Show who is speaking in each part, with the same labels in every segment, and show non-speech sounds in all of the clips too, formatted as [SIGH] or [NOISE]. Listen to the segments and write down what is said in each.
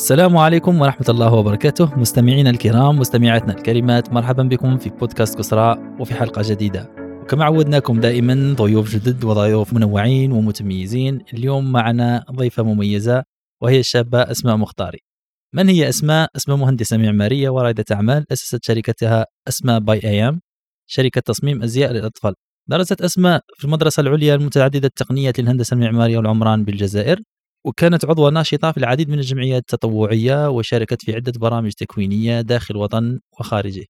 Speaker 1: السلام عليكم ورحمة الله وبركاته. مستمعينا الكرام مستمعاتنا الكريمات مرحبا بكم في بودكاست كسرى وفي حلقة جديدة. وكما عودناكم دائما ضيوف جدد وضيوف منوعين ومتميزين. اليوم معنا ضيفة مميزة وهي الشابة أسماء مختاري. من هي أسماء؟ أسماء مهندسة معمارية ورائدة أعمال أسست شركتها أسماء باي أيام شركة تصميم أزياء للأطفال. درست أسماء في المدرسة العليا المتعددة التقنية للهندسة المعمارية والعمران بالجزائر. وكانت عضوة ناشطة في العديد من الجمعيات التطوعية وشاركت في عدة برامج تكوينية داخل الوطن وخارجه.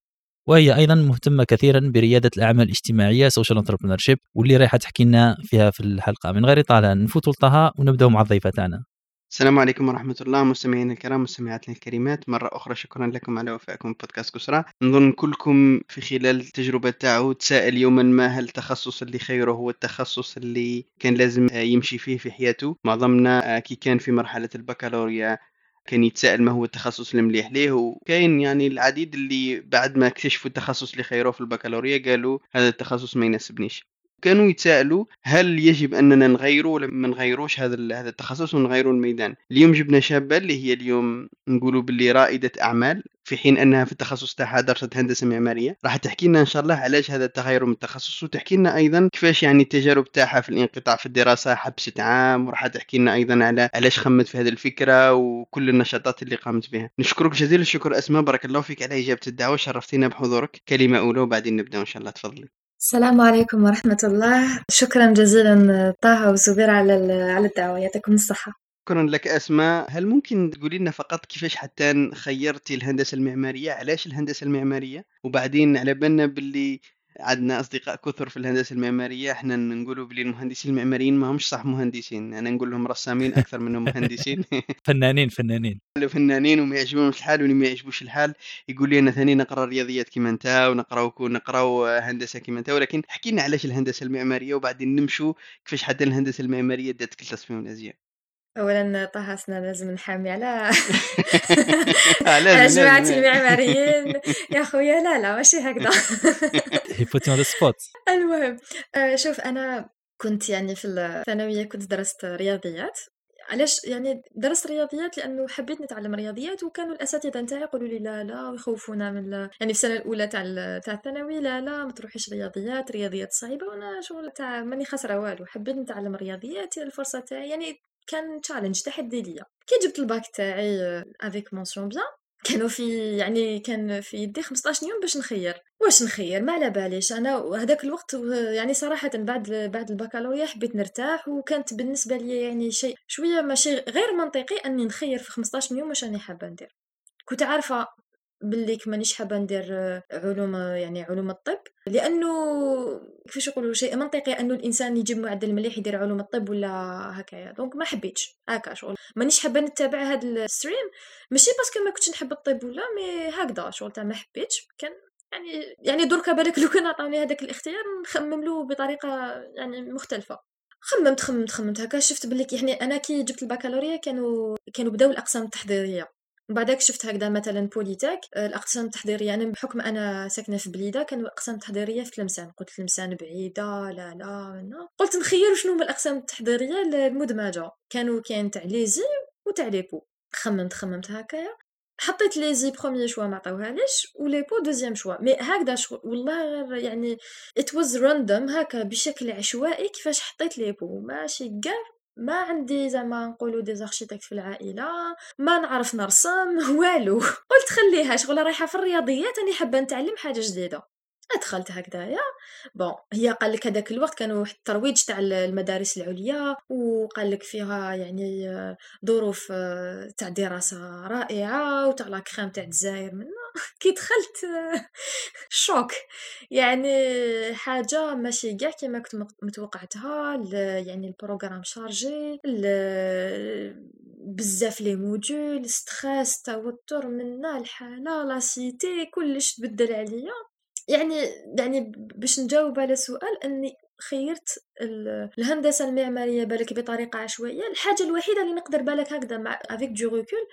Speaker 1: وهي أيضا مهتمة كثيرا بريادة الأعمال الاجتماعية social entrepreneur واللي رايحة تحكي لنا فيها في الحلقة. من غير إطالة نفوت لطها ونبداو مع الضيفه تاعنا
Speaker 2: السلام عليكم ورحمة الله مستمعينا الكرام مستمعاتنا الكريمات. مرة أخرى شكرا لكم على وفائكم. بودكاست كسرى. نظن كلكم في خلال التجربة تاعو تساءل يوما ما هل التخصص اللي خيره هو التخصص اللي كان لازم يمشي فيه في حياته؟ معظمنا كي كان في مرحلة البكالوريا. كان يتساءل ما هو التخصص المليح ليه؟ وكاين يعني العديد اللي بعد ما اكتشفوا التخصص اللي خيروه في البكالوريا قالوا هذا التخصص ما يناسبنيش. كانوا يتساءلوا هل يجب أننا نغيره ولا ما نغيروش هذا هذا التخصص ونغيروا الميدان. اليوم جبنا شابة اللي هي اليوم نقولوا باللي رائدة أعمال في حين أنها في التخصص تاعها درست هندسة معمارية. راح تحكي لنا إن شاء الله علاش هذا التغير من التخصص وتحكي لنا أيضا كيفاش يعني التجارب تاعها في الانقطاع في الدراسة حبست عام وراح تحكي لنا أيضا على علاش خمت في هذه الفكرة وكل النشاطات اللي قامت بها. نشكرك جزيل الشكر أسماء بارك الله فيك على إجابة الدعوة شرفتينا بحضورك. كلمة أولى وبعدين نبدأ إن شاء الله. تفضلي.
Speaker 3: السلام عليكم ورحمة الله. شكرا جزيلا طه وزبير على على الدعوة. يعطيكم الصحة.
Speaker 2: شكرا لك أسماء. هل ممكن تقولي لنا فقط كيفاش حتى خيرتي الهندسة المعمارية؟ علاش الهندسة المعمارية؟ وبعدين على بالنا باللي عندنا أصدقاء كثر في الهندسة المعمارية إحنا نقولوا بلي المهندسين المعماريين ما همش صح مهندسين أنا نقول لهم رسامين أكثر منهم مهندسين. [LAUGHS]
Speaker 1: فنانين فنانين.
Speaker 2: فنانين وما يعجبهمش الحال واللي ما يعجبوش الحال يقول لي أنا ثاني نقرأ رياضيات كيما أنت ونقراو نقراو هندسة كيما أنت ولكن حكي لنا علاش الهندسة المعمارية وبعدين نمشوا كيفاش حتى الهندسة المعمارية داتك التصميم الأزياء.
Speaker 3: اولا طه سنا لازم نحامي على [LAUGHS]
Speaker 2: آه،
Speaker 3: على جماعة المعماريين. يا خويا لا لا ماشي هكذا. [LAUGHS]
Speaker 1: هي بوتي اون سبوت
Speaker 3: المهم آه، شوف أنا كنت يعني في الثانوية كنت درست رياضيات. علاش؟ يعني درست رياضيات لأنه حبيت نتعلم رياضيات وكانوا الأساتذة نتاعي يقولوا لي لا لا ويخوفونا من لا يعني في السنة الأولى تاع تاع الثانوي لا لا ما تروحيش رياضيات رياضيات صعيبة وأنا شغل تاع ماني خاسره والو. حبيت نتعلم رياضيات الفرصة تاعي يعني كان challenge تحدي ليا. كي جبت الباك تاعي avec mention bien كانوا في يعني كان في يدي 15 يوم باش نخير. واش نخير؟ ما على باليش. أنا وهذاك الوقت يعني صراحة بعد بعد البكالوريا حبيت نرتاح وكانت بالنسبة لي يعني شيء شوية ماشي غير منطقي أني نخير في 15 يوم واش راني حابة ندير. كنت عارفة باللي مانيش حابة ندير علوم يعني علوم الطب. لأنه كيفاش يقولوا شيء منطقي أنه الإنسان يجيب معدل مليح يدير علوم الطب ولا هكايا. donc ما حبيتش هكا شغل. مانيش حابة نتابع هذا ال stream ماشي parce que ما كنتش نحب الطب ولا mais هكذا شغل تاع ما حبيتش. كان يعني يعني دركا بالك [LAUGHS] لو كان عطاوني هذاك الاختيار نخمم له بطريقة يعني مختلفة. خممت خممت خممت. هكا شفت بلي يعني أنا كي جبت البكالوريا كانوا كانوا بداو الأقسام التحضيرية. بعدك شفت هكذا مثلا Polytech آه، الأقسام التحضيرية أنا بحكم أنا ساكنة في بليدة كانوا الأقسام التحضيرية في تلمسان قلت تلمسان بعيدة لا لا لا. قلت نخير شنو هما الأقسام التحضيرية المدمجه كانوا كاين تاع l'ESI وتاع l'EPAU خممت خممت هكايا. حطيت l'ESI premier choix ما عطاوهاليش و l'EPAU deuxième choix. mais هكذا شغل والله غير يعني it was random هكا بشكل عشوائي كيفاش حطيت l'EPAU ماشي كاع ما عندي زعما نقولوا des architectes في العائلة ما نعرف نرسم [LAUGHS] والو. قلت خليها شغل رايحة في الرياضيات راني حابة نتعلم حاجة جديدة. دخلت هكذايا. bon هي قال لك هذاك الوقت كانوا الترويج تاع المدارس العليا وقال لك فيها يعني ظروف تاع دراسة رائعة وتاع la crème تاع الجزائر منا [LAUGHS] كي دخلت [LAUGHS] choc يعني حاجة ماشي كاع كيما كنت متوقعتها. يعني ال programme chargé بزاف les modules stress توتر منا الحالة la cité كلش تبدل عليا. يعني يعني باش نجاوب على سؤال أني خيرت الهندسة المعمارية بالك بطريقة عشوائية. الحاجة الوحيدة اللي نقدر بالك هكذا مع avec du recul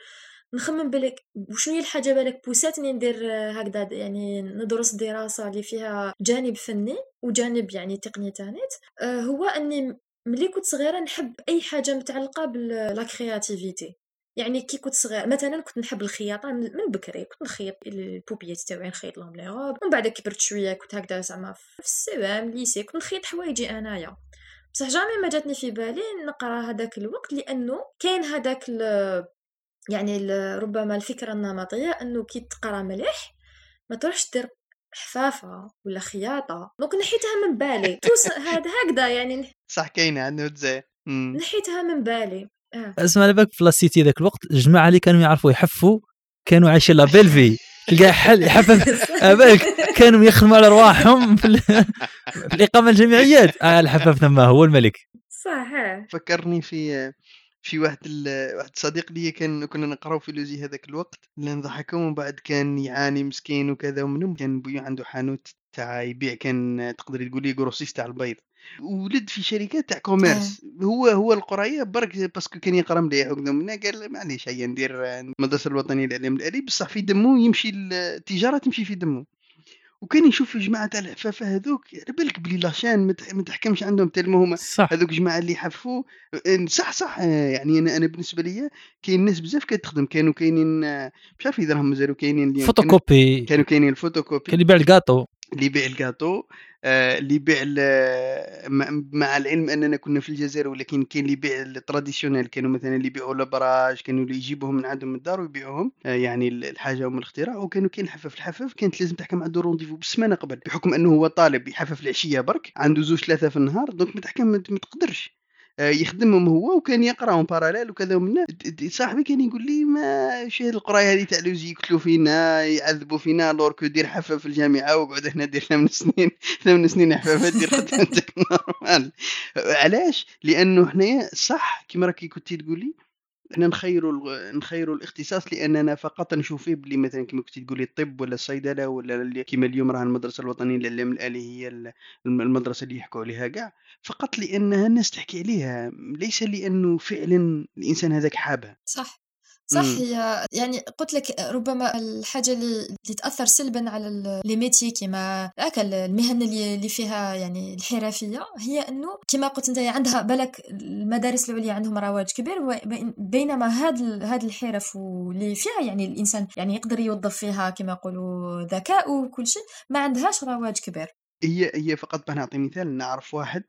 Speaker 3: نخمم بالك وشنو هي الحاجة بالك بوساتني ندير هكذا يعني ندرس دراسة اللي فيها جانب فني وجانب يعني تقنيه تانيت. آه، هو أني ملي كنت صغيرة نحب أي حاجة متعلقة ب la créativité يعني كي كنت صغير مثلا كنت نحب الخياطة من بكري كنت نخيط البوبيات تاعي نخيط لهم les robes ومن بعد كبرت شوية كنت هكذا زعما في ال CEM lycée كنت نخيط حوايجي أنايا. بصح jamais ما جاتني في بالي نقرأ هذاك الوقت لأنه كاين هذاك يعني ربما الفكرة النمطية أنه كي تقرأ مليح ما تروحش دير حفافة ولا خياطة. donc نحيتها من بالي. [LAUGHS] توس هذا هكذا يعني
Speaker 2: صح كاينة عنده تزاي
Speaker 3: نحيتها من بالي.
Speaker 1: اسمع على بالك في la cité ذاك الوقت. الجماعة اللي كانوا يعرفوا يحفوا كانوا عايشين la belle vie تلقى [LAUGHS] حل يحفف بالك كانوا يخدموا على ارواحهم في, في الإقامة الجامعيات آه الحفاف ثم هو الملك.
Speaker 3: صح
Speaker 2: فكرني في في واحد ال... واحد صديق لي كان كنا نقراو في l'ESI هذاك الوقت. اللي نضحكوا ومن بعد كان يعاني مسكين وكذا ومنهم كان بويا عنده حانوت تاع يبيع كان تقدري تقولي grossiste تاع البيض. ولد في شركات تاع commerce آه. هو هو القرايه برك parce que كان يقرا مليح وكذا منا قال معليش هيا ندير المدرسة الوطنية للاعلام الالي بصح في دمه يمشي التجارة تمشي في دمه وكان يشوف جماعة تاع الحفافه هذوك على بالك بلي la chaîne ما تحكمش عندهم tellement هما. هذوك جماعة اللي يحفوا صح صح يعني أنا أنا بالنسبة لي كاين ناس بزاف كتخدم كانوا كاينين مش عارف إذا راهم مازالوا كاينين
Speaker 1: فوتوكوبي
Speaker 2: كانوا كاينين الفوتوكوبي.
Speaker 1: كان يبيع الكاطو
Speaker 2: اللي يبيع الكاطو آه، اللي يبيع مع العلم أننا كنا في الجزائر ولكن كاين اللي يبيع ال traditionnel كانوا مثلا اللي يبيعوا الابراج كانوا اللي يجيبوهم من عندهم من الدار ويبيعوهم آه، يعني الحاجة ومن الاختراع وكانوا كاين الحفاف الحفاف كانت لازم تحكم عنده rendez-vous بالسمانه قبل بحكم أنه هو طالب يحفف العشية برك عنده زوج ثلاثة في النهار donc ما تحكم ما تقدرش. آه، يخدمهم هو وكان يقراهم parallèle وكذا ومن صاحبي كان يقول لي ما شي القراية هذه تاع l'ESI يقتلوا فينا يعذبوا فينا لوركو دير حفه في الجامعة وقعد هنا دير ثمان سنين [LAUGHS] ثمان سنين حفافات دير خدمتك normal [LAUGHS] علاش؟ لأنه حنايا صح كيما راكي كنتي تقولي إحنا نخيروا نخيروا الاختصاص لأننا فقط نشوف فيه بلي مثلا كما كنت تقولي الطب ولا الصيدلة ولا كما اليوم راه المدرسة الوطنية للعلم الآلي هي المدرسة اللي يحكوا عليها كاع. فقط لأنها الناس تحكي عليها ليس لأنه فعلا الإنسان هذاك حابها.
Speaker 3: صح. صح؟ إمم. هي يعني قلت لك ربما الحاجة اللي, اللي تأثر سلبا على لي ميتي كيما هكا المهن اللي, اللي فيها يعني الحرفية هي إنه كما قلت أنت عندها بالك المدارس العليا عندهم رواج كبير بينما هاد هاد الحرف واللي فيها يعني الإنسان يعني يقدر يوظف فيها كما يقولوا ذكاء وكل شيء ما عندهاش رواج كبير.
Speaker 2: هي هي فقط بنعطي مثال نعرف واحد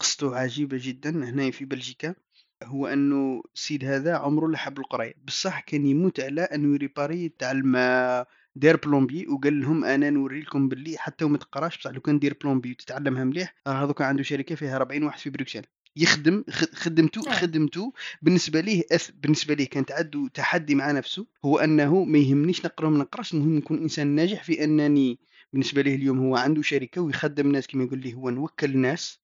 Speaker 2: قصته عجيبة جدا هنا في بلجيكا. هو أنه السيد هذا عمره لا حب القراية. بصح كان يموت على أنه ي réparer تاع الماء دار plombier وقال لهم أنا نوري لكم باللي حتى وما تقراش. بصح لو كان دير plombier وتتعلمها مليح راه هذوك عنده شركة فيها 40 واحد في بروكسل يخدم خدمته. خدمته بالنسبة ليه أث... بالنسبة ليه كانت عنده تحدي مع نفسه هو أنه ما يهمنيش نقرا ما نقراش المهم نكون إنسان ناجح في أنني بالنسبة ليه اليوم هو عنده شركة ويخدم ناس كما يقول لي هو نوكل ناس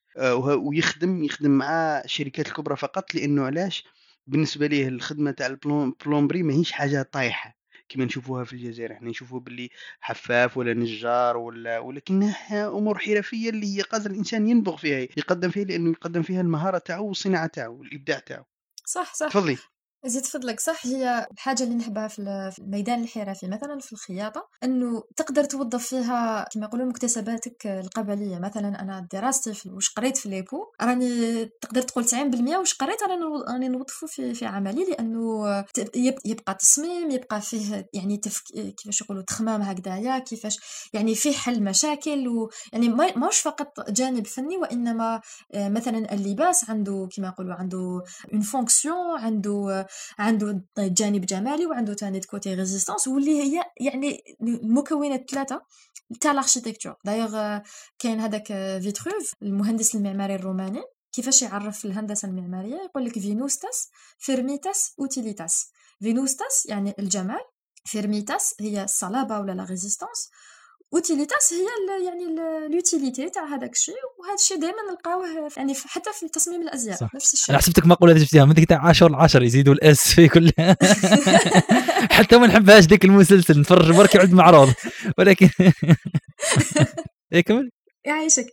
Speaker 2: ويخدم يخدم مع الشركات الكبرى فقط لأنه علاش؟ بالنسبة ليه الخدمة تاع البلومبري ماهيش حاجة طايحة كما نشوفوها في الجزائر. إحنا نشوفوا باللي حفاف ولا نجار ولا ولكنها أمور حرفية اللي هي قادر الإنسان ينبغ فيها يقدم فيها لأنه يقدم فيها المهارة تاعو والصناعة تاعو والإبداع تاعو.
Speaker 3: صح صح.
Speaker 2: تفضلي.
Speaker 3: زيد فضلك. صح هي الحاجة اللي نحبها في الميدان الحرفي مثلا في الخياطة إنه تقدر توظف فيها كما يقولون مكتسباتك القبلية. مثلا أنا دراستي في واش قريت في ليبو راني تقدر تقول 90% واش قريت راني نوظفه في في عملي لأنه يبقى تصميم يبقى فيه يعني تفك... كيفاش يقولوا تخمام هكذايا كيفاش يعني فيه حل مشاكل ويعني ماهوش فقط جانب فني وإنما آه، مثلا اللباس عنده كما يقولوا عنده une fonction عنده عنده جانب جمالي وعنده ثاني côté résistance واللي هي يعني المكونات ثلاثة تاع ال architecture d'ailleurs كاين هذاك فيتروف المهندس المعماري الروماني. كيفاش يعرف الهندسة المعمارية؟ يقول لك venustas firmitas utilitas venustas يعني الجمال firmitas هي الصلابة ولا la résistance utilitas هي يعني l'utilité تاع هذاك الشيء وهذا الشيء دائما نلقاوه يعني حتى في تصميم الأزياء صح. نفس الشيء.
Speaker 1: أنا حسبتك مقولة جبتيها من ديك تاع 10 العشر يزيدوا الاس في كل [LAUGHS] حتى ما نحبهاش ديك المسلسل نتفرج برك يعد معروض ولكن [LAUGHS] إيه كمل.
Speaker 3: يعيشك.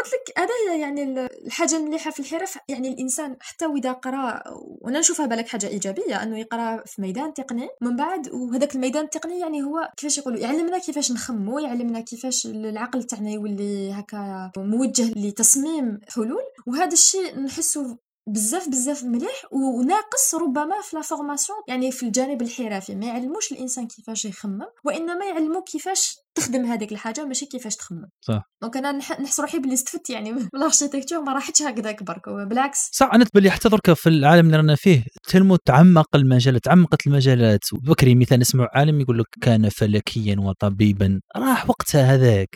Speaker 3: قلت لك هذا يعني الحاجة المليحة في الحرف يعني الإنسان حتى وإذا قرأ وأنا نشوفها بالك حاجة إيجابية أنه يقرأ في ميدان تقني من بعد وهذاك الميدان التقني يعني هو كيفاش يقولوا يعلمنا كيفاش نخمموا يعلمنا كيفاش العقل تاعنا يولي هكا موجه لتصميم حلول وهذا الشيء نحسه بزاف بزاف مليح وناقص ربما في la formation يعني في الجانب الحرفي. ما يعلموش الإنسان كيفاش يخمم وإنما يعلموك كيفاش تخدم هذيك الحاجة ماشي كيفاش تخمم.
Speaker 1: صح.
Speaker 3: donc أنا نح- نحس روحي بلي استفدت يعني [LAUGHS] من الاركتيكتور ما راحتش هكذاك برك. بالعكس
Speaker 1: صح أنا تبان لي حتى درك في العالم اللي رانا فيه. tellement تعمق المجالات تعمقت المجالات. بكري مثلا نسمع عالم يقول لك كان فلكيا وطبيبا. راح وقتها هذاك.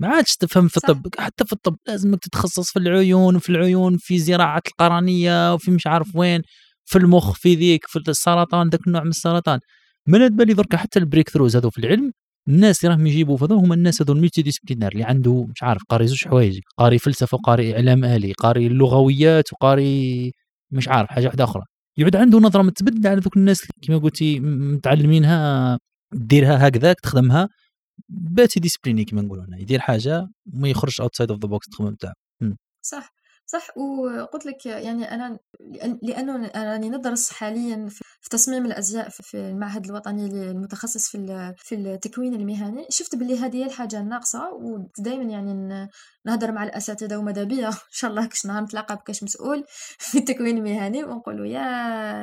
Speaker 1: ما عادش تفهم في. الطب حتى في الطب لازمك تتخصص في العيون وفي العيون في زراعة القرنية وفي مش عارف وين في المخ في ذيك في السرطان ذاك النوع من السرطان. من تبان لي درك حتى ال breakthroughs هذو في العلم الناس اللي راهم يجيبوا في هما الناس هذو ال multidisciplinaires اللي عنده مش عارف قاري زوج حوايج قاري فلسفة وقاري إعلام آلي قاري اللغويات وقاري مش عارف حاجة واحدة أخرى. يعود عنده نظرة متبدلة على ذوك الناس كما قلتي متعلمينها ديرها هكذاك تخدمها. multidisciplinaire كما نقولوا هنا يدير حاجة ما يخرج outside of the box التخمم تاعو
Speaker 3: صح صح. وقلت لك يعني أنا لأنه أنا راني ندرس حاليا في تصميم الازياء في- المعهد الوطني المتخصص في في التكوين المهني شفت باللي هذه هي الحاجة الناقصة ودائما يعني نهضر مع الأساتذة وماذا بيا [LAUGHS] إن شاء الله كش نهار نتلاقى بكاش مسؤول في التكوين المهني ونقولوا يا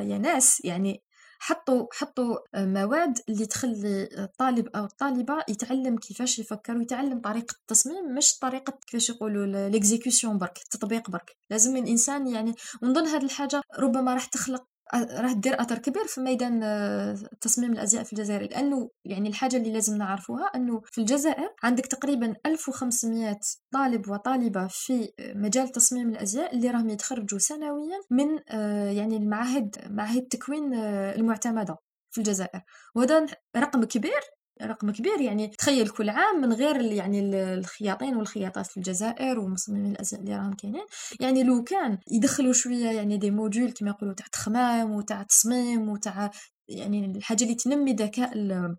Speaker 3: يا ناس يعني حطوا حطوا مواد اللي تخلي الطالب أو الطالبة يتعلم كيفاش يفكر ويتعلم طريقة التصميم مش طريقة كيفاش يقولوا l'exécution برك التطبيق برك. لازم الإنسان يعني ونظن هذه الحاجة ربما راح تخلق راح دير أثر كبير في ميدان آه، تصميم الأزياء في الجزائر لأنه يعني الحاجة اللي لازم نعرفوها أنه في الجزائر عندك تقريبا 1500 طالب وطالبة في مجال تصميم الأزياء اللي راهم يتخرجوا سنويا من آه، يعني المعاهد معاهد التكوين آه، المعتمدة في الجزائر. وهذا رقم كبير رقم كبير. يعني تخيل كل عام من غير يعني ال- الخياطين والخياطات في الجزائر ومصممين الأزياء اللي راهم كاينين. يعني لو كان يدخلوا شوية يعني دي موديول كما يقولوا تاع تخمام وتاع تصميم وتاع يعني الحاجة اللي تنمي ذكاء ال-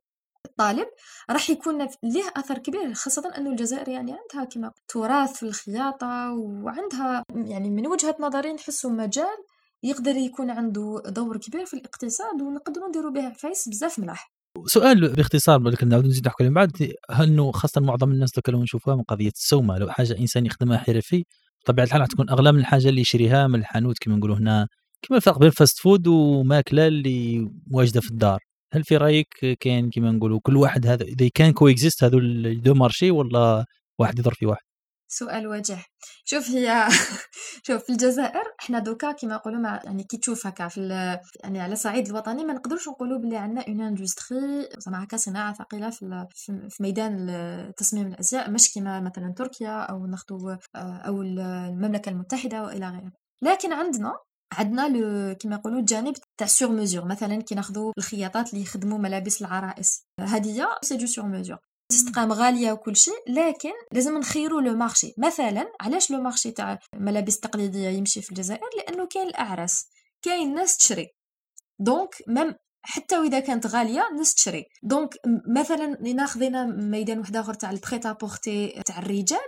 Speaker 3: الطالب راح يكون ليه أثر كبير خاصة أنه الجزائر يعني عندها كما تراث في الخياطة وعندها يعني من وجهة نظري نحسه مجال يقدر يكون عنده دور كبير في الاقتصاد ونقدروا نديروا به عفايس بزاف ملاح
Speaker 1: سؤال باختصار نعاود نزيد نحكي من بعد انه خاصة معظم الناس دوك لو نشوفوها من قضية السومة لو حاجة إنسان يخدمها حرفي بطبيعة الحال راح تكون أغلى من الحاجة اللي يشريها من الحانوت كما نقولوا هنا كما الفرق بين ال fast food وماكلة اللي واجدة في الدار. هل في رأيك كاين كما نقولوا كل واحد هذا إذا كان coexistent هذو deux marchés ولا واحد يضر في واحد؟
Speaker 3: سؤال وجيه شوف هي [LAUGHS] شوف في الجزائر إحنا دوكا كيما يقولوا مع يعني كي تشوف هكا في يعني على الصعيد الوطني ما نقدرش نقولوا بلي عندنا une industrie زعما هكا صناعة ثقيلة في في ميدان تصميم الأزياء مش كيما مثلا تركيا أو ناخذ أو ال- المملكة المتحدة وإلى غيره. لكن عندنا عندنا le كيما يقولوا الجانب تاع sur mesure مثلا كي ناخذوا الخياطات اللي يخدموا ملابس العرائس. هذه c'est du sur mesure تستقام غالية وكل شيء لكن لازم نخيروا le marché. مثلا علاش le marché تاع ملابس تقليدية يمشي في الجزائر؟ لأنه كاين الأعراس كاين ناس تشري. donc مم حتى وإذا كانت غالية ناس تشري. donc مثلا ناخذنا ميدان واحد آخر تاع ال prêt-à-porter تاع الرجال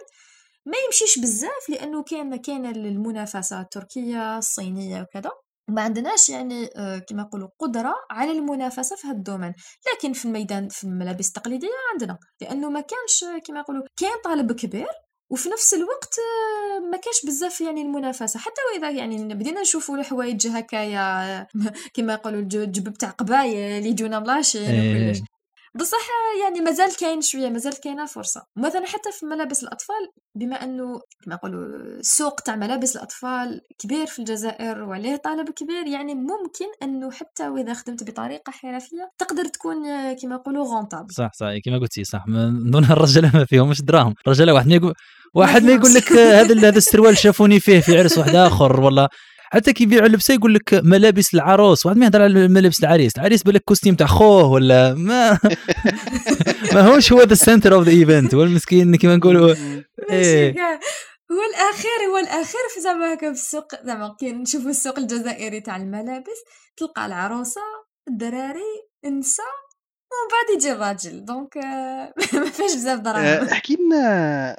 Speaker 3: ما يمشيش بزاف لأنه كاين كاين المنافسة التركية الصينية وكذا. ما عندناش يعني آه، كما يقولوا قدرة على المنافسة في هذا ال domaine. لكن في الميدان في الملابس التقليدية عندنا. لأنه ما كانش كما يقولوا كاين طالب كبير وفي نفس الوقت آه، ما كانش بزاف يعني المنافسة. حتى وإذا يعني بدينا نشوفوا الحوايج هكايا [LAUGHS] كما يقولوا الج- الجبب تاع قبايل يجونا م la Chine
Speaker 1: إيه.
Speaker 3: وكلش بصح يعني مازال كاين شوية مازال كاينة فرصة. مثلا حتى في ملابس الأطفال بما أنه كما يقولوا السوق تاع ملابس الأطفال كبير في الجزائر وعليه طلب كبير يعني ممكن أنه حتى وإذا خدمت بطريقة حرفية تقدر تكون كما يقولوا rentable
Speaker 1: صح صح. كما قلتي صح. من دون الرجاله ما فيهمش دراهم. الرجاله واحد ما يقول واحد ما يقول لك هذا هذا السروال شافوني فيه في عرس واحد آخر. ولا حتى كي يبيعوا اللبسه يقول لك ملابس العروس. واحد ما يهضر على ملابس العريس. العريس بالك costume تاع خوه ولا ما [LAUGHS] ما هوش هو the center of the event هو المسكين كما نقولوا. [LAUGHS] إيه.
Speaker 3: هو الأخير هو الأخير في زعما هكا في السوق. زعما كي نشوفوا السوق الجزائري تاع الملابس تلقى العروسة الدراري النساء ومن بعد يجي الراجل. donc [LAUGHS] ما فيهاش بزاف دراهم.
Speaker 2: احكي لنا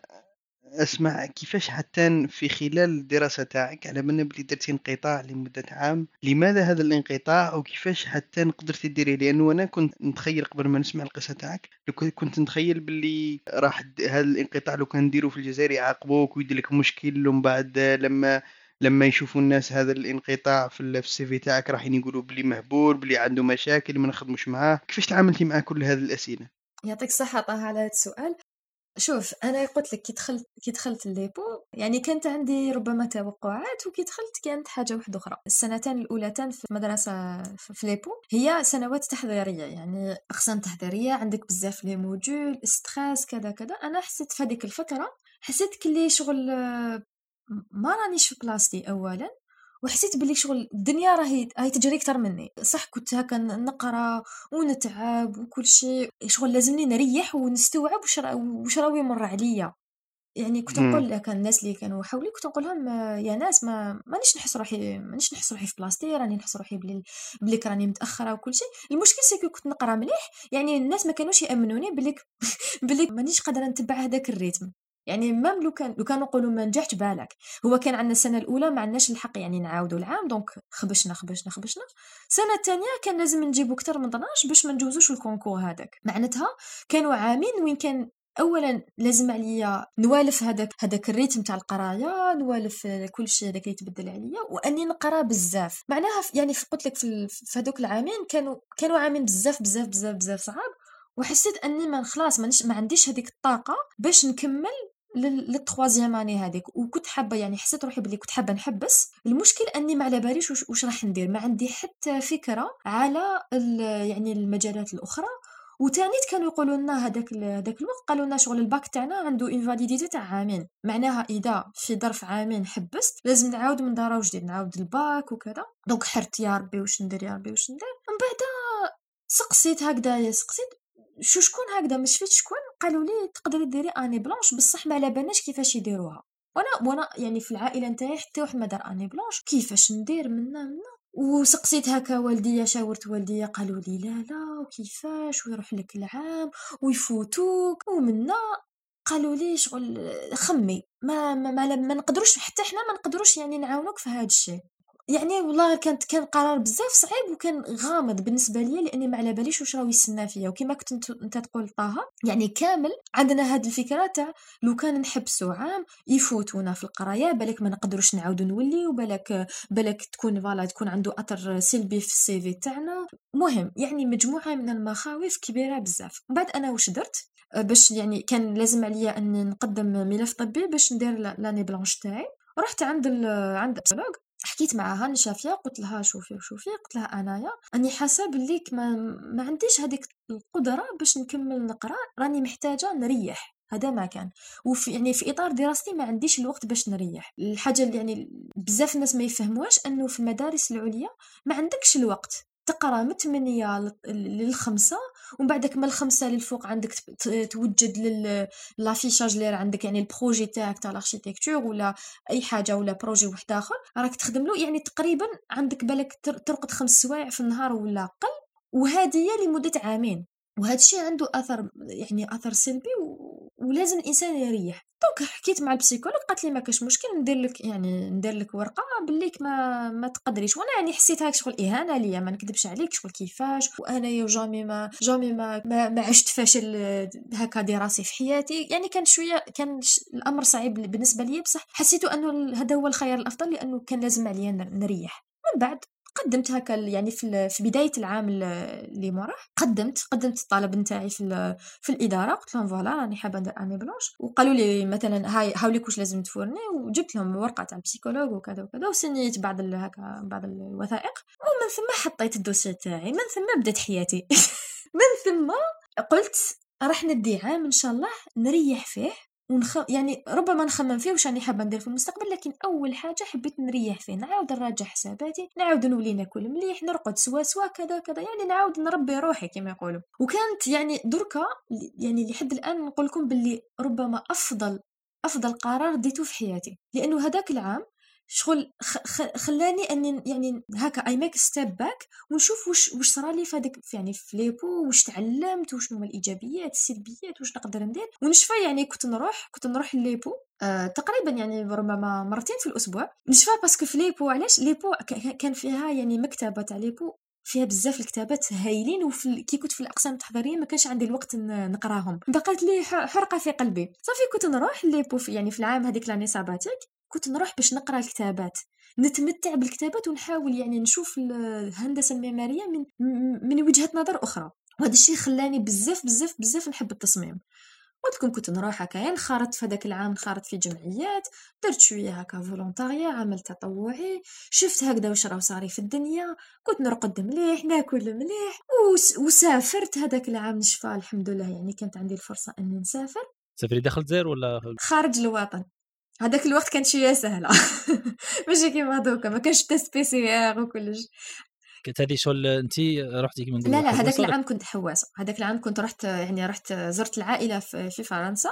Speaker 2: أسمع كيفاش حتى في خلال الدراسة تاعك على بالنا بلي درتي انقطاع لمدة عام لماذا هذا الانقطاع وكيفاش حتى قدرتي ديريه لأنه أنا كنت نتخيل قبل ما نسمع القصة تاعك كنت- نتخيل باللي راح هذا الانقطاع لو كان نديرو في الجزائر يعاقبوك ويدير لك مشكل ومن بعد لما لما يشوفوا الناس هذا الانقطاع في CV تاعك راح يقولوا بلي مهبول بلي عنده مشاكل ما نخدموش معاه. كيفاش تعاملتي مع كل هذه الأسئلة؟
Speaker 3: يعطيك الصحة طه على هذا السؤال. شوف أنا قلت لك كي دخلت كي دخلت l'EPAU يعني كانت عندي ربما توقعات وكي دخلت كانت حاجة واحدة أخرى. السنتين الاولتان في مدرسه في l'EPAU هي سنوات تحضيرية يعني أقسام تحضيرية عندك بزاف les modules stress كذا كذا. أنا حسيت في هذيك الفترة حسيت كلي شغل ما رانيش في بلاصتي اولا. وحسيت بلي شغل الدنيا راهي هاي تجري أكثر مني. صح كنت هكا نقرا ونتعب وكل شيء. شغل لازمني نريح ونستوعب وش راهو يمر عليا. يعني كنت نقول لك الناس اللي كانوا حولي كنت نقول لهم يا ناس ما مانيش نحس روحي مانيش نحس روحي في بلاصتي راني نحس روحي بلي بلي راني متأخرة وكل شيء. المشكل c'est que كنت نقرا مليح يعني الناس ما كانوش يأمنوني بلي [LAUGHS] بلي مانيش قادرة نتبع هذاك rythme. يعني même لو كان لو كانوا نقولوا ما نجحت بالك. هو كان عندنا السنة الأولى ما عندناش الحق يعني نعاودوا العام donc خبشنا خبشنا خبشنا. السنة الثانية كان لازم نجيبوا أكثر من 12 باش ما نجوزوش ال concours هذاك. معناتها كانوا عامين وين كان اولا لازم عليا نوالف هذاك هذاك ال rythme تاع القراية نوالف كل شيء هذاك اللي يتبدل عليا وأني نقرا بزاف. معناها يعني قلت لك في هذوك العامين كانوا كانوا عامين بزاف بزاف بزاف بزاف صعاب وحسيت أني ما خلاص ما عنديش هذيك الطاقة باش نكمل لل troisième année هذيك وكنت حابة يعني حسيت روحي بلي كنت حابة نحبس. المشكل أني ما على باليش وش راح ندير. ما عندي حتى فكرة على يعني المجالات الأخرى. وتانيت كانوا يقولوا لنا هذاك هذاك الوقت قالوا لنا شغل الباك تاعنا عنده une validité تاع عامين. معناها إذا في ظرف عامين حبست لازم نعاود من دار وجديد نعاود الباك وكذا. donc حرت يا ربي واش ندير يا ربي واش ندير. من بعد سقسيت هكذايا سقسيت شو شكون هكذا؟ مش فيت شكون؟ قالوا لي تقدري ديري année blanche بصح ما على بالناش كيفاش يديروها. وأنا وأنا يعني في العائلة نتاعي حتى واحد ما دار année blanche. كيفاش ندير؟ منا منا وسقسيت هكا والديا شاورت والديا قالوا لي لا لا وكيفاش؟ ويروح لك العام ويفوتوك ومنا قالوا لي شغل خمي. ما ما, ما, ما نقدروش حتى حنا ما نقدروش يعني نعاونوك في هذا الشيء. يعني والله كانت كان قرار بزاف صعيب وكان غامض بالنسبة لي لأني ما على باليش واش راه يسنى فيا. وكما كنت انت تقول طه يعني كامل عندنا هاد الفكرة تاع لو كان نحبسوا عام يفوتونا في القراية بالك ما نقدروش نعاودوا نولي وبالك بالك تكون voilà تكون عنده اثر سلبي في ال CV تاعنا. مهم يعني مجموعة من المخاوف كبيرة بزاف. بعد أنا واش درت؟ باش يعني كان لازم عليا أن نقدم ملف طبي باش ندير l'année blanche تاعي. رحت عند عند حكيت معاها نشافيه قلت لها شوفي شوفي قلت لها أنايا راني حاسة بلي ما, ما عنديش هذيك القدرة باش نكمل نقرأ راني محتاجة نريح هذا ما كان. وفي يعني في إطار دراستي ما عنديش الوقت باش نريح. الحاجة اللي يعني بزاف الناس ما يفهموهاش أنه في المدارس العليا ما عندكش الوقت. تقرأ من 8 للخمسة ومن بعدك من الخمسة للفوق عندك توجد l'affichage اللي عندك يعني ال projet تاعك تاع ال architecture ولا أي حاجة ولا projet واحد آخر راك تخدم له. يعني تقريبا عندك بالك ترقد خمس سوايع في النهار ولا أقل. وهذه لمدة عامين. وهذا الشيء عنده أثر يعني أثر سلبي و... ولازم الإنسان يريح. donc حكيت مع ال psychologue قالت لي ما كاش مشكل ندير لك يعني ندير لك ورقة بليك ما ما تقدريش. وأنا يعني حسيت هاك شغل إهانة ليا ما نكذبش عليك شغل كيفاش. وأنا jamais ما jamais ما ما, ما عشت فاشل هكا دراسي في حياتي. يعني كان شوية كان الأمر صعيب بالنسبة لي بصح. حسيت أنه هذا هو الخيار الأفضل لأنه كان لازم عليا نريح. من بعد قدمت هكا يعني في في بداية العام اللي موراه قدمت قدمت الطلب نتاعي في في الإدارة قلت لهم voilà راني حابة ندير année blanche. وقالوا لي مثلا هاي هاوليك واش لازم تفورني وجبت لهم ورقة تاع ال psychologue وكذا وكذا وسنيت بعض هكا بعض الوثائق. ومن ثم حطيت ال dossier تاعي من ثم بدأت حياتي. [LAUGHS] من ثم قلت راح ندي عام إن شاء الله نريح فيه. ونخ... يعني ربما نخمم فيه واش راني حابة ندير في المستقبل لكن أول حاجة حبيت نريح فيه نعاود نراجع حساباتي نعاود نولي ناكل مليح نرقد سوا سوا كذا كذا يعني نعاود نربي روحي كما يقولوا. وكانت يعني دركا يعني لحد الآن نقول لكم باللي ربما أفضل أفضل قرار ديته في حياتي لأنه هذاك العام شغل خلاني أني يعني هكا I make step back ونشوف واش واش صرالي في هذاك يعني في l'EPAU واش تعلمت وشنو هما الإيجابيات السلبيات واش نقدر ندير ونشفى يعني كنت نروح كنت نروح l'EPAU آه تقريبا يعني ربما مرتين في الأسبوع نشفى parce que في l'EPAU علاش؟ l'EPAU كان فيها يعني مكتبة تاع l'EPAU فيها بزاف الكتابات هايلين وفي كي كنت في الأقسام التحضيرية ما كانش عندي الوقت نقراهم. بقات لي حرقة في قلبي. صافي كنت نروح l'EPAU يعني في العام هذيك l'année sabbatique كنت نروح باش نقرأ الكتابات. نتمتع بالكتابات ونحاول يعني نشوف الهندسة المعمارية من من وجهة نظر أخرى. وهذا الشيء خلاني بزاف بزاف بزاف نحب التصميم. قلت لكم كنت نروح هكايا انخرطت في هذاك العام انخرطت في جمعيات درت شوية هكا volontariat عمل تطوعي شفت هكذا واش راه صاري في الدنيا. كنت نرقد مليح ناكل مليح وس... وسافرت هذاك العام نشفى الحمد لله. يعني كانت عندي الفرصة أني نسافر.
Speaker 1: سافري داخل الجزائر ولا؟
Speaker 3: خارج الوطن. هذاك الوقت كانت شوية سهلة. [LAUGHS] ماشي كيما دوكا ما كانش test PCR وكلش.
Speaker 1: كانت هذه شغل أنت رحتي كيما
Speaker 3: لا لا هذاك العام كنت حواسة. هذاك العام كنت رحت يعني رحت زرت العائلة في, فرنسا.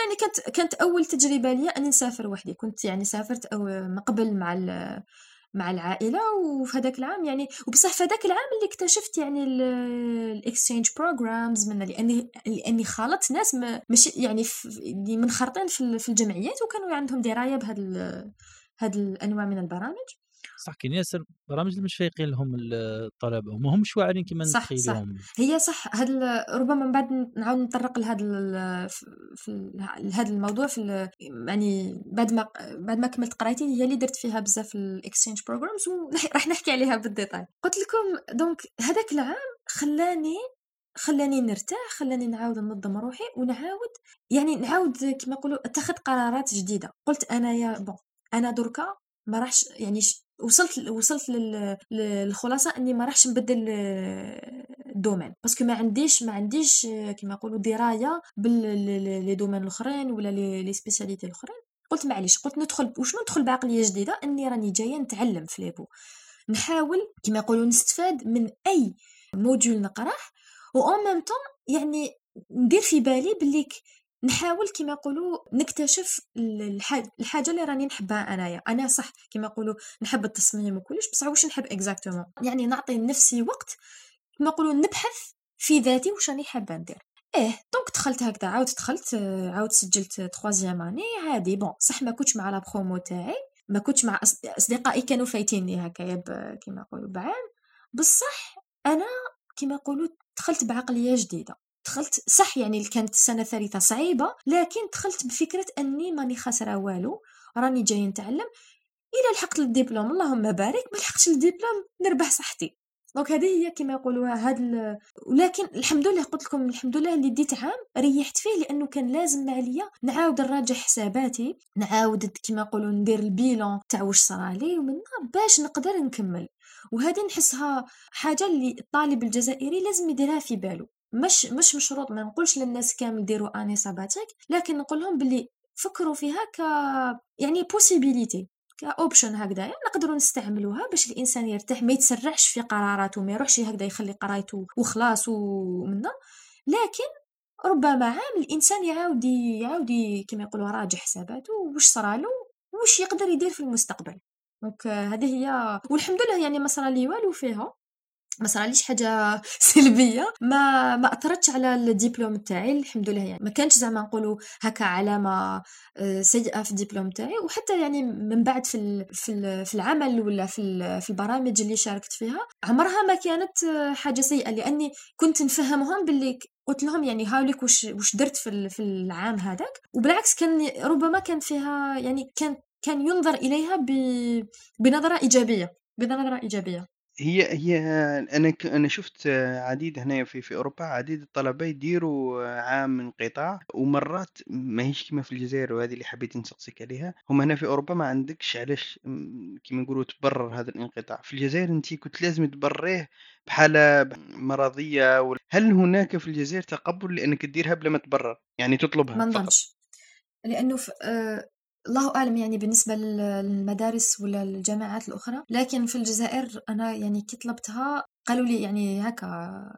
Speaker 3: يعني كانت كانت أول تجربة لي أني نسافر وحدي. كنت يعني سافرت أو من قبل مع مع العائلة وفي هذاك العام يعني وبصح في هذاك العام اللي اكتشفت يعني ال exchange programs من لاني لأني خالطت ناس ماشي يعني اللي منخرطين في الجمعيات وكانوا عندهم دراية بهذا هاد الأنواع من البرامج.
Speaker 1: صح كاين ياسر برامج مش فايقين لهم الطلبة وما همش واعرين كما
Speaker 3: صح صح. هي صح هاد ربما من بعد نعاود نطرق لهذا في هذا الموضوع في يعني بعد ما بعد ما كملت قرايتي هي اللي درت فيها بزاف ال exchange programs وراح نحكي عليها بالديتاي. قلت لكم donc هذاك العام خلاني خلاني نرتاح خلاني نعاود ننظم روحي ونعاود يعني نعاود كما نقولوا اتخذ قرارات جديدة. قلت أنا يا bon أنا دركا ما راحش يعني وصلت وصلت للخلاصة إني ما راحش نبدل ال domaine parce que ما عنديش ما عنديش كما نقولوا دراية بال les domaines الأخرين ولا les spécialités الأخرين. قلت معليش قلت ندخل واش ندخل بعقلية جديدة؟ إني راني جاية نتعلم في l'EPAU نحاول كما يقولوا نستفاد من أي module نقراه و en même temps يعني ندير في بالي بليك نحاول كما يقولوا نكتشف الحاجة اللي راني نحبها أنايا. أنا صح كما يقولوا نحب التصميم وكلش بصح واش نحب exactement يعني نعطي لنفسي وقت كما يقولوا نبحث في ذاتي واش راني حابة ندير. إيه donc دخلت هكذا عاود دخلت عاود سجلت troisième année عادي bon صح ما كنتش مع la promo تاعي ما كنتش مع أصدقائي كانوا فايتيني هكايا كما يقولوا بعام. بصح أنا كما يقولوا دخلت بعقلية جديدة. دخلت صح يعني كانت السنة الثالثه صعيبة لكن دخلت بفكرة أني ماني خاسره والو. راني جاي نتعلم. إلى لحقت الدبلوم اللهم بارك. ما لحقتش الدبلوم نربح صحتي. donc هذه هي كما يقولوا هاد ال... ولكن الحمد لله قلت لكم الحمد لله اللي ديت عام ريحت فيه لأنه كان لازم عليا نعاود نراجع حساباتي نعاود كما يقولوا ندير ال bilan تاع واش صرالي ومن باش نقدر نكمل. وهذه نحسها حاجة اللي الطالب الجزائري لازم يديرها في باله. مش مش مشروط ما نقولش للناس كامل ديروا année sabbatique لكن نقول لهم باللي فكروا فيها ك يعني possibilité ك option هكذا يعني نقدروا نستعملوها باش الإنسان يرتاح ما يتسرعش في قراراته ما يروحش هكذا يخلي قرايته وخلاص ومنه لكن ربما عام الإنسان يعاود يعاود كما يقولوا راجع حساباته واش صرالو واش يقدر يدير في المستقبل؟ دونك هذه هي والحمد لله يعني ما صرالي والو فيها. ما صراليش حاجة [LAUGHS] سلبية. ما ما أثرتش على الدبلوم تاعي الحمد لله يعني. ما كانش زعما نقولوا هكا علامة آه، سيئة في الدبلوم تاعي. وحتى يعني من بعد في في في العمل ولا في في البرامج اللي شاركت فيها عمرها ما كانت آه، حاجة سيئة. لأني كنت نفهمهم باللي قلت لهم يعني هاوليك وش وش درت في في العام هذاك. وبالعكس كان ربما كان فيها يعني كان كان ينظر إليها بنظرة إيجابية بنظرة إيجابية.
Speaker 2: هي هي أنا ك أنا شُفت عديد هنايا في في أوروبا عديد الطلبة يديروا عام انقطاع، ومرات ماهيش كيما في الجزائر وهذه اللي حبيت نسقسيك عليها، هُما هنا في أوروبا ما عندكش علاش كيما نقولوا تبرر هذا الانقطاع، في الجزائر أنتِ كنت لازم تبريه بحالة مرضية هل هناك في الجزائر تقبُّل لأنك تديرها بلا ما تبرر، يعني تطلبها
Speaker 3: ما لأنه ف الله أعلم يعني بالنسبة للمدارس ولا الجامعات الأخرى لكن في الجزائر أنا يعني كي طلبتها قالوا لي يعني هكا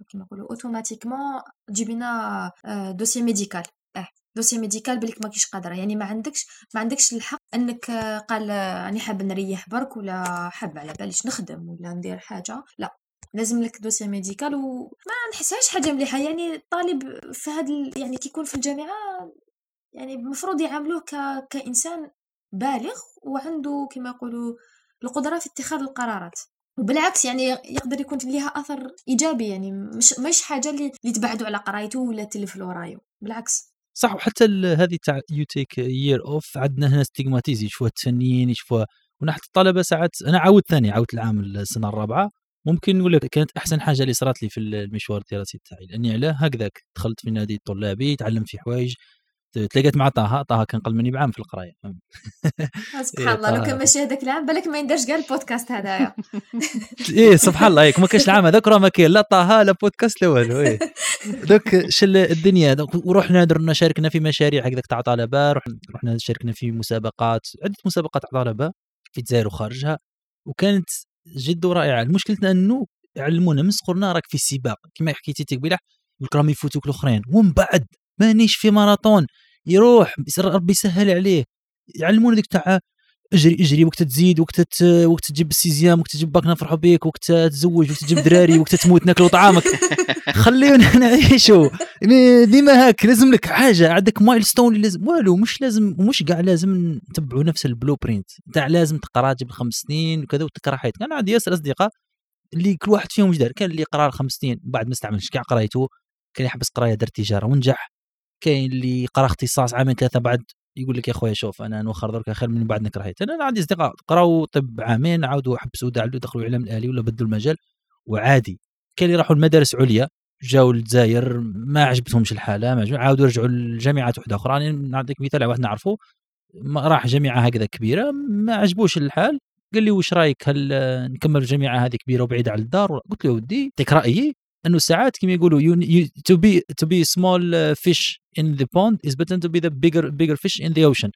Speaker 3: كما نقولوا automatiquement جيب لنا dossier médical آه dossier médical بليك ماكيش قادرة. يعني ما عندكش ما عندكش الحق إنك قال راني حاب نريح برك ولا حاب على باليش نخدم ولا ندير حاجة. لا لازم لك dossier médical وما نحسهاش حاجة مليحة. يعني الطالب في هذا يعني كيكون في الجامعة يعني المفروض يعاملوه ك... كإنسان بالغ وعنده كما يقولوا القدرة في اتخاذ القرارات. وبالعكس يعني يقدر يكون لها أثر إيجابي يعني مش مش حاجة اللي, اللي تبعدوا على قرايته ولا تلف ورايو بالعكس.
Speaker 1: صح وحتى هذه تاع you take year off عندنا هنا stigmatisée يشوفوها التفنيين يشوفوها. ونحن الطلبة ساعات أنا عاود ثاني عاودت العام السنة الرابعة ممكن نقول لك كانت أحسن حاجة اللي صارت لي في المشوار الدراسي تاعي لأني علاه هكذاك دخلت في نادي الطلابي تعلمت في حوايج تلاقيت مع طه طه كان قل مني بعام في القراية. [LAUGHS]
Speaker 3: سبحان الله لو كان ماشي هذاك العام بالك ما يندرش كاع البودكاست هذايا. [LAUGHS]
Speaker 1: إيه سبحان الله هيك ما كانش العام هذاك راه ما كاين لا طه لا بودكاست لا والو إيه. [LAUGHS] دوك شل الدنيا ورحنا درنا شاركنا في مشاريع هكذاك تاع طلبة رحنا شاركنا في مسابقات عدة مسابقات تاع طلبة في الجزائر وخارجها وكانت جد رائعه المشكلة إنه علمونا من صغرنا راك في السباق كما حكيتي قبيله راهم يفوتوك الأخرين ومن بعد مانيش في ماراثون يروح ربي يسهل عليه. يعلمونا ديك تاع اجري اجري وقت تزيد وقت وقت تجيب ال sixième وقت تجيب باك نفرحوا بك وقت تتزوج وقت تجيب دراري وقت تموت ناكلوا طعامك. [LAUGHS] خلينا [LAUGHS] نعيشوا. ديما هاك لازم لك حاجة. عندك milestone اللي لازم والو مش لازم مش كاع لازم نتبعوا نفس ال blueprint تاع لازم تقرا تجيب خمس سنين وكذا وتكره حياتك. أنا عندي ياسر أصدقاء اللي كل واحد فيهم جدار كان اللي قرا خمس سنين بعد ما استعملش كاع قرايته كان يحبس قراية دار تجارة ونجح. كاين اللي قرا اختصاص عامين ثلاثة بعد يقول لك يا خويا شوف أنا نوخر درك خير من بعد نكرهيت أنا عندي أصدقاء قراو طب عامين عاودوا حبسوا دخلوا الاعلام الالي ولا بدلوا المجال وعادي. كاين اللي راحوا المدارس عليا جاوا للجزائر ما عجبتهمش الحالة ما عاودوا رجعوا لجامعات واحدة أخرى. يعني نعطيك مثال على واحد نعرفه راح جامعة هكذا كبيرة ما عجبوش الحال. قال لي واش رأيك هل نكمل الجامعة هذه كبيرة وبعيدة على الدار؟ قلت له ودي يعطيك رأيي. إنه ساعات كما يقولوا تو بي تو بي سمول فيش ان ذا بوند از better تو بي ذا بيجر بيجر فيش ان ذا اوشن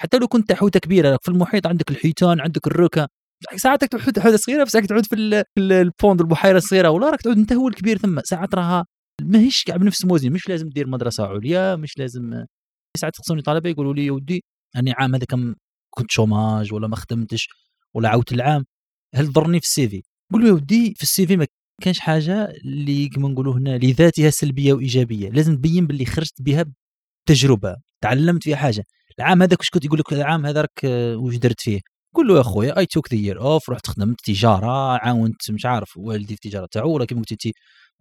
Speaker 1: حتى لو كنت حوته كبيرة في المحيط عندك الحيتان عندك الركا ساعات تعود حوته صغيرة بس تعود في ال pond البحيرة الصغيرة ولا راك تعود انت هو الكبير ثم ساعات راها ماهيش كاع بنفس الموازين مش لازم دير مدرسة عليا مش لازم ساعات تخصوني طلبه يقولوا لي يا ودي أني عام هذا كم كنت chômage ولا ما خدمتش ولا عاودت العام. هل ضرني في ال CV؟ قول له يا ودي في ال CV ما كانش حاجة اللي كما نقولوا هنا لذاتها سلبية وإيجابية. لازم تبين باللي خرجت بها تجربه تعلمت فيها حاجة. العام هذاك واش كنت يقول لك العام هذا راك آه، واش درت فيه؟ قول له يا خويا I took the year off رحت خدمت تجارة عاونت مش عارف والدي في التجاره تاعو ولا كيما قلتي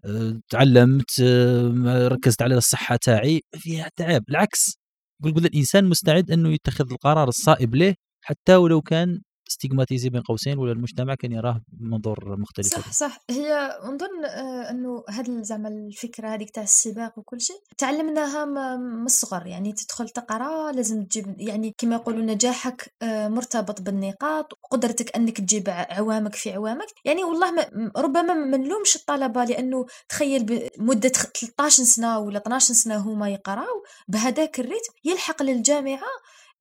Speaker 1: آه، تعلمت آه، ركزت على الصحة تاعي. فيها تعب بالعكس قول قول الإنسان مستعد أنه يتخذ القرار الصائب له حتى ولو كان ستيغماتيزي بين قوسين ولا المجتمع كان يراه بمنظور مختلف
Speaker 3: صح صح. هي نظن آه، إنه هاد زعما الفكرة هذيك تاع السباق وكل شيء تعلمناها من الصغر. يعني تدخل تقرا لازم تجيب يعني كما يقولوا نجاحك آه، مرتبط بالنقاط قدرتك إنك تجيب عوامك في عوامك. يعني والله ما ربما ما نلومش الطلبة لأنه تخيل بمده 13 سنة ولا 12 سنة هما يقراو بهذاك ال rythme يلحق للجامعة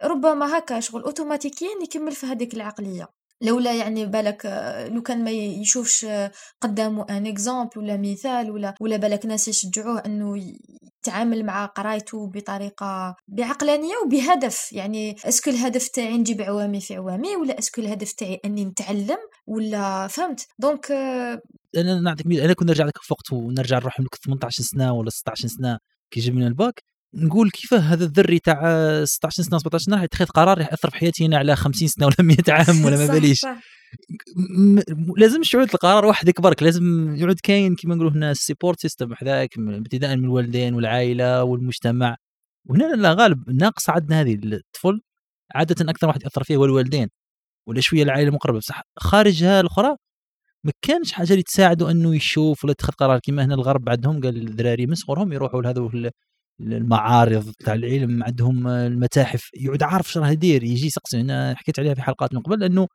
Speaker 3: ربما هكا شغل اوتوماتيكيا يكمل في هذيك العقلية. لولا يعني بالك لو كان ما يشوفش قدامه un exemple ولا مثال ولا ولا بالك ناس يشجعوه إنه يتعامل مع قرايته بطريقة بعقلانية وبهدف. يعني est-ce que الهدف تاعي نجيب عوامي في عوامي ولا est-ce que الهدف تاعي إني نتعلم ولا فهمت؟ donc
Speaker 1: أنا نعطيك أنا كنت نرجع لك في وقت ونرجع نروح لك 18 سنة ولا 16 سنة كي جبنا الباك نقول كيفاه هذا الذري تاع 16 سنة 17 سنة يتخذ قرار ياثر في حياتي هنا على 50 سنة ولا 100 [LAUGHS] عام ولا ما باليش. لازم يعود القرار واحد يكبرك لازم يعود كاين كيما نقولوا هنا ال support system حذاك ابتداء من الوالدين والعائلة والمجتمع. وهنا لا غالب ناقص عندنا هذه الطفل عادة أكثر واحد يأثر فيه هو الوالدين ولا شوية العائلة المقربة. بصح خارجها الأخرى ما كانش حاجة اللي تساعده إنه يشوف ولا يتخذ قرار. كيما هنا الغرب عندهم قال الذراري من صغرهم يروحوا لهذو المعارض تاع العلم عندهم المتاحف. يعود عارف شنو راه يدير يجي يسقسي. أنا حكيت عليها في حلقات من قبل إنه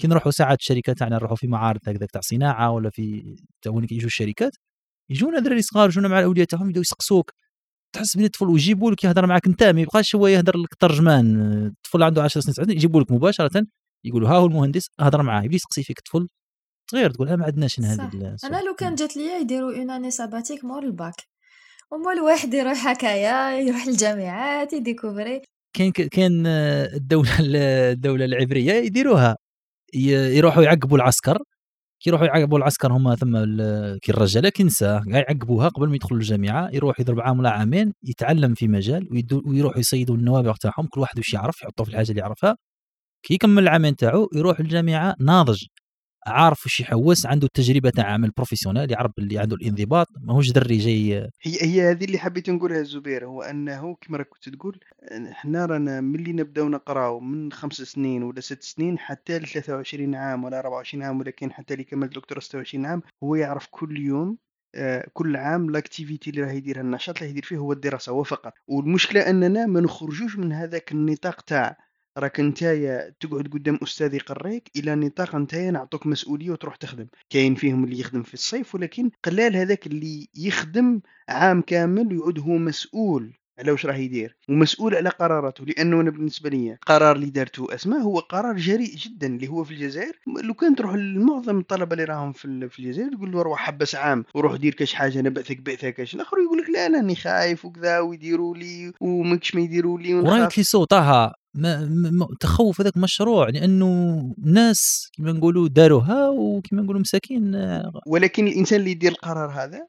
Speaker 1: كي نروحوا ساعات الشركات تاعنا نروحوا في معارض هكذا تاع صناعة ولا في وين يجوا الشركات يجونا دراري صغار يجونا مع الأولياء تاعهم يبداو يسقسوك. تحس بلي الطفل ويجيبوا لك يهضر معك أنت ما يبقاش هو يهضر لك ترجمان الطفل عنده 10 سنين يجيبوا لك مباشرة يقولوا ها هو المهندس هضر معاه. يبدا يسقسي فيك طفل صغير تقول ما عندناش هذه
Speaker 3: أنا لو كان جات لي يديروا une année sabbatique مور الباك. وما الواحد يروح هكايا يروح الجامعات يديكوفري.
Speaker 1: كاين كاين الدولة [LAUGHS] الدولة العبرية يديروها. يروحوا يعقبوا العسكر. كي يروحوا يعقبوا العسكر هما ثم كي الرجاله كي النساء يعقبوها قبل ما يدخلوا الجامعة. يروح يضرب عام ولا عامين يتعلم في مجال ويروحوا يصيدوا النوابغ تاعهم. كل واحد واش يعرف يحطوا في الحاجة اللي يعرفها. كي يكمل العامين تاعو يروح الجامعة ناضج. عارف واش يحوس عنده التجربه تاع عمل professionnel يعرف اللي عنده الانضباط ماهوش دري جاي
Speaker 2: هي هي هذه اللي حبيت نقولها الزبير هو أنه كما راك كنت تقول إحنا رانا ملي نبداو نقراو من خمس سنين ولا ست سنين حتى ل 23 عام ولا 24 عام ولا كاين حتى اللي كمل دكتور 26 عام هو يعرف كل يوم آه، كل عام l'activité اللي راه يديرها النشاط اللي يدير فيه هو الدراسة هو فقط. والمشكلة أننا ما نخرجوش من هذاك النطاق تاع راك نتايا تقعد قدام أستاذ يقريك إلى نطاق نتايا نعطوك مسؤولية وتروح تخدم. كاين فيهم اللي يخدم في الصيف ولكن قلال هذاك اللي يخدم عام كامل ويعود هو مسؤول. على واش راه يدير؟ ومسؤول على قراراته لأنه أنا بالنسبة لي القرار اللي دارته أسماء هو قرار جريء جدا اللي هو في الجزائر. لو كان تروح لمعظم الطلبة اللي راهم في, في الجزائر تقول له روح حبس عام وروح دير كاش حاجة أنا بعثك بعثه كاش. الآخر يقول لك لا أنا راني خايف وكذا ويديروا لي وماكش ما يديروا لي
Speaker 1: ورايك في صوتها ما, ما تخوف هذاك مشروع لأنه الناس كما نقولوا داروها وكما نقولوا مساكين
Speaker 2: ولكن الإنسان اللي يدير القرار هذا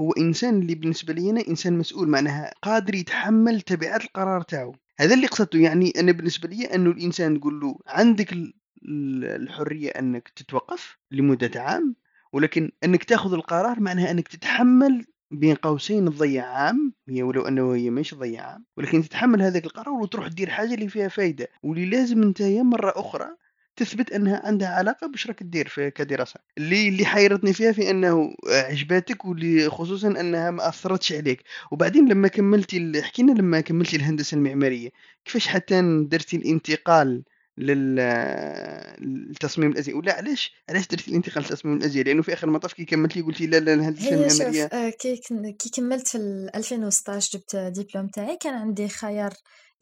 Speaker 2: هو إنسان اللي بالنسبة لي أنا إنسان مسؤول معناها قادر يتحمل تبعات القرار تاعو. هذا اللي قصدته يعني أنا بالنسبة لي أنه الإنسان تقول له عندك الحرية أنك تتوقف لمدة عام ولكن أنك تأخذ القرار معناها أنك تتحمل بين قوسين تضيع عام هي ولو أنه هي مش تضيع عام ولكن تتحمل هذاك القرار وتروح دير حاجة اللي فيها فايدة واللي لازم أنت مرة أخرى تثبت أنها عندها علاقة باش راك دير في كدراسة. اللي اللي حيرتني فيها في أنه عجباتك واللي خصوصا أنها ما أثرتش عليك. وبعدين لما كملتي حكينا لما كملتي الهندسة المعمارية كيفاش حتى درتي الانتقال للتصميم الازياء ولا علاش؟ علاش درتي الانتقال للتصميم الازياء لأنه في آخر المطاف كي كملتي قلتي لا لا الهندسه المعماريه
Speaker 3: آه، كي كي كملت في 2016 جبت ديبلوم تاعي كان عندي خيار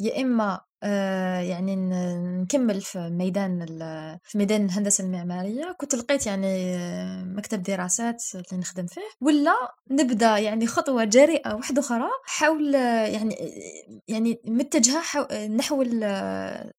Speaker 3: يا إما آه، يعني نكمل في ميدان في ميدان الهندسة المعمارية. كنت لقيت يعني مكتب دراسات اللي نخدم فيه. ولا نبدأ يعني خطوة جريئة واحدة أخرى حول يعني يعني متجهة نحو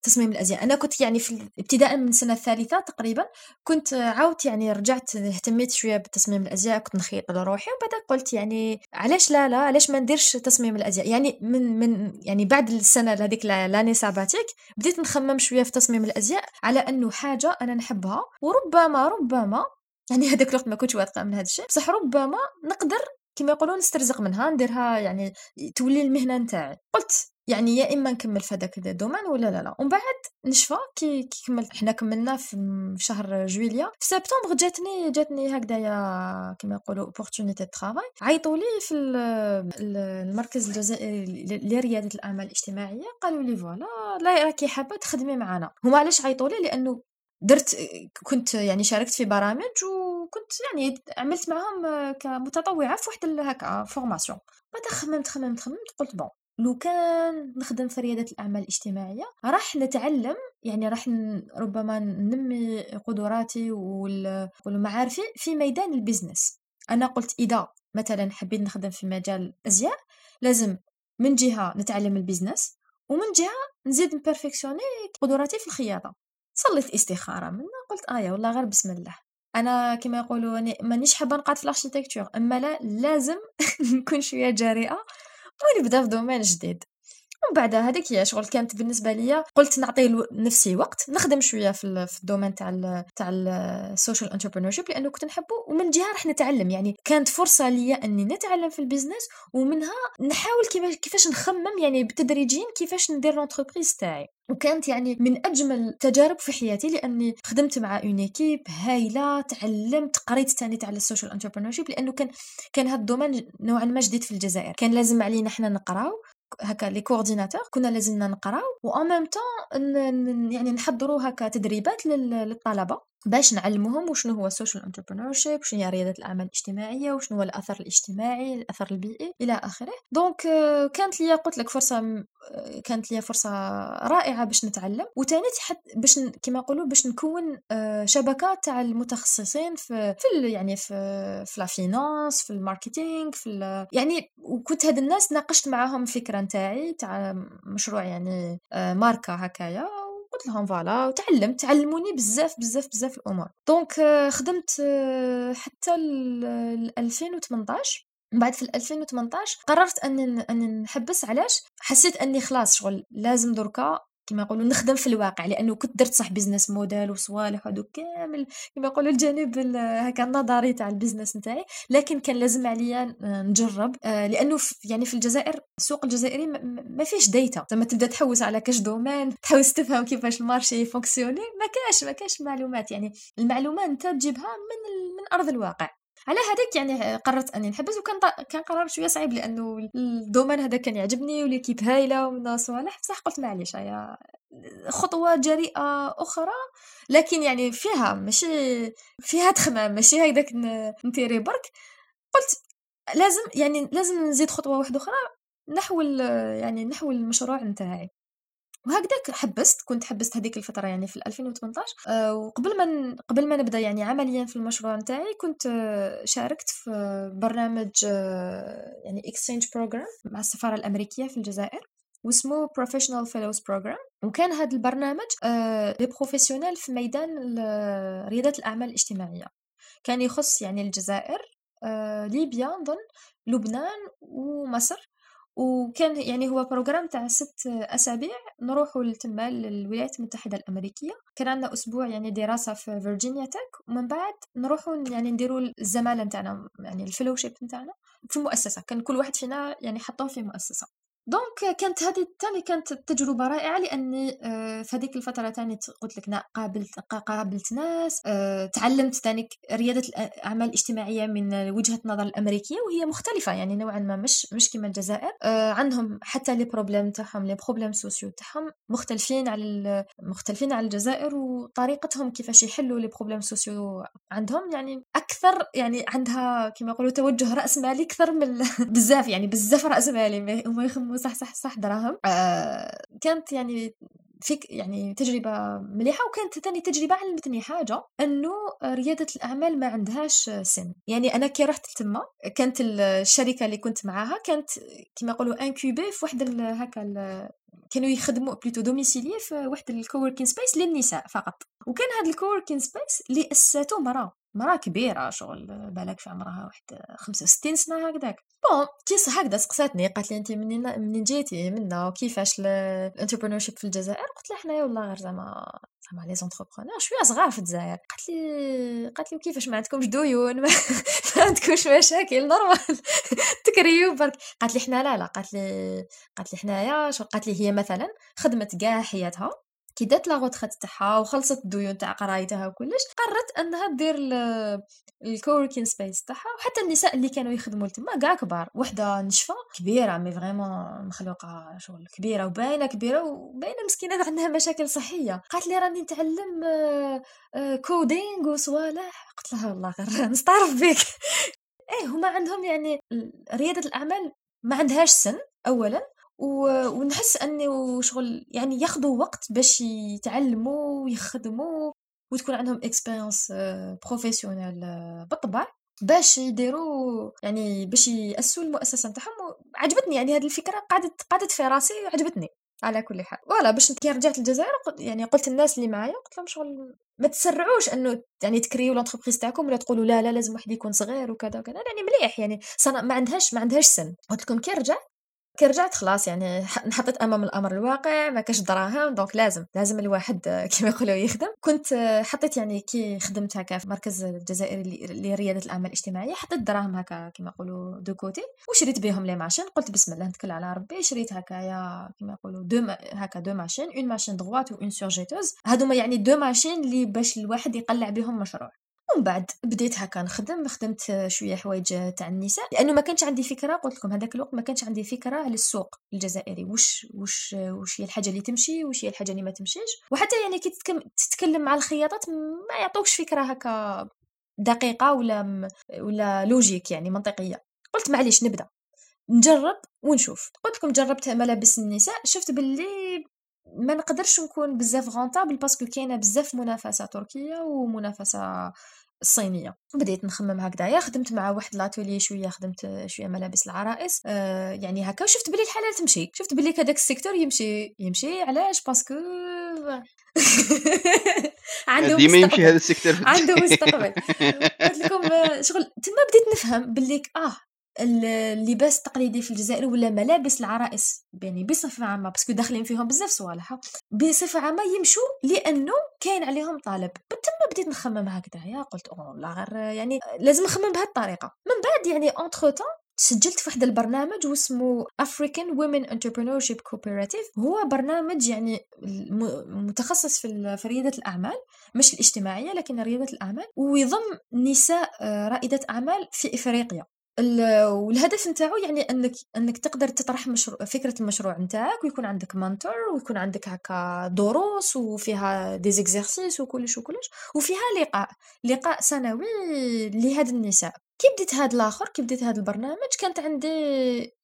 Speaker 3: تصميم الأزياء. أنا كنت يعني في ابتداء من السنة الثالثة تقريبا كنت عاودت يعني رجعت اهتميت شوية بتصميم الأزياء. كنت نخيط لروحي وبعد قلت يعني علاش لا لا علاش ما نديرش تصميم الأزياء؟ يعني من من يعني بعد السنة هذيك l'année sabbatique بديت نخمم شوية في تصميم الأزياء على أنه حاجة أنا نحبها وربما ربما يعني [LAUGHS] هذاك الوقت ما كنتش واثقة من هذا الشيء بصح ربما نقدر كما يقولون نسترزق منها نديرها يعني تولي المهنة نتاعي. قلت يعني يا إما نكمل في هذاك ال domaine ولا لا لا. ومن بعد نشفى كي كملت. حنا كملنا في شهر جويليا. في سبتمبر جاتني جاتني هكذايا كما يقولوا opportunité de travail عيطوا لي في المركز الجزائري لرياده الأعمال الاجتماعية. قالوا لي voilà لا راكي حابه تخدمي معنا. هما علاش عيطوا لي؟ لأنه درت كنت يعني شاركت في برامج وكنت يعني عملت معهم كمتطوعة في واحد هكا formation. بعد خممت خممت خممت قلت bon لو كان نخدم في ريادة الأعمال الاجتماعية راح نتعلم يعني راح ربما ننمي قدراتي والمعارفي في ميدان ال business. أنا قلت إذا مثلا حبيت نخدم في مجال الأزياء لازم من جهة نتعلم ال business ومن جهة نزيد نبرفكسيوني قدراتي في الخياطة. صليت إستخارة منا قلت آية والله غير بسم الله. أنا كما يقولوا مانيش حابة نقعد في ال architecture أما لا لازم [LAUGHS] نكون شوية جريئة ونبدأ في domaine جديد. ومن بعد هذيك هي شغل كانت بالنسبة ليا قلت نعطي نفسي وقت نخدم شوية في في ال domaine تاع تاع ال social entrepreneurship لأنه كنت نحبه ومن جهة راح نتعلم. يعني كانت فرصة ليا إني نتعلم في البيزنس ومنها نحاول كيفاش نخمم يعني بالتدريج كيفاش ندير l'entreprise تاعي. وكانت يعني من أجمل تجارب في حياتي لأني خدمت مع une équipe هايلة تعلمت قريت ثاني تاع ال social entrepreneurship لأنه كان كان هذا ال domaine نوعا ما جديد في الجزائر. كان لازم علينا إحنا نقراو هكا les coordinateurs كنا لازمنا نقراو و en même temps يعني نحضروا هكا تدريبات للطلبة. باش نعلموهم وشنو هو ال social entrepreneurship شنو هي رياده الأعمال الاجتماعية وشنو هو الأثر الاجتماعي الأثر البيئي إلى آخره. donc كانت لي قلت لك فرصة كانت لي فرصة رائعة باش نتعلم. وثاني حتى باش كما نقولوا باش نكون شبكة تاع المتخصصين في في يعني في في لا في ال marketing في يعني وكنت هاد الناس ناقشت معاهم الفكرة نتاعي تاع مشروع يعني ماركة هكايا. قلت لهم voilà وتعلمت تعلموني بزاف بزاف بزاف الأمور. donc آه، خدمت آه، حتى ل 2018 من بعد في 2018 قررت أني أني نحبس. علاش؟ حسيت أني خلاص شغل لازم دركا. كما يقولوا نخدم في الواقع لأنه كنت درت صح business model وصوالح وهذوك كامل. كما يقولوا الجانب هكا النظري تاع ال business نتاعي. لكن كان لازم عليا نجرب. آه، لأنه يعني في الجزائر السوق الجزائري ما فيش data زعما تبدأ تحوس على كاش domaine تحوس تفهم كيفاش ال marché فونكسيوني ما كاش ما كاش معلومات. يعني المعلومات أنت تجيبها من من أرض الواقع. على هذاك يعني قررت أني نحبس وكان كان قرار شوية صعيب لأنه الدومين هذا كان يعجبني وليكيب هايلة ومن صوالح بصح قلت معليش هيا خطوة جريئة أخرى لكن يعني فيها ماشي فيها تخمام ماشي هكذاك نتيري برك. قلت لازم يعني لازم نزيد خطوة واحدة أخرى نحو يعني نحو المشروع نتاعي. وهكذاك حبست كنت حبست هذيك الفترة يعني في 2018 أه وقبل ما قبل ما نبدأ يعني عمليا في المشروع نتاعي كنت آه، شاركت في برنامج أه يعني exchange program مع السفارة الأمريكية في الجزائر واسمه Professional Fellows Program. وكان هذا البرنامج les professionnels في ميدان رياده الأعمال الاجتماعية. كان يخص يعني الجزائر ليبيا نظن لبنان ومصر. وكان يعني هو programme تاع ست أسابيع نروحوا لتما للولايات المتحدة الأمريكية. كان عندنا أسبوع يعني دراسة في Virginia Tech ومن بعد نروحوا يعني نديروا الزمالة نتاعنا يعني ال fellowship نتاعنا في مؤسسة. كان كل واحد فينا يعني حطوه في مؤسسة. donc كانت هذه تاني كانت تجربة رائعة لاني آه، في هذيك الفترة تاني قلت لك قابلت قابلت ناس آه، تعلمت تاني ريادة الاعمال الاجتماعيه من وجهة نظر الأمريكية وهي مختلفة يعني نوعا ما مش مش كما الجزائر. آه، عندهم حتى les problèmes تاعهم les problèmes sociaux تاعهم مختلفين على مختلفين على الجزائر وطريقتهم كيفاش يحلوا les problèmes sociaux عندهم يعني أكثر يعني عندها كما يقولوا توجه رأس مالي أكثر من [LAUGHS] بزاف يعني بزاف رأس مالي وما يخموا صح صح صح دراهم. آه كانت يعني فيك يعني تجربة مليحة وكانت ثاني تجربة علمتني حاجة أنه ريادة الأعمال ما عندهاش سن. يعني أنا كي رحت تما كانت الشركة اللي كنت معاها كانت كما يقولوا incubée في واحد هكا كانوا يخدموا plutôt domiciliée في واحد ال coworking space للنساء فقط. وكان هذا ال coworking space اللي اسسته مراه مراة كبيرة شغل بالك في عمرها واحد 65 سنة هكذاك. bon كي هكذا سقساتني. قالت لي انت منين منين جيتي؟ منا. وكيفاش ال entrepreneur في الجزائر؟ قلت لها حنايا والله غير زعما زعما les entrepreneurs شوية صغار في الجزائر. قالت لي قالت لي كيفاش ما عندكمش ديون؟ [LAUGHS] ما, عندكمش مشاكل normal [LAUGHS] تكريو برك. قالت لي حنا لا لا. قالت لي قالت لي حنايا قالت لي هي مثلا خدمت كاع حياتها كي دات la retraite تاعها وخلصت الديون تاع قرايتها وكلش قررت أنها دير ال coworking space تاعها وحتى النساء اللي كانوا يخدموا تما كاع كبار وحدة نشفة كبيرة mais vraiment مخلوقة شغل كبيرة وباينة كبيرة وباينة مسكينة عندها مشاكل صحية. قالت لي راني نتعلم coding وصوالح. قلت لها والله غير [LAUGHS] نستعرف بك [LAUGHS] إيه هما عندهم يعني رياده الأعمال ما عندهاش سن اولا. ونحس أنه شغل يعني ياخذوا وقت باش يتعلموا ويخدموا وتكون عندهم expérience professionnelle بالطبع باش يديروا يعني باش يأسسوا المؤسسة نتاعهم عجبتني يعني هذه الفكرة قعدت قعدت في راسي وعجبتني على كل حال. voilà باش كي رجعت للجزائر يعني قلت الناس اللي معايا قلت لهم شغل ما تسرعوش أنه يعني تكريو l'entreprise تاعكم ولا تقولوا لا لا لازم واحد يكون صغير وكذا وكذا يعني مليح يعني ما عندهاش ما عندهاش سن. قلت لكم كي رجعت كي رجعت خلاص يعني نحطيت أمام الأمر الواقع ما كاش دراهم donc لازم لازم الواحد [LAUGHS] كما يقولوا يخدم. كنت حطيت يعني كي خدمت هكا في مركز الجزائري لريادة الأعمال الاجتماعية حطيت دراهم هكا كما يقولوا de côté وشريت بهم les machines. قلت بسم الله نتكل على ربي شريت هكايا كما يقولوا deux هكا deux machines une machine droite une surjeteuse هادوما يعني deux machines اللي باش الواحد يقلع بهم مشروع. ومن بعد بديت هكا نخدم خدمت شوية حوايج تاع النساء لأنه ما كانش عندي فكرة قلت لكم هذاك الوقت ما كانش عندي فكرة على السوق الجزائري وش وش وش هي الحاجة اللي تمشي وش هي الحاجة اللي ما تمشيش. وحتى يعني كي تتكلم مع الخياطات ما يعطوكش فكرة هكا دقيقة ولا ولا logique يعني منطقية. قلت معليش نبدأ. نجرب ونشوف. قلت لكم جربت ملابس النساء شفت باللي ما نقدرش نكون بزاف rentable parce que كاينة بزاف منافسة تركية ومنافسة الصينية. بديت نخمم هكذايا خدمت مع واحد l'atelier شوية خدمت شوية ملابس العرائس آه يعني هكا شفت بلي الحاله تمشي. شفت بلي كذاك ال secteur يمشي يمشي. علاش؟ parce que [LAUGHS]
Speaker 2: عنده ديما يمشي هذا ال secteur
Speaker 3: عنده مستقبل. قلت لكم شغل تما بديت نفهم بلي آه اللباس التقليدي في الجزائر ولا ملابس العرائس يعني بصفة عامة parce que داخلين فيهم بزاف صوالح. بصفة عامة يمشوا لأنه كاين عليهم طلب. تما بديت نخمم هكذايا قلت أوه لا غير يعني لازم نخمم بهذه الطريقة. من بعد يعني entre سجلت في واحد البرنامج واسمه African Women Entrepreneurship Cooperative. هو برنامج يعني متخصص في ريادة الأعمال مش الاجتماعية لكن ريادة الأعمال. ويضم نساء آه، رائدة أعمال في إفريقيا. والهدف نتاعو يعني انك أنك تقدر تطرح مشروع فكرة المشروع نتاعك ويكون عندك mentor ويكون عندك هكا دروس وفيها des exercices وكلش وكلش وفيها لقاء لقاء سنوي لهاد النساء. كي بديت هاد الآخر كي بديت هاد البرنامج كانت عندي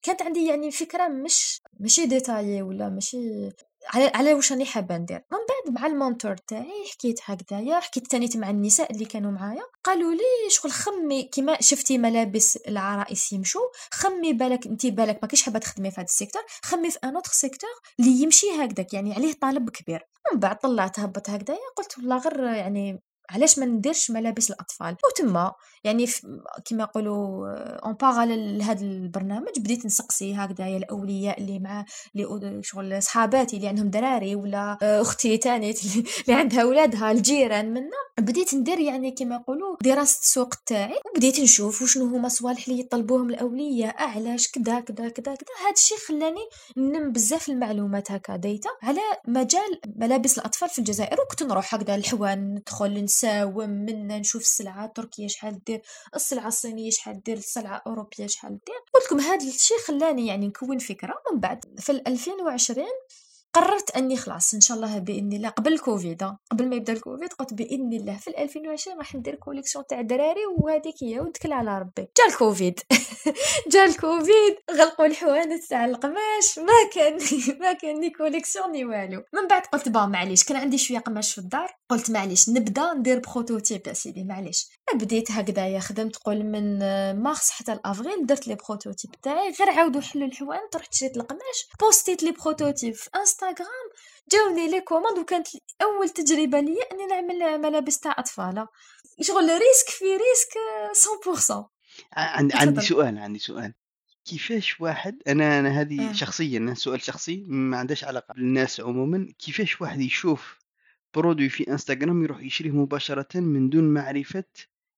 Speaker 3: كانت عندي يعني فكرة مش ماشي détaillée ولا ماشي على على واش راني حابة ندير. من بعد مع ال mentor تاعي حكيت هكذايا حكيت تاني مع النساء اللي كانوا معايا قالوا لي شغل خمي كيما شفتي ملابس العرائس يمشوا خمي بالك انت بالك ما كيش حابة تخدمي في هذا ال secteur خمي في un autre secteur اللي يمشي هكذاك يعني عليه طلب كبير. من بعد طلعت هبط هكذايا قلت والله غير يعني علاش ما نديرش ملابس الأطفال؟ وتما يعني كما يقولوا en parallèle لهذا البرنامج بديت نسقسي هكذايا الأولياء اللي مع اللي شغل صحاباتي اللي عندهم دراري ولا أختي تاني [LAUGHS] اللي عندها اولادها الجيران منا. بديت ندير يعني كما يقولوا دراسة السوق تاعي وبديت نشوف وشنو هما الصوالح اللي يطلبوهم الأولياء علاش كذا كذا كذا كذا هذا الشيء خلاني نلم بزاف المعلومات هكا data على مجال ملابس الأطفال في الجزائر. وكنت نروح هكذا الحوانت ندخل نساوم منا نشوف السلعة التركية شحال دير السلعة الصينية شحال دير السلعة الأوروبية شحال دير. قلت لكم هذا الشيء خلاني يعني نكون فكرة. من بعد في 2020 قررت أني خلاص إن شاء الله بإذن الله قبل الكوفيد قبل ما يبدأ الكوفيد قلت بإذن الله في 2020 راح ندير collection تاع دراري وهذيك هي ونتكل على ربي. جا الكوفيد. [LAUGHS] جا الكوفيد غلقوا الحوانت تاع القماش ما كان [LAUGHS] ما كان ni collection ni والو. من بعد قلت bah معليش كان عندي شوية قماش في الدار قلت معليش نبدأ ندير prototype يا سيدي معليش. بديت هكذايا خدمت قول من مارس حتى لافريل درت les prototypes تاعي غير عاودوا حلوا الحوانت رحت شريت القماش بوستيت les prototypes في انستغرام جاوني les commandes وكانت أول تجربة ليا أني نعمل ملابس تاع أطفال. شغل risque في risque 100%
Speaker 2: عندي عندي سؤال عندي سؤال. كيفاش واحد أنا أنا هذه آه. شخصيا سؤال شخصي ما عندهاش علاقة بالناس عموما. كيفاش واحد يشوف produit في انستغرام يروح يشريه مباشرة من دون معرفة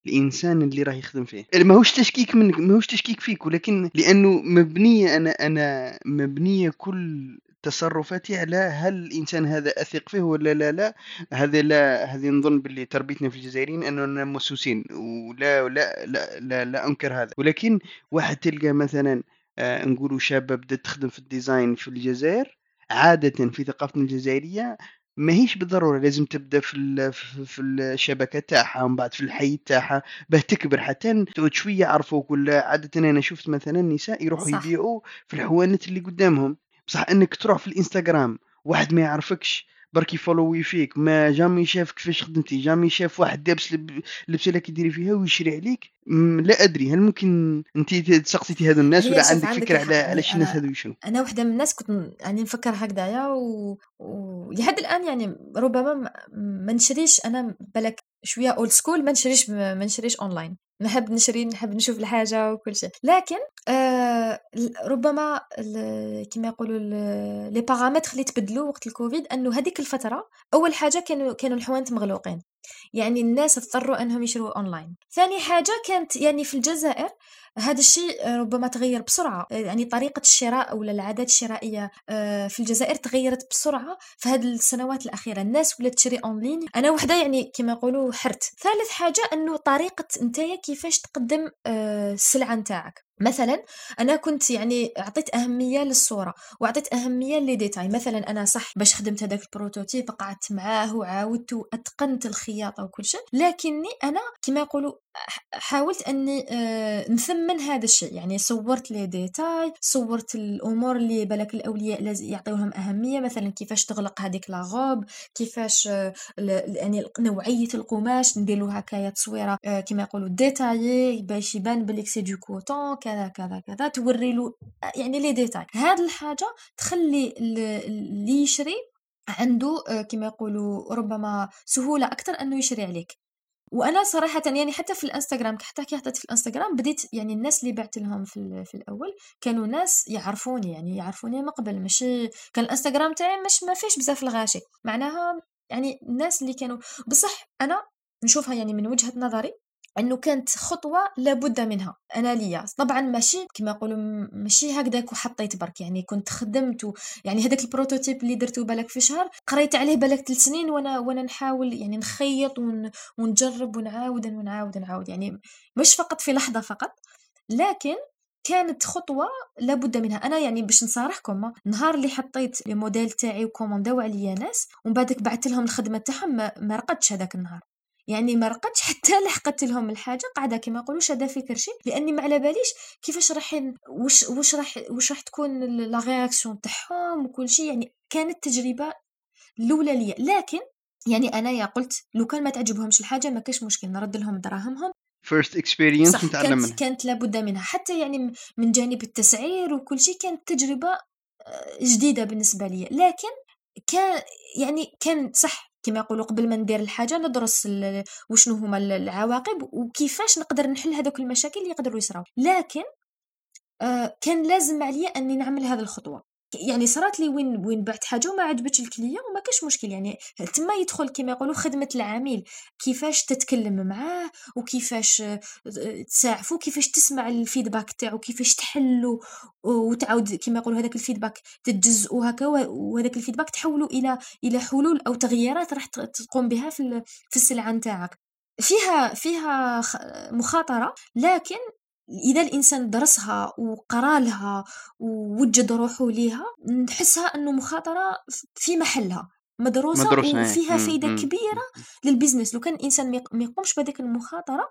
Speaker 2: الإنسان اللي راه يخدم فيه؟ ماهوش تشكيك منك ماهوش تشكيك فيك ولكن لأنه مبنية أنا أنا مبنية كل تصرفاتي على هل الإنسان هذا أثق فيه ولا لا لا. هذا لا هذه نظن باللي تربيتنا في الجزائريين أننا مسوسين ولا لا لا لا, لا أنكر هذا. ولكن واحد تلقى مثلا آه نقولوا شابه بدات تخدم في الديزاين في الجزائر عادة في ثقافتنا الجزائرية ماهيش بالضرورة لازم تبدأ في في الشبكة تاعها ومن بعد في الحي تاعها باه تكبر. حتى تعود شوية يعرفوك ولا عادة أنا شفت مثلا نساء يروحوا يبيعوا في الحوانت اللي قدامهم. بصح إنك تروح في الإنستغرام واحد ما يعرفكش برك يفولوي فيك ما jamais شاف كيفاش خدمتي jamais شاف واحد لابس اللبسه اللي كيديري فيها ويشري عليك لا أدري هل ممكن انت تسقسيتي هذو الناس ولا عندك فكرة على علاش الناس هذو شنو
Speaker 3: أنا وحدة من الناس كنت يعني نفكر هكذايا و... ولحد الآن يعني ربما ما نشريش أنا بالك شوية old school ما نشريش ما نشريش اونلاين نحب نشري نحب نشوف الحاجة وكل شيء. لكن آه ربما كما يقولوا les paramètres اللي تبدلوا وقت الكوفيد أنه هذيك الفترة أول حاجة كانوا كانوا الحوانت مغلوقين. يعني الناس اضطروا أنهم يشروا أونلاين. ثاني حاجة كانت يعني في الجزائر هذا الشيء ربما تغير بسرعة. يعني طريقة الشراء ولا العادات الشرائية آه، في الجزائر تغيرت بسرعة في هذه السنوات الأخيرة. الناس ولات تشري أونلاين. أنا وحدة يعني كما يقولوا حرت. ثالث حاجة أنه طريقة نتايا كيفاش تقدم آه، السلعة نتاعك. مثلا أنا كنت يعني عطيت أهمية للصورة وعطيت أهمية les détails. مثلا أنا صح باش خدمت هذاك ال prototype قعدت معاه وعاودت وأتقنت الخياطة وكل شيء لكني أنا كما يقولوا حاولت أني آه، نثمن هذا الشيء. يعني صورت les détails صورت الأمور اللي بالك الأولياء لازم يعطيوهم أهمية. مثلا كيفاش تغلق هذيك la robe كيفاش آه، يعني نوعية القماش نديرو هكايا تصويرة آه، كما يقولوا détail باش يبان بليك c'est du coton كذا كذا كذا توري له يعني les détails هاد الحاجة تخلي اللي يشري عنده كما يقولوا ربما سهولة أكثر أنه يشري عليك. وأنا صراحة يعني حتى في الإنستغرام حتى كي حطيت في الإنستغرام بديت يعني الناس اللي بعت لهم في, في الأول كانوا ناس يعرفوني يعني يعرفوني من قبل. ماشي كان الإنستغرام تاعي مش ما فيش بزاف الغاشي. معناها يعني الناس اللي كانوا بصح أنا نشوفها يعني من وجهة نظري إنه كانت خطوة لابد منها أنا ليا. طبعا ماشي كما يقولوا ماشي هكذاك وحطيت برك. يعني كنت خدمت. يعني هذاك ال prototype اللي درته بالك في شهر قريت عليه بالك ثلاث سنين وأنا وأنا نحاول يعني نخيط ون... ونجرب ونعاود ونعاود ونعاود. يعني مش فقط في لحظة فقط لكن كانت خطوة لابد منها. أنا يعني باش نصارحكم نهار اللي حطيت الموديل تاعي وكومونداو عليا ناس ومن بعدك بعثت لهم الخدمة تاعهم ما رقدتش هذاك النهار. يعني ما رقدتش حتى [LAUGHS] لحقت لهم الحاجة قاعدة كما يقولوا شادة في كرشي لأني ما على باليش كيفاش راح واش واش راح واش راح تكون la réaction تاعهم وكل شيء يعني كانت تجربة الأولى ليا. لكن يعني أنايا قلت لو كان ما تعجبهمش الحاجة ما كاش مشكل نرد لهم دراهمهم.
Speaker 2: first experience نتعلم
Speaker 3: منها. كانت لابد منها. حتى يعني من جانب التسعير وكل شيء كانت تجربة آه، جديدة بالنسبة لي لكن كان يعني كان صح كما يقولوا قبل ما ندير الحاجة ندرس وشنو هما العواقب وكيفاش نقدر نحل هذوك المشاكل اللي يقدروا يصراو لكن آه كان لازم عليا أني نعمل هذه الخطوة. يعني صرات لي وين وين بعت حاجة وما عجبتش ال client وما كاش مشكل. يعني تما يدخل كما يقولوا خدمة العميل كيفاش تتكلم معاه وكيفاش آه، تساعفو كيفاش تسمع ال feedback تاعو كيفاش تحلو وتعاود كما يقولوا هذاك الفيدباك تتجزئوا هكا وهذاك الفيدباك تحولوا إلى إلى حلول أو تغييرات راح تقوم بها في في السلعة نتاعك. فيها فيها مخاطرة لكن إذا الإنسان درسها وقرا لها ووجد روحه ليها نحسها إنه مخاطرة في محلها مدروسة, مدروسة وفيها إيه. فايدة كبيرة للبزنس لو كان الإنسان ما يقومش بهذيك المخاطرة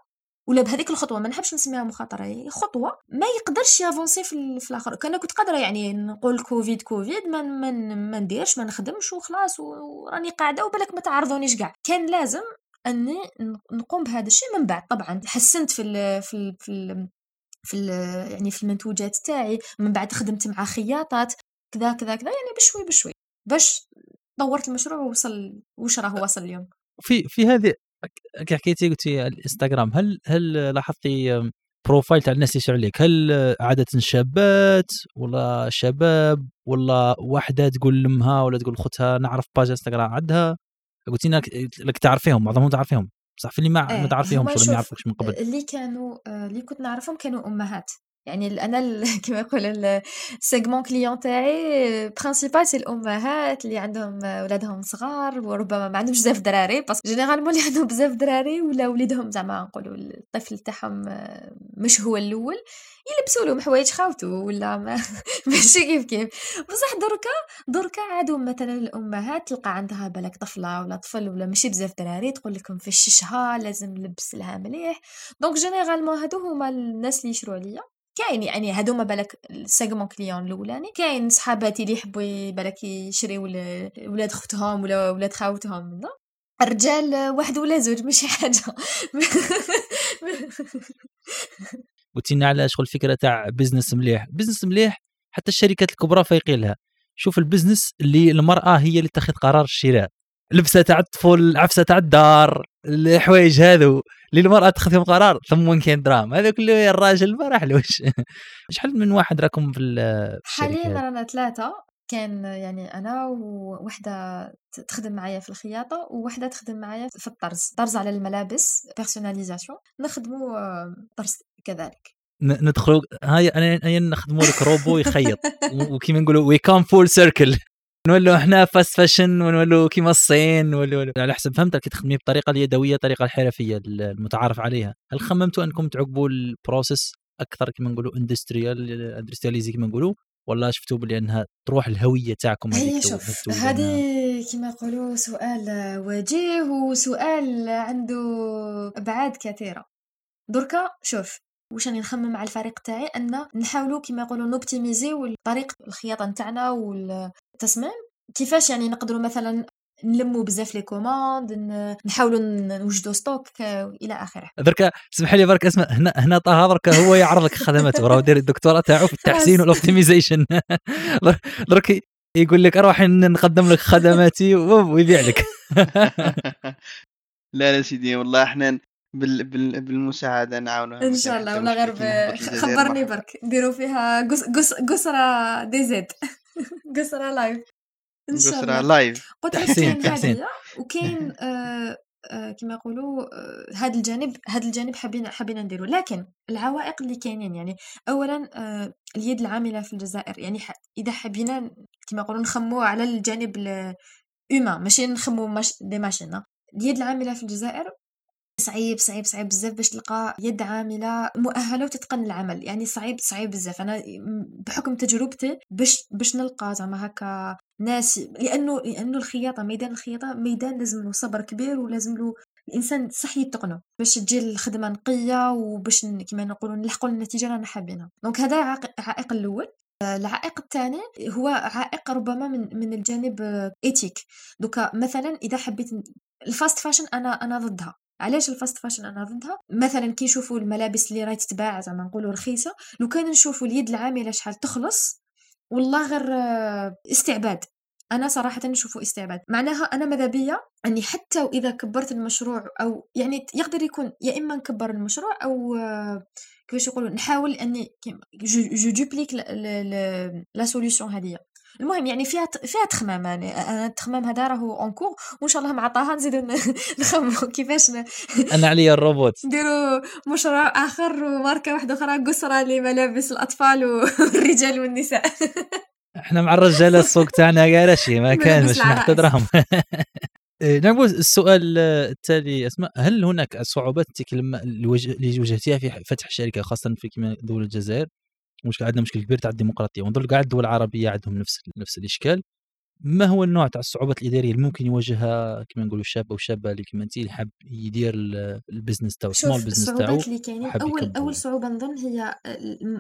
Speaker 3: ولا بهذيك الخطوة ما نحبش نسميها مخاطرة خطوة ما يقدرش يافونسي في, في الآخر. كان كنت قادرة يعني نقول كوفيد كوفيد ما ما ما نديرش ما نخدمش وخلاص وراني قاعدة وبالك ما تعرضونيش كاع. كان لازم أني نقوم بهذا الشيء من بعد. طبعا حسنت في ال في ال في ال في يعني في المنتوجات تاعي من بعد خدمت مع خياطات كذا كذا كذا يعني بشوي بشوي باش طورت المشروع ووصل وش راه وصل اليوم.
Speaker 1: في في هذه كي حكيتي قلتي الإنستغرام هل هل لاحظتي profile تاع الناس يشروا عليك؟ هل عادة شابات ولا شباب ولا واحدة تقول لمها ولا تقول لخوتها نعرف page إنستغرام عندها؟ قلتي لك تعرفيهم معظمهم تعرفيهم. بصح في اللي ما
Speaker 3: إيه،
Speaker 1: ما تعرفيهمش ولا ما يعرفوكش من قبل.
Speaker 3: اللي كانوا آه، اللي كنت نعرفهم كانوا أمهات. يعني أنا كما يقول ال segment client تاعي principal c'est الامهات اللي عندهم ولادهم صغار وربما ما عندهمش بزاف دراري parce que généralement اللي عندهم بزاف دراري ولا وليدهم زعما نقولوا الطفل تاعهم مش هو الأول يلبسوا لهم حوايج خاوتو ولا ما [LAUGHS] ماشي كيف كيف. بصح دركا دركا عادوا مثلا الأمهات تلقى عندها بالك طفلة ولا طفل ولا ماشي بزاف دراري تقول لكم فششها لازم نلبس لها مليح. donc généralement هادو هما الناس اللي يشرو عليا. كاين يعني هادوما بالك ال segment client الأولاني كاين صحاباتي اللي يحبوا بالك يشريو ولاد اختهم ولا ولاد خاوتهم الرجال واحد ولا زوج ماشي حاجة. [LAUGHS]
Speaker 1: قلت لنا على شغل الفكرة تاع business مليح. business مليح حتى الشركات الكبرى فايقين لها شوف ال business اللي المرأة هي اللي تاخذ قرار الشراء. لبسة تاع الطفل عفسة تاع الدار الحوايج هذو اللي المراه تاخذ فيهم قرار ثم كاين درام هذا كله الراجل ما راحلوش [LAUGHS] شحال من واحد راكم في
Speaker 3: حاليا رانا ثلاثة كان يعني أنا ووحدة تخدم معايا في الخياطة ووحدة تخدم معايا في الطرز طرز على الملابس personnalisation نخدموا طرز كذلك.
Speaker 1: ندخلوا هاي أنا نخدموا لك روبو يخيط [LAUGHS] وكيما نقولوا we come full circle نولوا إحنا fast fashion ونولوا كيما الصين ونولوا على حسب فهمت كي تخدمي بطريقة اليدوية الطريقة الحرفية المتعارف عليها. هل خممتوا أنكم تعقبوا ال process أكثر كما نقولوا industrial industrialiser كما نقولوا؟ ولا شفتوا بلي انها تروح الهوية تاعكم
Speaker 3: هي شوف هذه كما يقولوا سؤال وجيه وسؤال عنده أبعاد كثيرة. دركا شوف واش راني نخمم مع الفريق تاعي؟ أن نحاولوا كما يقولوا نوبتيميزيو طريقه الخياطة نتاعنا والتصميم كيفاش يعني نقدروا مثلا نلموا بزاف les commandes نحاولوا نوجدوا stock إلى آخره.
Speaker 1: درك اسمح لي برك اسمع هنا هنا طه درك هو يعرض لك خدماته راه دير الدكتوراه تاعو في التحسين وال optimization [LAUGHS] درك يقول لك أروح نقدم لك خدماتي ويبيع لك. [LAUGHS]
Speaker 2: لا لا سيدي والله إحنا بال... بال... بالمساعدة نعاونوها إن
Speaker 3: شاء الله ولا غير خبرني برك. نديرو فيها قص قص قصرة دي زد. [LAUGHS] قصرة لايف إن شاء الله.
Speaker 2: لايف
Speaker 3: قلت لك كاين وكاين [LAUGHS] آه آه كما يقولوا آه هذا الجانب هذا الجانب حابين حابين نديرو. لكن العوائق اللي كاينين يعني اولا آه اليد العاملة في الجزائر يعني ح... إذا حبينا كما يقولوا نخمو على الجانب الاوما ماشي نخمو ماش... دي ماشين اليد العاملة في الجزائر صعيب صعيب صعيب بزاف باش تلقى يد عاملة مؤهلة وتتقن العمل. يعني صعيب صعيب بزاف. أنا بحكم تجربتي باش باش نلقى زعما هكا ناس لأنه لأنه الخياطة ميدان الخياطة ميدان لازم له صبر كبير ولازم له الإنسان صح يتقنه باش تجي الخدمة نقية وباش كما نقولوا نلحقوا النتيجة اللي رانا حابينها. donc هذا العائق الأول. آه، العائق الثاني هو عائق ربما من من الجانب آه، éthique دوكا مثلا إذا حبيت ال fast fashion أنا أنا ضدها. علاش ال fast fashion أنا ضدها؟ مثلا كي نشوفوا الملابس اللي راهي تتباع زعما نقولوا رخيصة لو كان نشوفوا اليد العامله شحال تخلص والله غير آه، استعباد. أنا صراحة نشوفه استعباد. معناها أنا ماذا بيا؟ أني حتى وإذا كبرت المشروع أو يعني يقدر يكون يا إما نكبر المشروع أو آه، كيفاش يقولوا نحاول أني je duplique la solution هذه المهم يعني فيها فيها تخمام يعني أنا التخمام هذا راهو en cours وإن شاء الله مع طه نزيدو ن- [LAUGHS] نخممو كيفاش ن-
Speaker 1: أنا عليا الروبوت.
Speaker 3: نديرو مشروع آخر وماركة واحدة أخرى قصرى لملابس الأطفال والرجال والنساء. [LAUGHS]
Speaker 1: إحنا مع الرجاله السوق تاعنا قارشي ما كان مش. دراهم [LAUGHS] إيه، نعود السؤال التالي اسماء هل هناك صعوبات لما اللي واجه- اللي واجهتيها في فتح شركة خاصة في كما دول الجزائر؟ مشكل عندنا مشكل كبير تاع البيروقراطية ونظن كاع الدول العربية عندهم نفس نفس الإشكال. ما هو النوع تاع الصعوبات الإدارية اللي ممكن يواجهها كما نقولوا الشاب أو الشابة اللي كما انت اللي حاب يدير ال- ال business تاعو
Speaker 3: small
Speaker 1: business تاعو
Speaker 3: الصعوبات اللي كاينين أول
Speaker 1: يكبروا.
Speaker 3: أول صعوبة نظن هي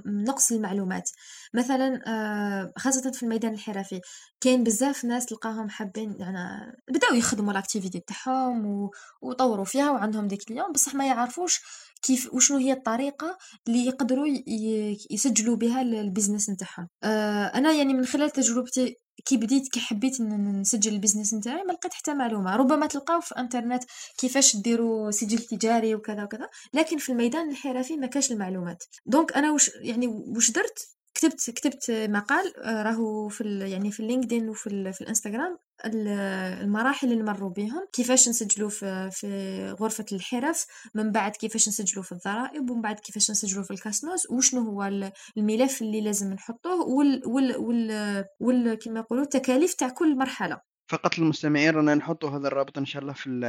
Speaker 3: نقص المعلومات مثلا آه، خاصة في الميدان الحرفي كاين بزاف ناس تلقاهم حابين يعني بداو يخدموا ال activité تاعهم وطوروا فيها وعندهم des clients بصح ما يعرفوش كيف وشنو هي الطريقة اللي يقدروا يسجلوا بها ال- ال business نتاعهم آه، أنا يعني من خلال تجربتي كي بديت كي حبيت نسجل ال business نتاعي ما لقيت حتى معلومة. ربما تلقاو في انترنت كيفاش ديروا سجل تجاري وكذا وكذا لكن في الميدان الحرفي ما كاش المعلومات. donc أنا وش يعني وش درت؟ كتبت كتبت مقال آه، راهو في ال يعني في ال LinkedIn وفي ال في الإنستغرام ال- المراحل اللي مروا بهم كيفاش نسجلوا في في غرفة الحرف من بعد كيفاش نسجلوا في الضرائب ومن بعد كيفاش نسجلوا في الكاسنوس وشنو هو ال- الملف اللي لازم نحطوه وال وال وال, وال كما يقولوا التكاليف تاع كل مرحلة.
Speaker 2: فقط للمستمعين رانا نحطوا هذا الرابط إن شاء الله في ال-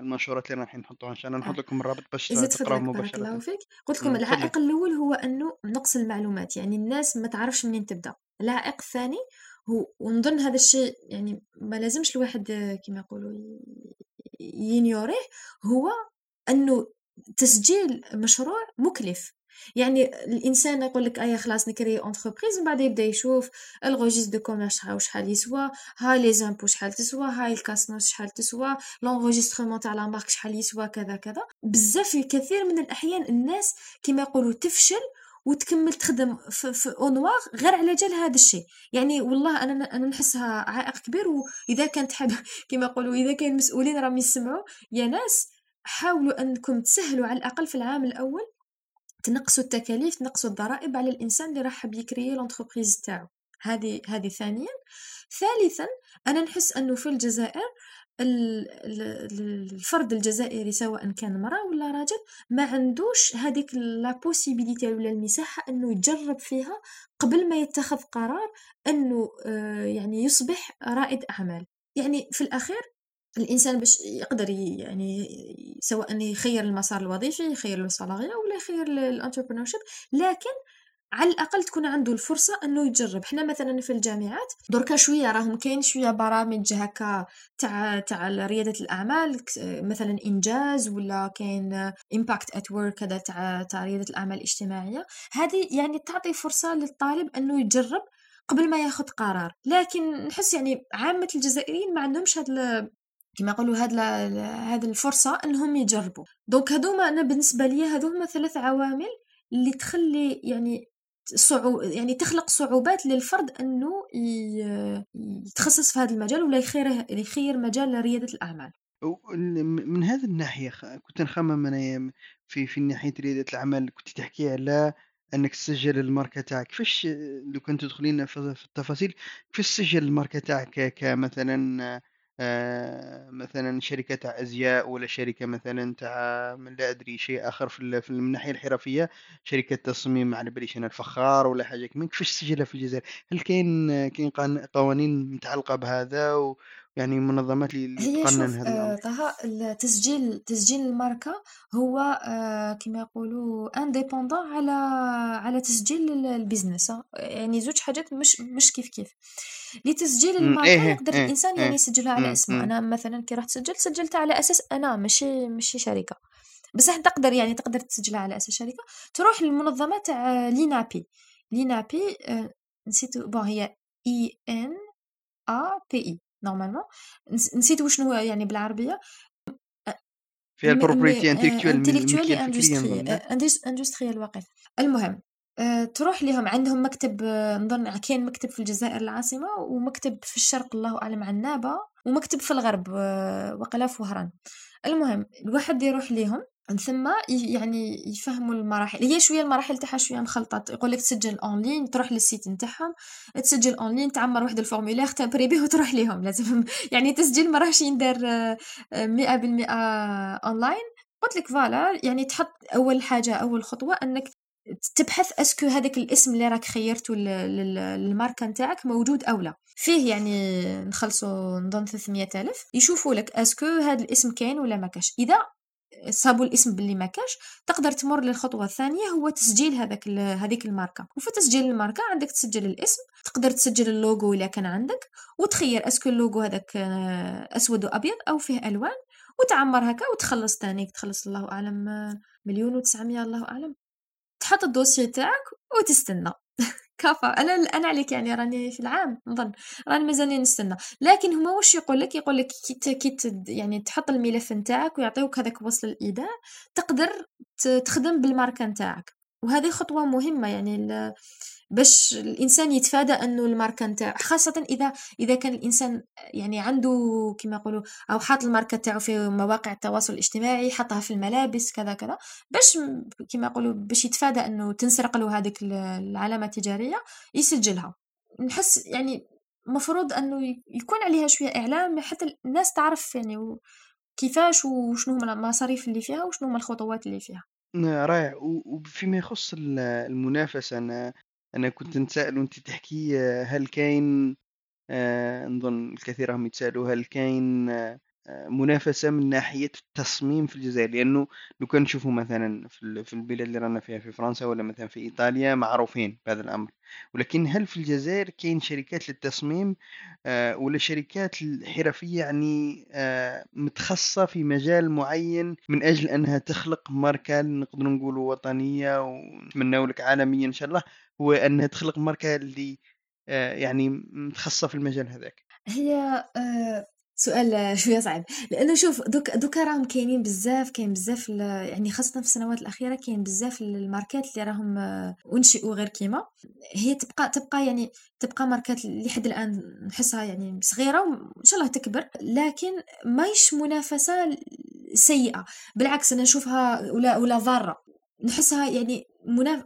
Speaker 2: المنشورات اللي راح نحطوها إن شاء الله نحط
Speaker 3: آه.
Speaker 2: لكم الرابط باش تقراوه
Speaker 3: بارك الله
Speaker 2: مباشرة.
Speaker 3: فيك. قلت لكم
Speaker 2: مم،
Speaker 3: العائق. الأول هو أنه نقص المعلومات يعني الناس ما تعرفش منين تبدأ. العائق الثاني هو ونظن هذا الشيء يعني ما لازمش الواحد آه، كما يقولوا ينيوريه هو أنه تسجيل مشروع مكلف. يعني الإنسان يقول لك ايا خلاص نكري entreprise من بعد يبدأ يشوف ال registre de commerce شحال يسوى هاي les impôts شحال تسوى هاي ال CASNOS شحال تسوى l'enregistrement تاع la marque شحال يسوى كذا كذا. بزاف في كثير من الأحيان الناس كما يقولوا تفشل وتكمل تخدم في, au noir غير على جال هذا الشيء. يعني والله أنا أنا نحسها عائق كبير وإذا كانت حاب [LAUGHS] كما يقولوا إذا كاين مسؤولين راهم يسمعوا. يا ناس حاولوا أنكم تسهلوا على الأقل في العام الأول تنقصوا التكاليف تنقصوا الضرائب على الإنسان اللي راح حاب يكري l'entreprise تاعو. هذه هذه ثانيا. ثالثا أنا نحس أنه في الجزائر ال- ال- الفرد الجزائري سواء كان مرأة ولا راجل ما عندوش هذيك la possibilité ولا المساحة أنه يجرب فيها قبل ما يتخذ قرار أنه آه، يعني يصبح رائد أعمال. يعني في الأخير الإنسان باش يقدر يعني سواء يخير المسار الوظيفي يخير ال salariat ولا يخير ال entrepreneurship لكن على الأقل تكون عنده الفرصة إنه يجرب. حنا مثلا في الجامعات دركا شوية راهم كاين شوية برامج هكا تاع تاع ريادة الأعمال مثلا إنجاز ولا كاين Impact at Work هذا تاع تاع ريادة الأعمال الاجتماعية. هذه يعني تعطي فرصة للطالب إنه يجرب قبل ما ياخذ قرار. لكن نحس يعني عامة الجزائريين ما عندهمش هذا كما يقولوا هاد هاد الفرصة إنهم يجربوا. دونك هذوما أنا بالنسبة لي هذوما ثلاث عوامل اللي تخلي يعني صعو يعني تخلق صعوبات للفرد إنه يتخصص في هذا المجال ولا يخير يخير مجال ريادة الأعمال.
Speaker 2: من هذه الناحية كنت نخمم أنايا في في ناحية ريادة الأعمال كنتِ تحكي على أنك تسجّل الماركة تاعك، كيفاش لو كان تدخلي لنا في التفاصيل، كيفاش تسجّل الماركة تاعك كمثلًا مثلًا شركة تاع أزياء ولا شركة مثلًا تاع لا أدري شيء آخر في في من الناحية الحرفية، شركة تصميم على باليش أنا الفخار ولا حاجة كيما كيفاش تسجّلها في الجزائر؟ هل كاين كاين قوانين متعلقة بهذا ويعني منظمات اللي
Speaker 3: هي
Speaker 2: تقنّن
Speaker 3: شوف
Speaker 2: هذا
Speaker 3: آآ
Speaker 2: الأمر؟
Speaker 3: طه التسجيل تسجيل الماركة هو آآ كيما يقولوا indépendant على على تسجيل ال الbusiness يعني زوج حاجات مش مش كيف كيف. لتسجيل الماركة
Speaker 2: إيه،
Speaker 3: يقدر
Speaker 2: إيه،
Speaker 3: الإنسان يعني
Speaker 2: إيه،
Speaker 3: يسجلها على اسمه،. أنا مثلًا كي رحت سجلت سجلتها على أساس أنا ماشي ماشي شركة، بصح تقدر يعني تقدر تسجلها على أساس شركة، تروح للمنظمة تاع l'INAPI آآ نسيت بون هي I-N-A-P-I normalement نس نسيت وشنو يعني بالعربية. أ
Speaker 2: فيها؟
Speaker 3: آآ indus industrielle واقيلا، المهم تروح ليهم عندهم مكتب نظن كاين مكتب في الجزائر العاصمة، ومكتب في الشرق الله أعلم عنابة، ومكتب في الغرب وقيلا في وهران، المهم الواحد يروح ليهم من ثم يعني يفهموا المراحل. هي شوية المراحل تاعها شوية مخلطة، يقول لك تسجل ligne تروح للsite نتاعهم، تسجل en ligne تعمّر واحد ال formulaire تمبريميه وتروح ليهم. لازم [LAUGHS] يعني التسجيل ما راهش يندار 100% أونلاين، قُلت لك voilà يعني تحط أول حاجة أول خطوة أنك تبحث est-ce que هذاك الاسم اللي راك خيرته ل لل للماركة نتاعك موجود أو لا، فيه يعني نخلصوا نظن 300,000 يشوفوا لك est-ce que هذا الاسم كاين ولا ما كاش، إذا صابوا الاسم باللي ما كاش تقدر تمر للخطوة الثانية هو تسجيل هذاك هذيك الماركة، وفي تسجيل الماركة عندك تسجل الاسم، تقدر تسجل اللوغو إلا كان عندك، وتخيّر est-ce que ال logo هذاك آه، أسود وأبيض أو فيه ألوان، وتعمّر هكا وتخلّص تانيك تخلّص الله أعلم آه، مليون وتسعمية الله أعلم. تحط ال dossier تاعك وتستنى [LAUGHS] كفى. أنا أنا عليك يعني راني في العام نظن. راني مازالني نستنى. لكن هما واش يقول لك؟ يقول لك كي كي يعني تحط الملف نتاعك ويعطيوك هذاك وصل الإيداع تقدر تخدم بالماركة نتاعك. وهذه خطوة مهمة يعني باش الإنسان يتفادى أنه الماركة نتاعو خاصة إذا إذا كان الإنسان يعني عنده كما يقولوا أو حاط الماركة تاعو في مواقع التواصل الاجتماعي حطها في الملابس كذا كذا. باش كما يقولوا باش يتفادى أنه تنسرق له هذيك ال- العلامة التجارية يسجلها. نحس يعني مفروض أنه يكون عليها شوية إعلام حتى الناس تعرف يعني كيفاش وشنو هما المصاريف اللي فيها وشنو هما الخطوات اللي فيها.
Speaker 2: ن رائع وفيما يخص ال المنافسة أنا أنا كنت نتساءل وأنتِ تحكي هل كاين آآ نظن الكثير راهم يتساءلوا هل كاين آآ منافسة من ناحية التصميم في الجزائر؟ لأنه لو كان نشوفوا مثلًا في ال في البلاد اللي رانا فيها في فرنسا والّا مثلًا في إيطاليا معروفين بهذا الأمر، ولكن هل في الجزائر كاين شركات للتصميم آآ والّا شركات الحرفية يعني آآ متخصصة في مجال معين من أجل أنها تخلق ماركة نقدروا نقولوا وطنية ونتمنوا لك عالمية إن شاء الله، هو أنها تخلق ماركة اللي آآ يعني متخصصة في المجال هذاك.
Speaker 3: هي آآ سؤال شوية صعيب، لأنه شوف دوك دوكا راهم كاينين بزاف كاين بزاف يعني خاصةً في السنوات الأخيرة كاين بزاف الماركات اللي راهم آه، أُنشئوا غير كيما، هي تبقى تبقى يعني تبقى ماركات لحد الآن نحسها يعني صغيرة وإن شاء الله تكبر، لكن ماهيش منافسة ل سيئة، بالعكس أنا نشوفها ولا ولا ضارة، نحسها يعني مناف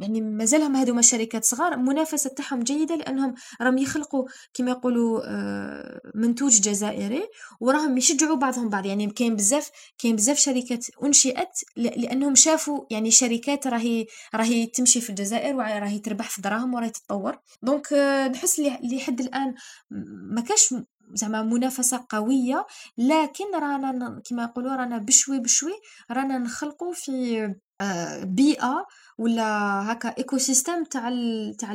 Speaker 3: يعني مازالهم هاذوما الشركات صغار المنافسة تاعهم جيدة لأنهم راهم يخلقوا كما يقولوا آه، منتوج جزائري وراهم يشجعوا بعضهم بعض. يعني كاين بزاف كاين بزاف شركات أنشئت لأنهم شافوا يعني شركات راهي راهي تمشي في الجزائر وراهي تربح في دراهم وراهي تتطور. دونك آه، نحس لحد الآن ما كاش زعما منافسة قوية لكن رانا كما يقولوا رانا بشوي بشوي رانا نخلقوا في آه، بيئة ولا هكا ecosystem تاع تاع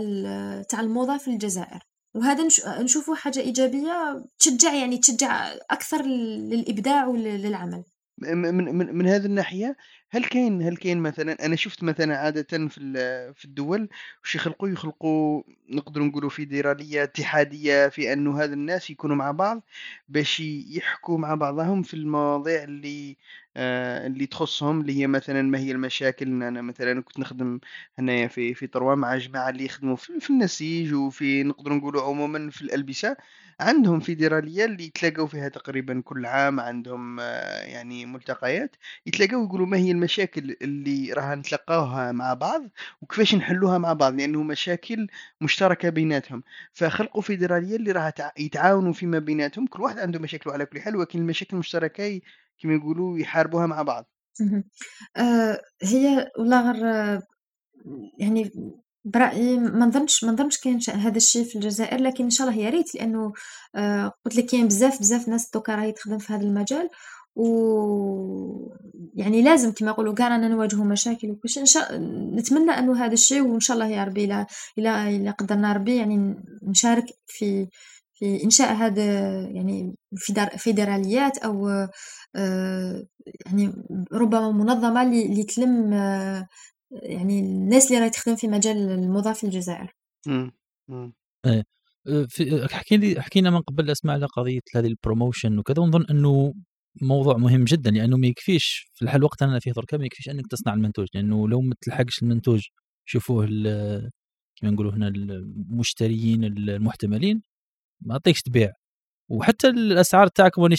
Speaker 3: تاع الموضة في الجزائر وهذا نش... نشوفه حاجة إيجابية تشجع يعني تشجع أكثر لل- للإبداع وللعمل.
Speaker 2: من من من هذه الناحية، هل كاين هل كاين مثلًا أنا شُفت مثلًا عادةً في في الدول واش يخلقوا، يخلقوا نقدروا نقولوا فيدرالية اتحادية في أنه هاد الناس يكونوا مع بعض باش يحكوا مع بعضهم في المواضيع اللي اللي تخصهم اللي هي مثلا ما هي المشاكل. إن أنا مثلا كنت نخدم هنايا في في طروا مع جماعة اللي يخدموا في, في النسيج وفي نقدروا نقولوا عموما في الألبسة. عندهم فيدرالية اللي يتلاقوا فيها تقريبا كل عام عندهم آه، يعني ملتقيات. يتلاقوا يقولوا ما هي المشاكل اللي راح نتلقاوها مع بعض وكيفاش نحلوها مع بعض لأنه مشاكل مشتركة بيناتهم. فخلقوا فيدرالية اللي راح يتعاونوا فيما بيناتهم. كل واحد عنده مشاكل على كل حال ولكن المشاكل المشتركة كما يقولوا يحاربوها مع بعض.
Speaker 3: آه هي والله غير يعني برأيي ما نظنش ما نظنش كاين هذا الشيء في الجزائر لكن إن شاء الله يا ريت لأنه آه قلت لك كاين بزاف بزاف ناس دوكا راهي تخدم في هذا المجال و يعني لازم كما يقولوا كاع رانا نواجهوا مشاكل وكل إن شاء نتمنى أنه هذا الشيء وإن شاء الله يا ربي إلى إلى قدرنا ربي يعني نشارك في في إنشاء هذا يعني فيدراليات أو آه، يعني ربما منظمة اللي تلم آه، يعني الناس اللي راهي تخدم في مجال الموضة في الجزائر.
Speaker 2: إمم، إمم.
Speaker 1: إيه. في حكي لي حكينا من قبل اسمع على قضية هذه البروموشن وكذا ونظن أنه موضوع مهم جدا لأنه ما يكفيش في الحال الوقت أنا فيه دركا ما يكفيش أنك تصنع المنتوج لأنه لو ما تلحقش المنتوج يشوفوه كما نقولوا هنا المشتريين المحتملين ما يعطيكش تبيع. وحتى الأسعار تاعكم وأنا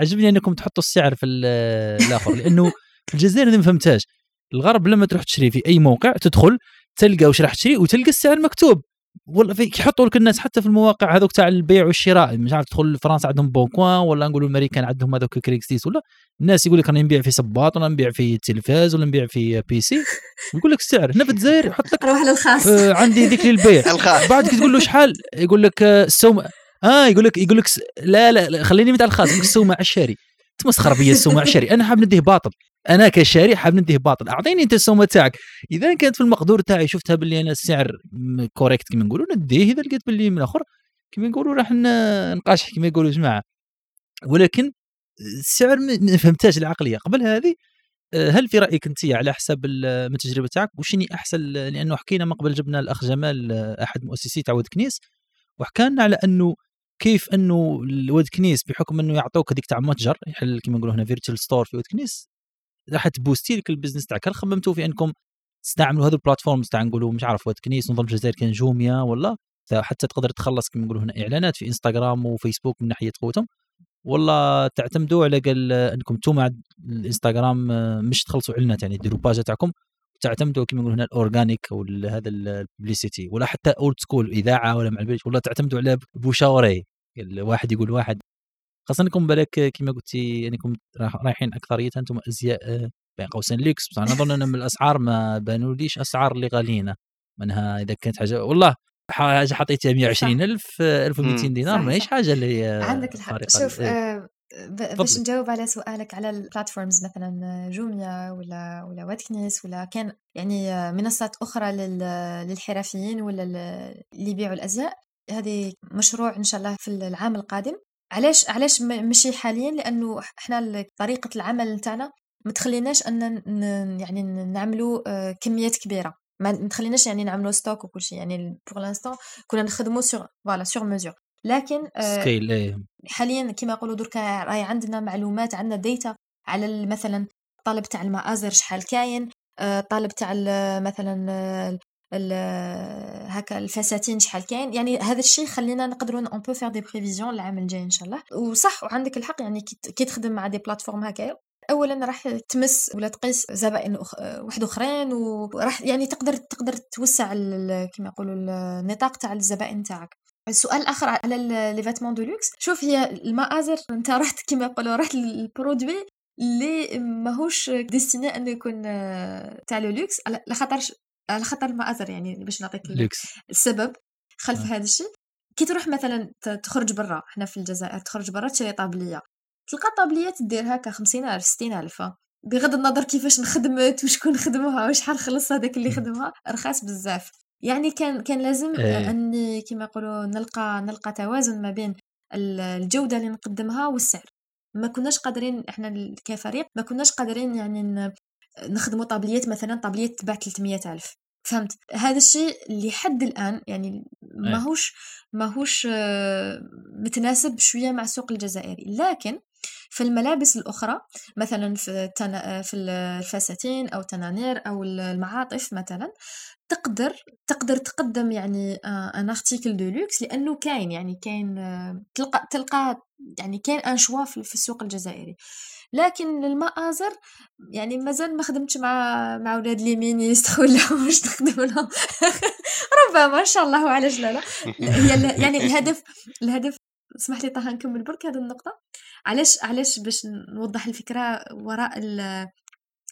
Speaker 1: عجبني إنكم تحطوا السعر في [LAUGHS] الآخر لأنه في الجزائر ما فهمتهاش. الغرب لما تروح تشري في أي موقع تدخل تلقى وش راح تشري وتلقى السعر مكتوب. والله في يحطوا لك الناس حتى في المواقع هذوك تاع البيع والشراء. مش عارف تدخل فرنسا عندهم Bon Coin ولا نقولوا الأمريكان عندهم هذوك Craigslist ولا الناس يقول لك أنا نبيع في صباط ولا نبيع في تلفاز ولا نبيع في PC. [LAUGHS] يقول لك السعر هنا في الجزائر يحط لك
Speaker 3: روح للخاص.
Speaker 1: آه عندي ذكر البيع [LAUGHS] بعد تقول له شحال؟ يقول لك آه، السوم آه يقول لك يقول لك لا لا, لا خليني مثل الخاص يقول السومه الشاري تمسخر بيا السومه الشاري أنا حاب نديه باطل. أنا كشاري حاب نديه باطل. أعطيني أنت السومة تاعك. إذا كانت في المقدور تاعي شفتها باللي أنا السعر كوريكت كما نقولوا نديه. إذا لقيت باللي من الآخر كما نقولوا راح نقاشح كما يقولوا جماعة ولكن السعر ما فهمتهاش العقلية. قبل هذه آه، هل في رأيك أنت على حسب من التجربة تاعك؟ وشني أحسن لأنه حكينا من قبل جبنا الأخ جمال آه، أحد مؤسسي تاع واد كنيس وحكى لنا على أنه كيف أنه الواد كنيس بحكم أنه يعطوك هذيك تاع متجر يحل كما نقولوا هنا virtual store في واد كنيس راح تبوستي لك ال business تاعك. هل خممتوا في انكم تستعملوا هذو ال platforms تاع نقولوا مش عارف واد كنيس نظام الجزائر كان جوميا ولا؟ حتى تقدر تخلص كما نقولوا هنا إعلانات في إنستغرام وفيسبوك من ناحية قوتهم. والله تعتمدوا على قال انكم أنتم الإنستغرام مش تخلصوا إعلانات يعني ديروا page تاعكم تعتمدوا كما نقولوا هنا ال organic أو هذا ال publicité ولا حتى old school إذاعة ولا مع البيت ولا تعتمدوا على bouche à oreille الواحد يقول واحد. خاصه انكم بالك كما قلتي انكم رايحين أكثرية أنتم أزياء بين قوسين ليكس. بصح أنا اظن أن من الأسعار ما بانوليش أسعار اللي غاليين. منها إذا كانت حاجة والله حاجة حطيتها 120000 1200 دينار ماهيش حاجة اللي
Speaker 3: عندك الحق. شوف إيه. آه باش نجاوب على سؤالك على البلاتفورمز مثلا جوميا ولا ولا واتكنيس ولا كان يعني منصات أخرى للحرفيين ولا اللي يبيعوا الأزياء. هذه مشروع إن شاء الله في العام القادم. علاش علاش ماشي حاليا؟ لأنه إحنا طريقة العمل نتاعنا ما تخليناش أن يعني نعملوا آه، كميات كبيرة. ما تخليناش يعني نعملوا stock وكل شيء. يعني pour l'instant كنا نخدموا sur voilà sur mesure لكن
Speaker 1: ce qu'il y a.
Speaker 3: حاليا كما يقولوا دركا راهي عندنا معلومات عندنا data على مثلا الطلب تاع المآزر شحال كاين الطلب آه، تاع مثلا هكا الفساتين شحال كاين. يعني هذا الشيء خلينا نقدروا un peu faire des prévisions العام الجاي إن شاء الله. وصح وعندك الحق يعني كي تخدم مع des plateformes هكايا. اولا راح تمس ولا تقيس زبائن. واحد أخرين وراح يعني تقدر تقدر توسع كما يقولوا النطاق تاع الزبائن تاعك. السؤال الآخر على les vêtements de luxe شوف هي المآزر أنت رحت كما يقولوا رحت لل produit اللي ماهوش destiné انه يكون آه، تاع le luxe. على خاطرش على خاطر المآزر يعني باش نعطيك السبب خلف آه. هذا الشيء. كي تروح مثلا تخرج برا إحنا في الجزائر تخرج برا تشري طابلية. تلقى طابلية تدير هكا خمسين ألف ستين ألف بغض النظر كيفاش نخدمت وشكون خدمها وشحال خلص هذاك اللي خدمها رخاص بزاف. يعني كان كان لازم إيه. أني كما يقولوا نلقى نلقى توازن ما بين الجودة اللي نقدمها والسعر. ما كناش قادرين إحنا كفريق ما كناش قادرين يعني نخدموا طابليات مثلا طابليات تباع 300 ألف. فهمت؟ هذا الشيء لحد الآن يعني ماهوش ماهوش آه، متناسب شوية مع السوق الجزائري. لكن في الملابس الأخرى مثلا في التنا... في الفساتين أو التنانير أو المعاطف مثلا تقدر تقدر تقدم يعني un article de luxe لأنه كاين يعني كاين تلقى تلقى يعني كاين un choix في السوق الجزائري. لكن للمآزر يعني مازال ما خدمتش مع مع ولاد les ministres [LAUGHS] ولا واش نخدم لهم. [LAUGHS] ربما إن شاء الله علاش لا لا. هي يعني الهدف الهدف اسمح لي طه نكمل برك هذه النقطة. علاش علاش باش نوضح الفكرة وراء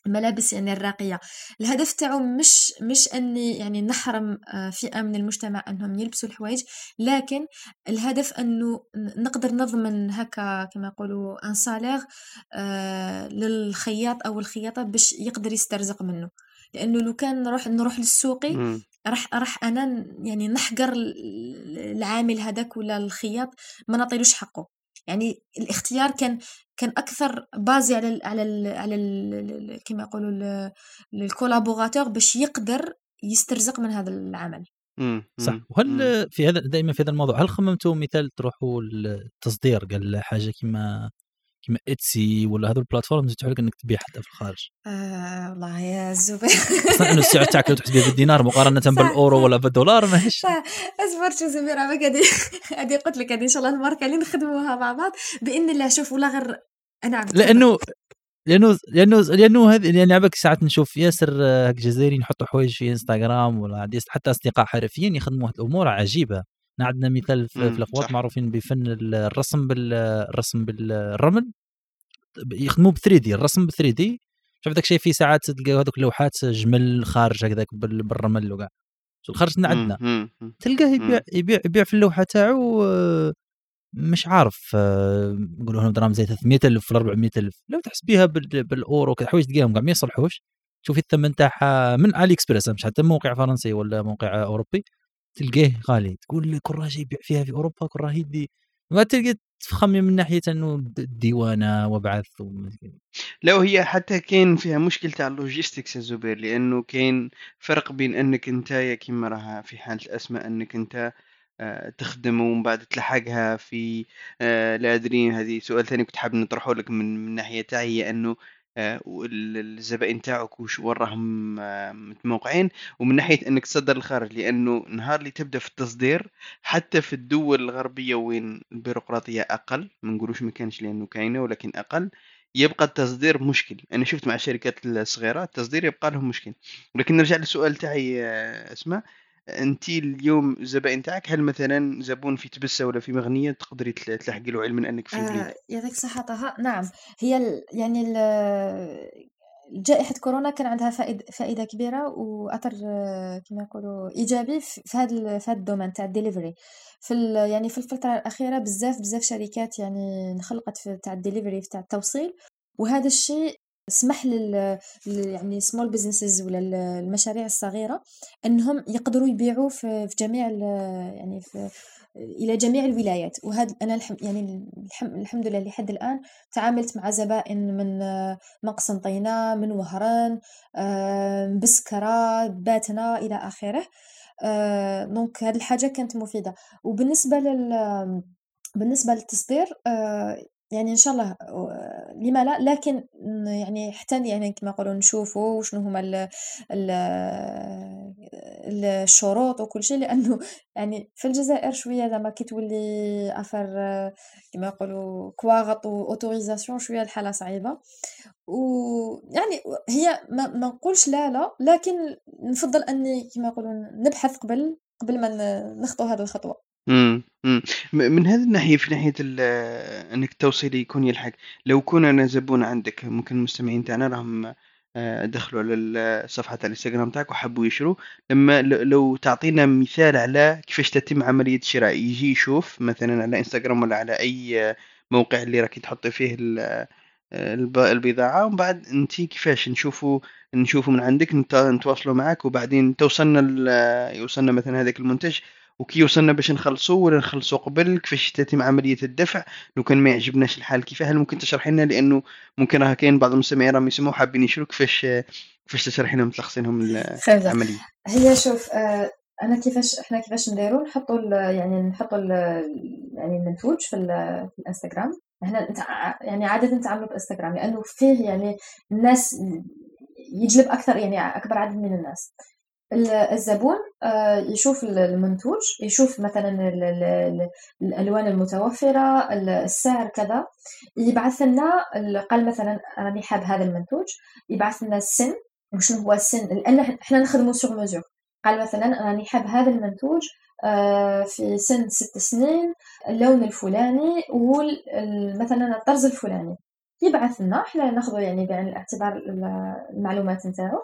Speaker 3: الملابس يعني الراقية. الهدف تاعو مش مش أني يعني نحرم آه، فئة من المجتمع أنهم يلبسوا الحوايج لكن الهدف أنه نقدر نضمن هكا كما يقولوا ان سالير آه، للخياط أو الخياطة باش يقدر يسترزق منه. لأنه لو كان نروح نروح للسوقي راح راح أنا يعني نحقر العامل هذاك ولا الخياط ما نعطيلوش حقه. يعني الاختيار كان كان أكثر basé على ال على ال على ال كما يقولوا ال collaborateur باش يقدر يسترزق من هذا العمل.
Speaker 1: صح. وهل في هذا دائما في هذا الموضوع هل خممتوا مثال تروحوا التصدير قال حاجة كما كيما Etsy ولا هذو ال plateformes يتيحوا لك إنك تبيع حتى في الخارج.
Speaker 3: آه والله يا زبير.
Speaker 1: أصلا إنه السعر تاعك لو تحسبيه بالدينار مقارنة بالأورو ولا بالدولار ماهيش
Speaker 3: اصبر شو زبير عمك هذه هذه قلت لك هذه إن شاء الله الماركة اللي نخدموها مع بعض باذن الله شوف ولا غير أنا
Speaker 1: لأنه لأنه لأنه لأنه هذه يعني عبك ساعات نشوف ياسر جزائريين يحطوا حوايج في إنستغرام ولا حتى أصدقاء حرفيين يخدموا امور عجيبة. عندنا مثال في, الاخوات معروفين بفن الرسم بالرسم بالرمل. يخدموا ب 3 دي الرسم ب 3 دي شوف داك الشيء في ساعات تلقى هذوك اللوحات جمل خارج هكذاك بالرمل وكاع. الخرج عندنا. تلقاه يبيع يبيع يبيع في اللوحة تاعو مش عارف نقولوا لهم دراهم زي 300000 ولا 400000 لو تحسبيها بالأورو كذا حوايج تلقاهم كاع ما يصلحوش. شوفي الثمن تاعها من علي اكسبريس مش حتى موقع فرنسي ولا موقع أوروبي. تلقاه غالي تقول لك جاي يبيع فيها في أوروبا راه يدي ما تلقى تخمم من ناحية إنه الديوانه وبعث
Speaker 2: لا هي حتى كاين فيها مشكل تاع اللوجيستكس يا زبير لأنه كاين فرق بين إنك أنت كيما راها في حالة الأسماء إنك أنت آه، تخدم ومن بعد تلحقها في آه، لا أدري هذه سؤال ثاني كنت حاب نطرحه لك من من ناحية تاعي هي إنه والزبائن تاعك وش وين راهم متموقعين. ومن ناحية إنك تصدر الخارج لأنه نهار اللي تبدأ في التصدير حتى في الدول الغربية وين البيروقراطية أقل ما نقولوش ما كانش لأنه كاينة ولكن أقل يبقى التصدير مشكل. أنا شفت مع الشركات الصغيرة التصدير يبقى لهم مشكل. ولكن نرجع للسؤال تاعي أسماء. أنت اليوم الزبائن تاعك هل مثلا زبون في تبسة ولا في مغنية تقدري تلحقي له علما أنك في البريد
Speaker 3: آه يعطيك الصحة طه. نعم هي ال يعني ال جائحة كورونا كان عندها فائدة, فائدة كبيرة وأثر كما يقولوا إيجابي في هذا في هذا ال domaine تاع الدليفري. في يعني في الفترة الأخيرة بزاف بزاف شركات يعني انخلقت في تاع الدليفري تاع التوصيل. وهذا الشيء سمح لل يعني small businesses ولا المشاريع الصغيرة إنهم يقدروا يبيعوا في جميع يعني في إلى جميع الولايات. وهذا أنا يعني الحم الحمد لله لحد الآن تعاملت مع زبائن من من قسنطينه من وهران بسكرة باتنا إلى آخره. دونك هذه الحاجة كانت مفيدة. وبالنسبة لل بالنسبة للتصدير يعني إن شاء الله لما لا لكن يعني حتى يعني كما نقولوا نشوفوا وشنو هما ال ال الشروط وكل شيء لأنه يعني في الجزائر شوية زعما كي تولي أفر كما يقولوا كواغط وأوتوريزاسيون شوية الحالة صعيبة. ويعني هي ما, ما نقولش لا لا لكن نفضل أني كما يقولوا نبحث قبل قبل ما نخطو هذه الخطوة.
Speaker 2: إمم،. من هذه الناحية في ناحية إنك التوصيلي يكون يلحق، لو كون أنا زبون عندك ممكن المستمعين تاعنا راهم آه، دخلوا على صفحة تاع الإنستجرام تاعك وحبوا يشروا، لمّا لو تعطينا مثال على كيفاش تتم عملية الشراء، يجي يشوف مثلًا على إنستجرام ولا على أي موقع اللي راكِ تحطي فيه البضاعة ومن بعد أنتِ كيفاش نشوفوا نشوفوا من عندك نتواصلوا معاك وبعدين توصلنا يوصلنا مثلًا هذاك المنتج. وكي وصلنا باش نخلصوا ولا نخلصوا قبل كيفاش تتم عملية الدفع؟ لو كان ما يعجبناش الحال كيف هل ممكن تشرحي لنا؟ لأنه ممكن راه كاين بعض المستمعين راهم يسمعوا حابين يشروا. كيفاش كيفاش تشرحي لهم تلخصي لهم العملية؟
Speaker 3: هي شوف آه أنا كيفاش إحنا كيفاش نديروا نحطوا يعني نحطوا يعني المنتوج في, في الإنستغرام. إحنا يعني عادة نتعاملوا بإنستغرام لأنه فيه يعني الناس يجلب أكثر يعني أكبر عدد من الناس. الزبون آه، يشوف المنتوج يشوف مثلا الألوان المتوفرة السعر كذا. يبعث لنا قال مثلا راني حاب هذا المنتوج. يبعث لنا السن وشنو هو السن؟ لأن إحنا نخدموا سوغ مزور قال مثلا راني حاب هذا المنتوج آه، في سن ست سنين اللون الفلاني ومثلا الطرز الفلاني. يبعث لنا إحنا ناخذ يعني بعين الاعتبار المعلومات نتاعو.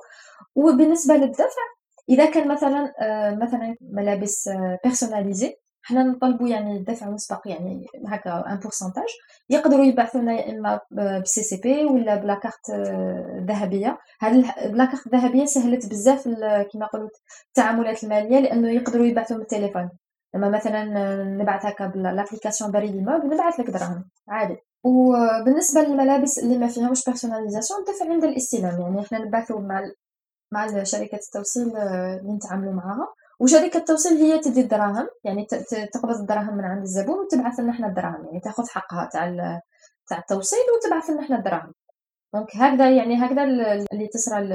Speaker 3: وبالنسبة للدفع إذا كان مثلا آه، مثلا ملابس personnalisés آه، حنا نطلبوا يعني دفع مسبق يعني هكا un pourcentage يقدروا يبعثوا لنا يا إما ب CCP ولا ب la carte آه، ذهبية. هذه ب la carte ذهبية سهلت بزاف كما قلت التعاملات المالية لأنه يقدروا يبعثوا من التليفون لما مثلا نبعث هكا بال application بريدي موب نبعث لك دراهم عادي. وبالنسبه للملابس اللي ما فيهمش personnalisation الدفع عند الاستلام. يعني إحنا نبعثوا مع مع شركة التوصيل آه، اللي نتعاملوا معاها. وشركة التوصيل هي تدي الدراهم يعني تقبض الدراهم من عند الزبون وتبعث لنا إحنا الدراهم يعني تاخذ حقها تاع تاع التوصيل وتبعث لنا إحنا الدراهم. donc هكذا يعني هكذا اللي تصرى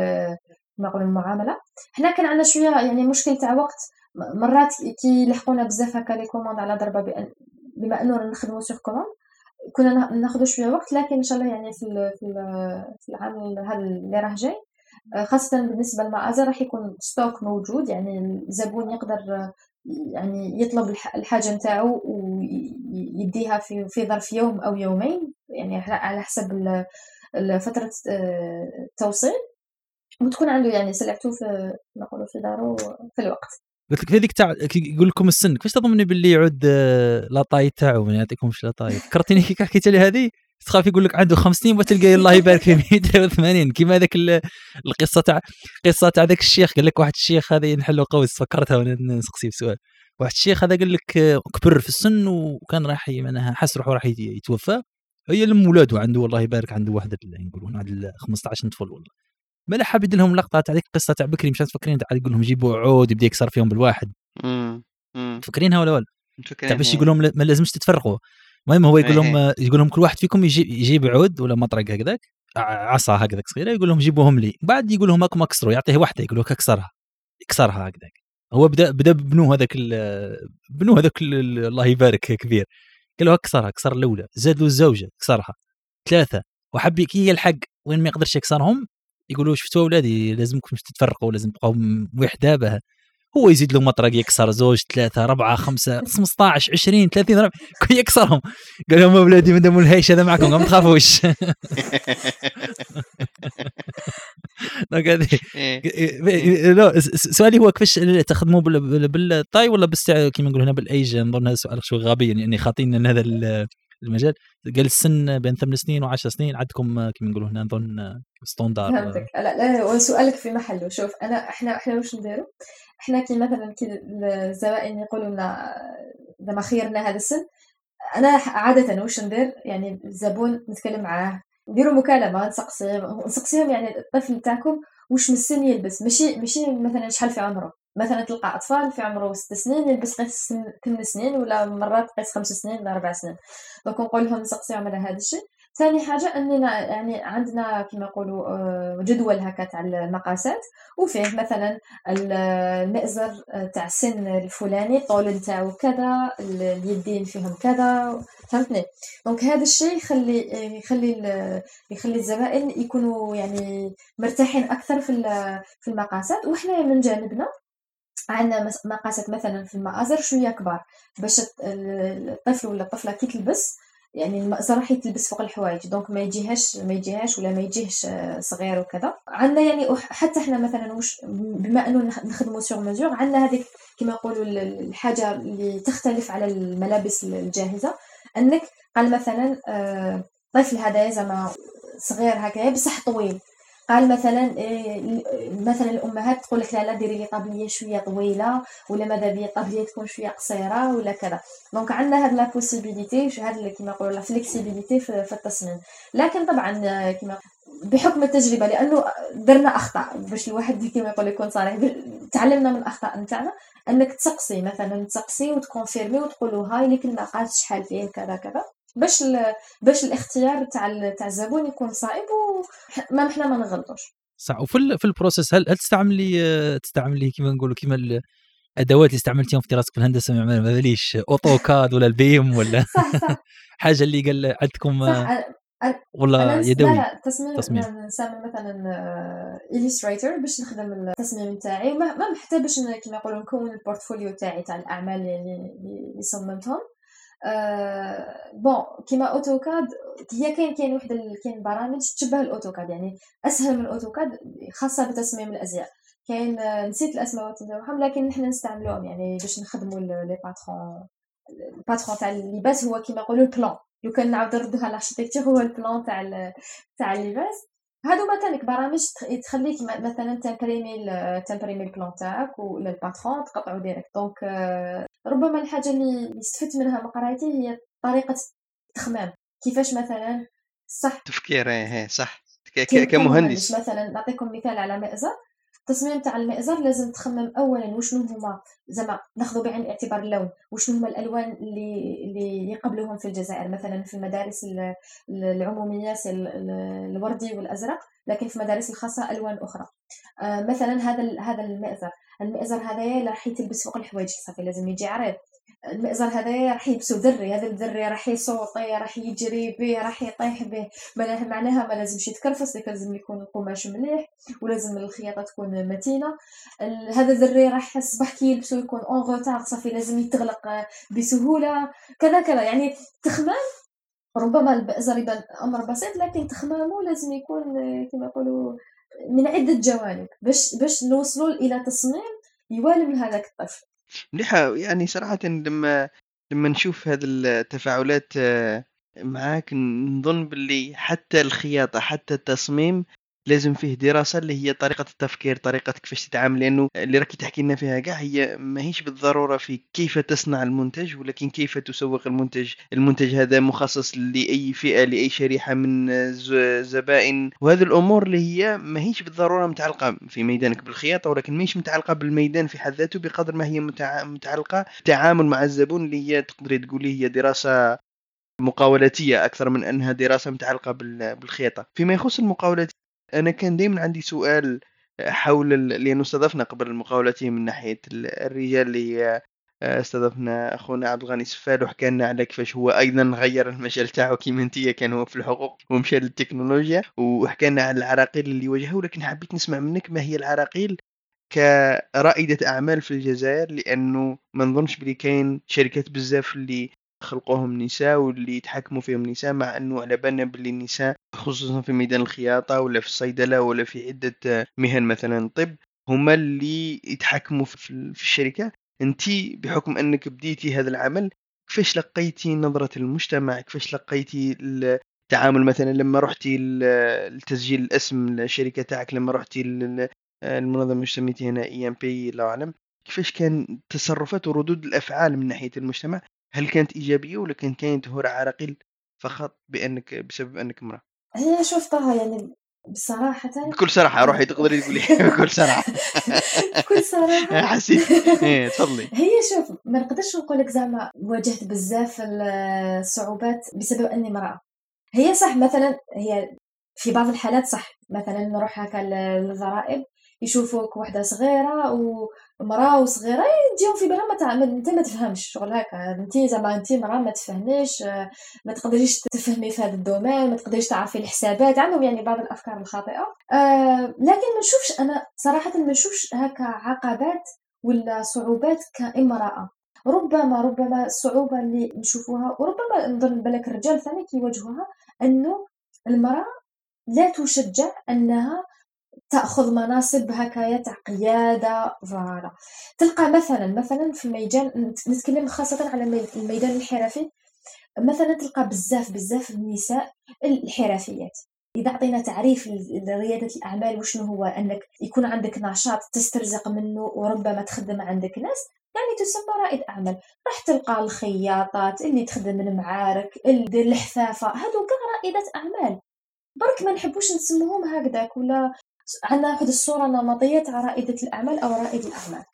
Speaker 3: كما المعاملة. حنا كان عندنا شوية يعني مشكل تاع وقت. مرات كي يلحقونا بزاف هكا les commandes على ضربة بأن بما انه نخدموا sur commande كنا ناخذ شوية وقت. لكن إن شاء الله يعني في في العام هذا اللي راه جاي خاصة بالنسبة للمآزر راح يكون stock موجود يعني الزبون يقدر يعني يطلب الحاجة نتاعو ويديها في في ظرف يوم أو يومين يعني على حسب فترة آه، التوصيل. وتكون عنده يعني سلعته في نقولوا في دارو في الوقت.
Speaker 1: قلت لك هذيك تاع يقول لكم السن كيفاش تظني باللي يعود آه، لاطاي تاعو ما يعطيكمش لاطاي فكرتيني كي حكيت لي هذه؟ تخاف يقول لك عنده 50 وتلقى الله يبارك فيه 180 [LAUGHS] كيما هذاك القصة تاع القصة تاع ذاك الشيخ. قال لك واحد الشيخ هذا ينحلوا قوس فكرتها وأنا نسقسي بسؤال. واحد الشيخ هذا قال لك كبر في السن وكان راح معناها حس روحه راح يتوفى. هي لم ولاده عنده الله يبارك عنده واحد يقولون واحد 15 طفل والله. ما حاب يدير لهم لقطة تاع ذيك القصة تاع بكري مش تفكرين تاع يقول لهم جيبوا عود يبدا يكسر فيهم بالواحد. تفكرينها ولا ولا؟ تاع باش يقول لهم ما لازمش تتفرقوا. المهم هو يقول لهم إيه. يقول لهم كل واحد فيكم يجيب, يجيب عود ولا مطرق هكذاك عصا هكذاك صغيرة يقول لهم جيبوهم لي. بعد يقول لهم هاكم أكسروا يعطيه واحدة يقول لك أكسرها يكسرها هكذاك. هو بدا بدا بنو هذاك بنو هذاك الله يبارك كبير. قال له أكسرها كسر الأولى زاد له الزوجة كسرها ثلاثة وحب كي يلحق وين ما يقدرش يكسرهم يقولوا شفتوا أولادي لازمكم تتفرقوا لازم تبقوا وحدة به هو يزيد له مطرق يكسر زوج ثلاثة أربعة خمسة 15 20 30 يكسرهم. قال لهم أولادي من دم الهيش هذا معكم ما تخافوش. [LAUGHS] هذه سؤالي هو كيفاش تخدموا بال taille ولا كيما نقولوا هنا بالأيج؟ نظن هذا سؤال شوي غبي يعني خاطيني هذا المجال. قال السن بين ثمان سنين وعشر سنين عندكم كما نقولوا هنا نظن standard
Speaker 3: فهمتك. لا لا سؤالك في محله. شوف أنا إحنا إحنا واش نديروا إحنا كي مثلا كي الزبائن يقولوا لنا زعما خيرنا هذا السن. أنا عادة واش ندير؟ يعني الزبون نتكلم معاه نديروا مكالمة نسقسيهم نسقسيهم يعني الطفل تاعكم واش من السن يلبس. ماشي ماشي مثلا شحال في عمره. مثلا تلقى أطفال في عمره ست سنين يلبس قيس ثمان سنين ولا مرات قيس خمس سنين ولا أربع سنين. donc نقول لهم نسقسيهم على هذا الشيء ثاني حاجة أننا يعني عندنا كما نقولوا آه، جدول هكا تاع المقاسات وفيه مثلا المئزر آه، تاع السن الفلاني الطول نتاعو كذا اليدين فيهم كذا فهمتني؟ donc هذا الشيء يخلي يخلي يخلي الزبائن يكونوا يعني مرتاحين أكثر في في المقاسات. وحنا من جانبنا عندنا مقاسات مثلا في المآزر شوية كبار باش الطفل ولا الطفلة كي تلبس يعني المأزر راح يتلبس فوق الحوايج donc ما يجيهاش ما يجيهاش ولا ما يجيهش صغير وكذا. عندنا يعني حتى إحنا مثلا وش بما أنه نخدموا sur mesure عندنا هذيك كما يقولوا الحاجة اللي تختلف على الملابس الجاهزة. أنك قال مثلا آه، طفل هذا زعما صغير هكايا بصح طويل. قال مثلا إيه، مثلا الأمهات تقول لك لا لا ديري لي tablier شوية طويلة ولا ماذا بيا ال tablier تكون شوية قصيرة ولا كذا. donc عندنا هاد la possibilité هاد كيما نقولوا la flexibilité في التصميم. لكن طبعا كيما بحكم التجربة لأنه درنا أخطاء. باش الواحد [LAUGHS] كيما يقول يكون صريح. تعلمنا من الاخطاء نتاعنا أنك تسقسي مثلا تسقسي وت confirmer وتقول له هاي لك المقاس شحال فيه كذا كذا. باش ال... باش الاختيار تاع ال... تاع الزبون يكون صائب وما حنا ما نغلطوش.
Speaker 1: صح وفي ال... في ال process هل هل تستعملي تستعملي كيما نقولوا كيما الادوات اللي استعملتيهم في دراستك في الهندسه ما باليش أوتوكاد ولا ال BIM ولا [LAUGHS]
Speaker 3: صح صح. [LAUGHS]
Speaker 1: حاجة اللي قال عندكم ولا يدوي.
Speaker 3: لا لا تصميم, تصميم. نستعمل مثلا الستريتور باش نخدم التصميم تاعي ما حتى باش كيما يقولوا نكون ال portfolio تاعي تاع الأعمال اللي صممتهم. أه bon كيما أوتوكاد هي كاين كاين وحده كاين برامج تشبه الأوتوكاد يعني أسهل من الأوتوكاد خاصة بتصميم الأزياء. كاين نسيت الأسماء تاعهم لكن نحن نستعملوهم يعني باش نخدموا les patrons ال patron تاع اللباس هو كيما يقولوا ال plan. لو كان نعاود نردوها ال architecture هو ال plan تاع تاع اللباس. هادو مثلا برامج تخليك مثلا ت imprimer ت imprimer ال plan تاعك ولا ال patron تقطعو direct. donc ربما الحاجة اللي استفدت منها من قرايتي هي طريقة التخمام. كيفاش مثلا صح
Speaker 2: تفكير إيه صح. كمهندس.
Speaker 3: مثلا نعطيكم مثال على مأزر التصميم تاع المئزر لازم تخمم اولا وشنو هما؟ زعما ناخذ بعين الاعتبار اللون وشنو هما الألوان اللي اللي يقبلوهم في الجزائر؟ مثلا في المدارس العمومية الوردي والأزرق لكن في المدارس الخاصة ألوان أخرى. آه مثلا هذا هذا المئزر. المئزر هذايا راح يتلبس فوق الحوايج صافي لازم يجي عريض. المئزر هذا راح يلبسو ذري هذا الذري راح ي sauter راح يجري به راح يطيح به معناها ما لازمش يتكرفس لازم يكون القماش مليح ولازم الخياطة تكون متينة. هذا الذري راح الصباح كي يلبسو يكون en retard صافي لازم يتغلق بسهولة. كذا كذا يعني تخمام ربما المئزر يبان أمر بسيط لكن تخمامه لازم يكون كما يقولوا من عدة جوانب. باش باش نوصلوا إلى تصميم يوالم هذاك الطفل
Speaker 2: مليحة يعني صراحةً لمّا لمّا نشوف هذه التفاعلات آه، معاك نظن باللي حتى الخياطة، حتى التصميم لازم فيه دراسة اللي هي طريقة التفكير، طريقة كيفاش تتعامل، لأنه اللي راكِ تحكي لنا فيها كاع هي ماهيش بالضرورة في كيف تصنع المنتج، ولكن كيف تسوق المنتج، المنتج هذا مخصص لأي فئة، لأي شريحة من الزبائن، وهذه الأمور اللي هي ماهيش بالضرورة متعلقة في ميدانك بالخياطة، ولكن ماهيش متعلقة بالميدان في حد ذاته بقدر ما هي متعلقة بالتعامل مع الزبون اللي هي تقدري تقولي هي دراسة مقاولاتية أكثر من أنها دراسة متعلقة بالخياطة، فيما يخص المقاولات أنا كان دائما عندي سؤال حول لأنه استضفنا قبل المقاولتين من ناحية الرجال اللي آه، استضفنا أخونا عبد الغني سفال وحكى لنا على كيفاش هو أيضا غير المجال تاعو كيما كان هو في الحقوق ومشى للتكنولوجيا وحكى لنا على العراقيل اللي واجهها ولكن حبيت نسمع منك ما هي العراقيل كرائدة أعمال في الجزائر لأنه ما نظنش بلي كاين شركات بزاف اللي خلقوهم نساء واللي يتحكموا فيهم نساء مع أنه على بالنا باللي النساء خصوصا في ميدان الخياطة ولا في الصيدلة ولا في عدة مهن مثلا الطب هما اللي يتحكموا في الشركة. أنت بحكم أنك بديتي هذا العمل كيفاش لقيتي نظرة المجتمع؟ كيفاش لقيتي التعامل؟ مثلا لما رحتي لتسجيل الاسم الشركة تاعك لما رحتي المنظمة سميتي هنا اي ام بي الله أعلم. كيفاش كان تصرفات وردود الأفعال من ناحية المجتمع؟ هل كانت إيجابية ولا كان كاين ظهور عراقيل فقط بأنك بسبب أنك امرأة؟
Speaker 3: هي شفتها يعني بصراحة
Speaker 2: بكل صراحة روحي [LAUGHS] تقدري تقولي [LAUGHS] بكل صراحة.
Speaker 3: بكل صراحة. [LAUGHS]
Speaker 2: حسيت إيه تفضلي.
Speaker 3: هي شوف ما نقدرش نقول لك زعما واجهت بزاف الصعوبات بسبب أني امرأة. هي صح مثلا هي في بعض الحالات صح مثلا نروح هكا للضرائب يشوفوك وحدة صغيرة ومرأة وصغيرة يجيهم في بالهم ما أنت ما تفهمش شغل هكا. أنت زعما أنت مرأة ما تفهميش ما تقدريش تفهمي في هذا الدومين ما تقدريش تعرفي الحسابات عندهم يعني بعض الأفكار الخاطئة. آه لكن ما نشوفش أنا صراحة ما نشوفش هكا عقبات ولا صعوبات كامرأة. ربما ربما الصعوبة اللي نشوفوها وربما نظن بالك الرجال ثاني كيواجهوها أنه المرأة لا تشجع أنها تأخذ مناصب هكايا تاع قياده فوالا. تلقى مثلا مثلا في الميدان نتكلم خاصة على الميدان الحرفي. مثلا تلقى بزاف بزاف النساء الحرفيات. إذا عطينا تعريف لريادة الأعمال وشنو هو أنك يكون عندك نشاط تسترزق منه وربما تخدم عندك ناس يعني تسمى رائد أعمال. راح تلقى الخياطات اللي تخدم المعارك الحفافة. هادو كاع رائدات أعمال. برك ما نحبوش نسموهم هكذاك ولا عندنا واحد الصورة نمطية تاع رائدة الأعمال أو رائد الأعمال؟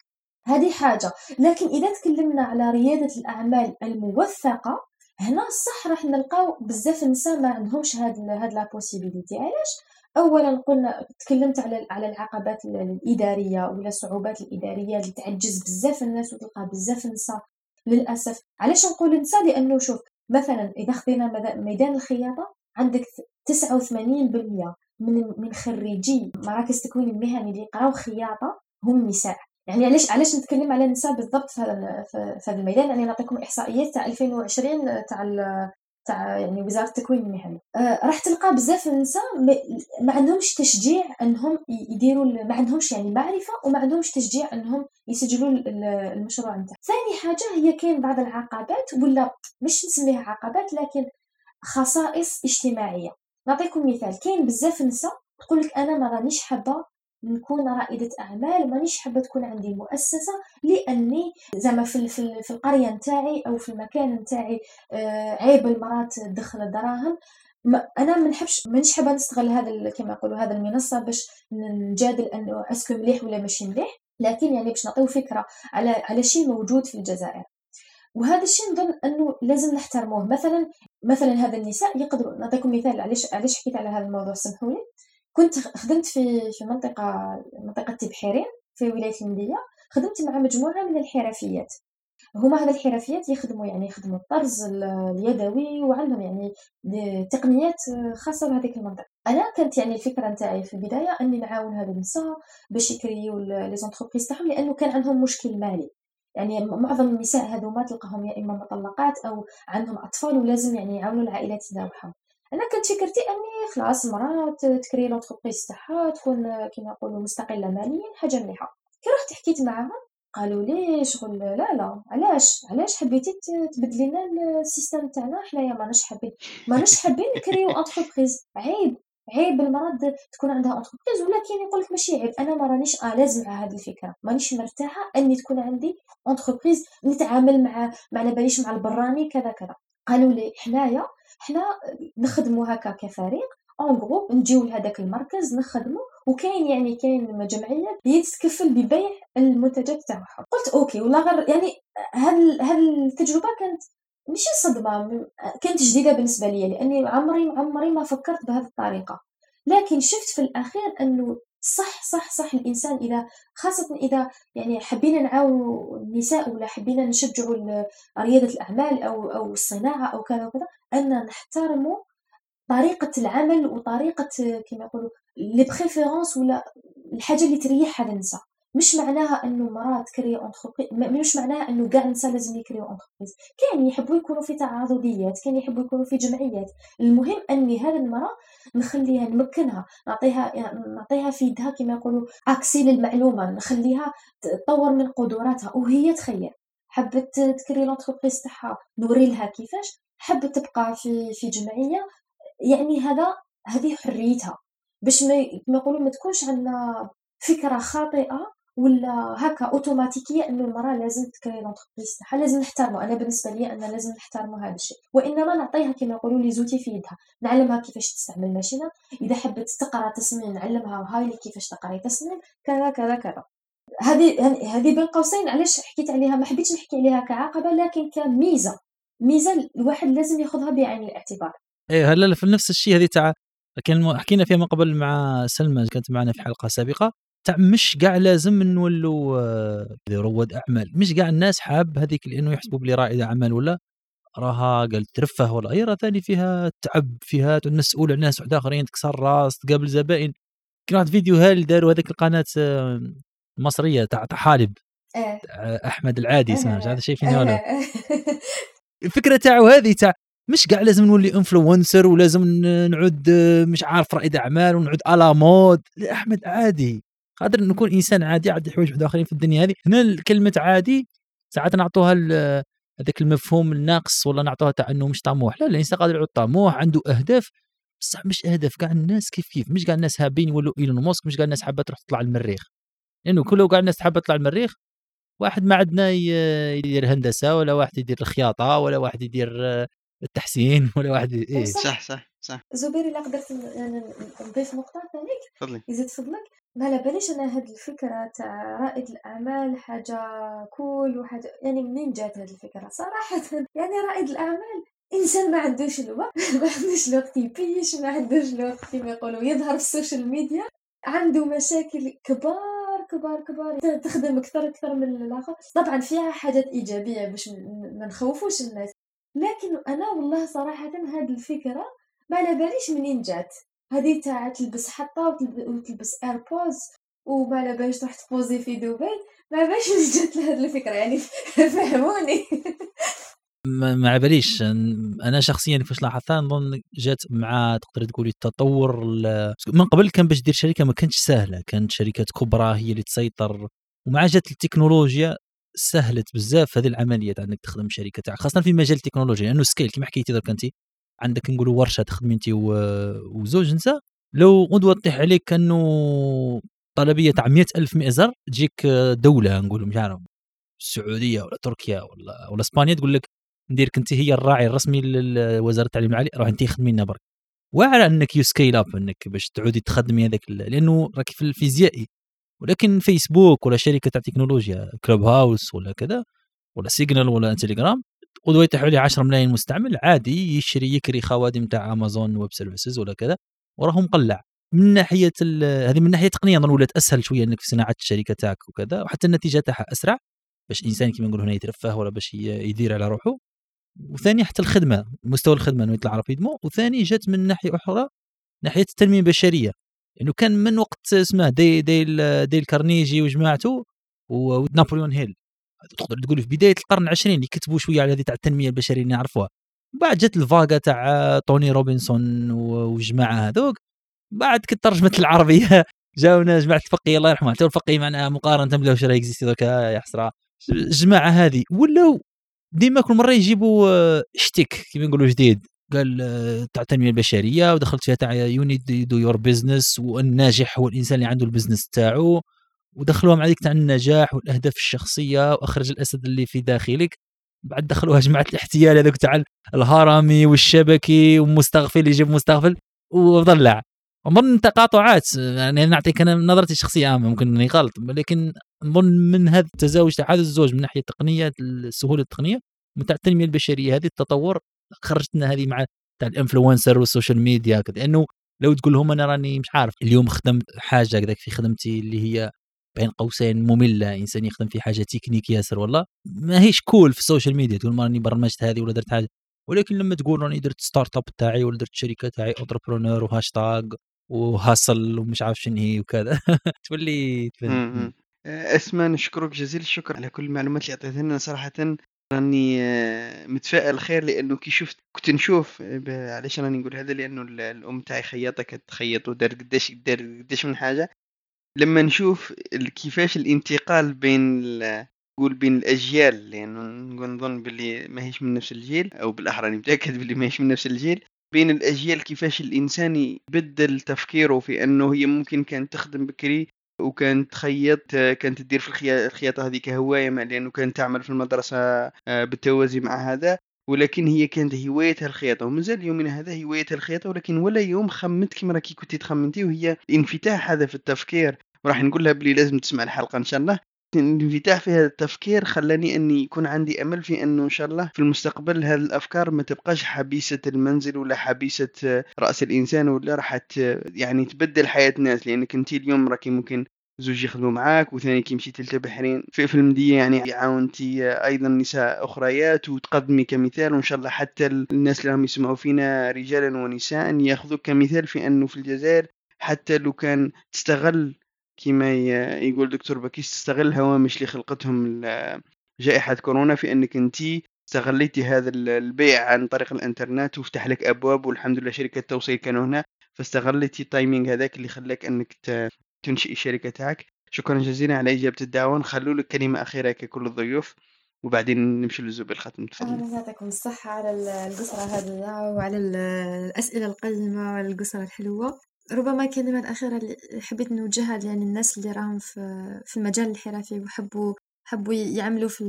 Speaker 3: هذه حاجة لكن إذا تكلمنا على ريادة الأعمال الموثقة هنا صح راح نلقاو بزاف النساء ما عندهمش هاد هاد لا بوسيبيليتي علاش؟ اولا قلنا تكلمت على على العقبات الإدارية ولا الصعوبات الإدارية اللي تعجز بزاف الناس وتلقى بزاف النساء للأسف. علاش نقول نساء لأنه شوف مثلا إذا خدينا ميدان الخياطة عندك 89% من من خريجي مراكز التكوين المهني اللي يقراو خياطة هم نساء يعني علاش علاش نتكلم على النساء بالضبط في هذا في هذا الميدان؟ يعني نعطيكم إحصائيات تاع 2020 تاع تاع يعني وزارة التكوين المهني. آه راح تلقى بزاف النساء ما عندهمش تشجيع أنهم يديروا ما عندهمش يعني معرفة وما عندهمش تشجيع أنهم يسجلوا المشروع نتاع ثاني حاجة هي كاين بعض العقبات ولا مش نسميها عقبات لكن خصائص اجتماعية. نعطيكم مثال. كاين بزاف نساء تقول لك أنا ما رانيش حابة نكون رائدة أعمال مانيش حابة تكون عندي مؤسسة لأني زعما في, في, في القرية نتاعي أو في المكان نتاعي آه عيب المرات تدخل الدراهم. أنا ما نحبش مانيش حابة نستغل هذا كما يقولوا هذا المنصة باش نجادل أنه أسكو مليح ولا ماشي مليح. لكن يعني باش نعطيو فكرة على على شيء موجود في الجزائر. وهذا الشيء نظن أنه لازم نحترموه. مثلا مثلا هذا النساء يقدروا نعطيكم مثال علاش علاش حكيت على هذا الموضوع؟ سمحوا لي. كنت خدمت في في منطقة منطقة تبحيرين في ولاية المدية خدمت مع مجموعة من الحرفيات. هما هذا الحرفيات يخدموا يعني يخدموا الطرز اليدوي وعندهم يعني تقنيات خاصة بهذيك المنطقة. أنا كانت يعني الفكرة نتاعي في البداية أني نعاون هذا النساء باش ي créer يو les entreprises تاعهم لأنه كان عندهم مشكل مالي. يعني معظم النساء هذوما تلقاهم يا إما مطلقات أو عندهم أطفال ولازم يعني يعاونوا العائلات تاعهم أنا كنت فكرتي أني خلاص المراه ت créer l'entreprise تاعها تكون كيما نقولوا مستقلة ماليا حاجة مليحة. كي رحت حكيت معاهم قالوا لي شغل لا لا علاش؟ علاش حبيتي تبدلي لنا ال système تاعنا؟ حنايا ماناش حابين ماناش حابين نكريو entreprise عيب! عيب المراه تكون عندها entreprise ولكن يقول لك ماشي عيب أنا ما رانيش à l'aise مع هذه الفكرة. مانيش مرتاحة أني تكون عندي entreprise نتعامل مع ما على باليش مع البراني كذا كذا. قالوا لي حنايا حنا نخدموا هكا كفريق en groupe نجيو لهذاك المركز نخدموا وكاين يعني كاين جمعيه اللي تتكفل ببيع المنتجات تاعهم. قلت أوكي ولا غير يعني هاد هاد التجربه كانت ماشي صدمة كانت جديدة بالنسبة لي لأني عمري عمري ما فكرت بهذه الطريقة. لكن شفت في الأخير أنه صح صح صح الإنسان إذا خاصة إذا يعني حبينا نعاونوا النساء ولا حبينا نشجعوا ريادة الأعمال أو أو الصناعة أو كذا وكذا أن نحترموا طريقة العمل وطريقة كما يقولوا لي ولا الحاجة اللي تريح هذا النساء مش معناها إنه مراه تكري entreprise مش معناها إنه كاع النساء لازم يكريو entreprise كاين يحبوا يكونوا في تعاضديات كاين يحبوا يكونوا في جمعيات. المهم إني هذه المراه نخليها نمكنها نعطيها نعطيها في يدها كما يقولوا accès للمعلومة نخليها تطور من قدراتها. وهي تخير حبت تكري l'entreprise تاعها نوري لها كيفاش؟ حبت تبقى في في جمعية. يعني هذا هذه حريتها. باش ما يقولوا ما تكونش عندنا فكرة خاطئة ولا هكا automatiquement أنه المرأة لازم تكري l'entreprise تاعها لازم نحترمه. أنا بالنسبة لي أنا لازم نحترمه هذا الشيء. وإنما نعطيها كما يقولوا les outils في يدها. نعلمها كيفاش تستعمل machine. إذا حبت تقرأ تصميم نعلمها هاي اللي كيفاش تقرأي تصميم كذا كذا كذا. هذه هذه بين قوسين. علاش حكيت عليها؟ ما حبيتش نحكي عليها كعقبة لكن كميزة. ميزة الواحد لازم ياخذها بعين الاعتبار.
Speaker 1: إيه هلا في نفس الشيء هذه تاع كان حكينا فيها من قبل مع سلمى كانت معنا في حلقة سابقة. تاع مش كاع لازم نولوا آه، رواد أعمال. مش كاع الناس حاب هذيك لأنه يحسبوا بلي رائد أعمال ولا؟ راها قال ترفه ولا. هي راه ثاني فيها تعب فيها مسؤول على ناس واحد آخرين تكسر راس تقابل زبائن. كان واحد فيديو هال داروا هذيك القناة آه، المصرية تاع حالب؟
Speaker 3: إيه.
Speaker 1: أحمد العادي اسمه مش عارف شايفين ولا [LAUGHS] الفكرة تاعو هذه تاع مش كاع لازم نولي influencer ولازم نعود آه، مش عارف رائد أعمال ونعود الا مود احمد عادي قادر نكون إنسان عادي عندي حوايج واحد اخرين في الدنيا هذه. هنا كلمه عادي ساعات نعطوها هذاك المفهوم الناقص ولا نعطوها تاع إنه مش طموح. لا الإنسان قادر يعود طموح عنده أهداف. بصح مش أهداف كاع الناس كيف كيف؟ مش كاع الناس حابين يولوا إيلون ماسك مش كاع الناس حابة تروح تطلع المريخ. لأنه كل كاع الناس حابة تطلع المريخ واحد ما عندنا يدير هندسة ولا واحد يدير الخياطة ولا واحد يدير التحسين [LAUGHS] ولا واحد
Speaker 2: إيه. صح. صح صح
Speaker 3: زبير إلا قدرت يعني نضيف نقطة ثانيك
Speaker 2: تفضلي.
Speaker 3: يزيد فضلك. على باليش أنا هاد الفكرة تاع رائد الأعمال حاجة cool وحاجة يعني منين جات هاد الفكرة؟ صراحة [LAUGHS] يعني رائد الأعمال إنسان ما عندوش الوقت [LAUGHS] ما عندوش الوقت يبيش ما عندوش الوقت كيما يقولوا يظهر في ال social media عنده مشاكل كبار كبار كبار تخدم أكثر أكثر من الآخر. طبعا فيها حاجات إيجابية باش ما نخوفوش الناس. لكن أنا والله صراحة هذه الفكرة ما على باليش منين جات. هذه تاع تلبس حطة وتلبس ايربودز وما على باليش تروح تبوزي في دبي ما منين [LAUGHS] جات هذه الفكرة يعني [LAUGHS] فهموني.
Speaker 1: ما على باليش أنا شخصيا فاش لاحظتها نظن جات مع تقدر تقولي التطور من قبل كان باش دير شركة ما كانتش سهلة. كانت شركات كبرى هي اللي تسيطر. ومع جات التكنولوجيا سهلت بزاف هذه العمليات انك تخدم شركة تاعك خاصة في مجال التكنولوجيا لأنه scale كما حكيتي درك انت. عندك نقولوا ورشة تخدمي انت وزوج نساء لو غدوة تطيح عليك كأنه طلبية تاع 100000 مئزر تجيك دولة نقولوا مش عارف السعودية ولا تركيا ولا ولا إسبانيا تقول لك نديرك انت هي الراعي الرسمي لوزارة التعليم العالي روح انت خدمي لنا برك. وعلى إنك you scale up إنك باش تعودي تخدمي هذاك لأنه راك في الفيزيائي. ولكن فيسبوك ولا شركة تاع تكنولوجيا كلوب هاوس ولا كذا ولا سيجنال ولا تليجرام قدوه يطيح عليه 10 ملايين مستعمل عادي يشري يكري خوادم تاع امازون web services ولا كذا وراه مقلع. من ناحية هذه من ناحية تقنية نظن ولات أسهل شوية إنك في صناعة الشركة تاعك وكذا وحتى النتيجة تاعها أسرع باش الانسان كما نقولوا هنا يترفه ولا باش يدير على روحه. وثاني حتى الخدمة مستوى الخدمة إنه يطلع rapidement وثاني جات من ناحية أخرى ناحية التنمية البشرية. لأنه كان من وقت اسمه دي ديل ديل كارنيجي وجماعته ونابليون هيل. تقدر تقول في بداية القرن العشرين اللي كتبوا شوية على هذه تاع التنمية البشرية اللي نعرفوها. بعد جات ال vague تاع توني روبنسون والجماعه هذوك. بعد كترجمت ترجمت العربية. [LAUGHS] جاونا جماعة الفقيه الله يرحمه. حتى الفقيه معناها مقارنة بلا واش راه اكزيستي دوكا يا حسرة. الجماعه هذه ولاو ديما كل مرة يجيبوا آه، شتيك كيما نقولوا جديد. قال آه، تاع التنمية البشرية ودخلت فيها تاع you need do your business والناجح هو الإنسان اللي عنده ال business تاعو. ودخلوها مع ذيك تاع النجاح والأهداف الشخصية وأخرج الأسد اللي في داخلك. بعد دخلوها جماعة الاحتيال هذوك تاع الهرمي والشبكي والمستغفل اللي يجيب مستغفل وضلع نظن تقاطعات يعني نعطيك أنا نظرتي الشخصية ممكن إني غلط ولكن نظن من هذا التزاوج تاع هذا الزوج من ناحية التقنية السهولة التقنية وتاع التنمية البشرية هذه التطور خرجتنا هذه مع تاع ال influencer وال social media كذا لأنه لو تقول لهم أنا راني مش عارف اليوم خدمت حاجة كذاك في خدمتي اللي هي بين قوسين مملة إنسان يخدم في حاجة تكنيك ياسر والله. ما هيش cool في ال social media تقول راني برمجت هذه ولا درت حاجة ولكن لما تقول راني درت startup تاعي ولا درت شركة تاعي entrepreneur و hashtag وهاصل ومش عارف شنو هي وكذا. [LAUGHS] تولي
Speaker 2: اسماء نشكرك جزيل الشكر على كل المعلومات اللي اعطيتها لنا صراحة راني آه، متفائل خير لأنه كي شفت كنت نشوف علاش راني نقول هذا؟ لأنه الأم تاعي خياطة كانت تخيط ودار قداش دار قداش من حاجة. لما نشوف كيفاش الانتقال بين نقول بين الأجيال لأنه نظن باللي ماهيش من نفس الجيل أو بالأحرى راني متأكد باللي ماهيش من نفس الجيل. بين الأجيال كيفاش الإنسان يبدل تفكيره في أنه هي ممكن كانت تخدم بكري وكانت تخيط كانت تدير في الخياطة هذه كهوايه لأنه كانت تعمل في المدرسة آه، بالتوازي مع هذا. ولكن هي كانت هوايتها الخياطة ومازال يومنا هذا هوايتها الخياطة ولكن ولا يوم خممت كما راكي كنتي تخممتي وهي الانفتاح هذا في التفكير. وراح نقول لها بلي لازم تسمع الحلقة إن شاء الله. الانفتاح في هذا التفكير خلاني أني يكون عندي أمل في إنه إن شاء الله في المستقبل هذه الأفكار ما تبقاش حبيسة المنزل ولا حبيسة رأس الإنسان ولا راح يعني تبدل حياة الناس. لأنك أنت اليوم راكي ممكن زوج يخدموا معاك وثاني كي مشيتي للبحرين في, في المدية يعني عاونتي أيضا نساء أخريات وتقدمي كمثال وإن شاء الله حتى الناس اللي راهم يسمعوا فينا رجالا ونساء ياخذوك كمثال في أنه في الجزائر حتى لو كان تستغل كما يقول دكتور بكيس تستغل هوامش اللي خلقتهم جائحة كورونا في أنك أنت استغليتي هذا البيع عن طريق الإنترنت وفتح لك أبواب والحمد لله شركة التوصيل كانوا هنا. فاستغليتي التايمينج هذاك اللي خلاك إنك تنشئ الشركة تاعك. شكرا جزيلا على إجابة الدعوة. نخلوا لك كلمة أخيرة ككل الضيوف وبعدين نمشي للزوب الختم
Speaker 3: تفضل. يعطيكم الصحة على القصرة هذه وعلى الأسئلة القيمة والقصرة الحلوة. ربما الكلمة الأخيرة اللي حبيت نوجهها يعني الناس اللي راهم في في المجال الحرفي وحبوا حبوا يعملوا في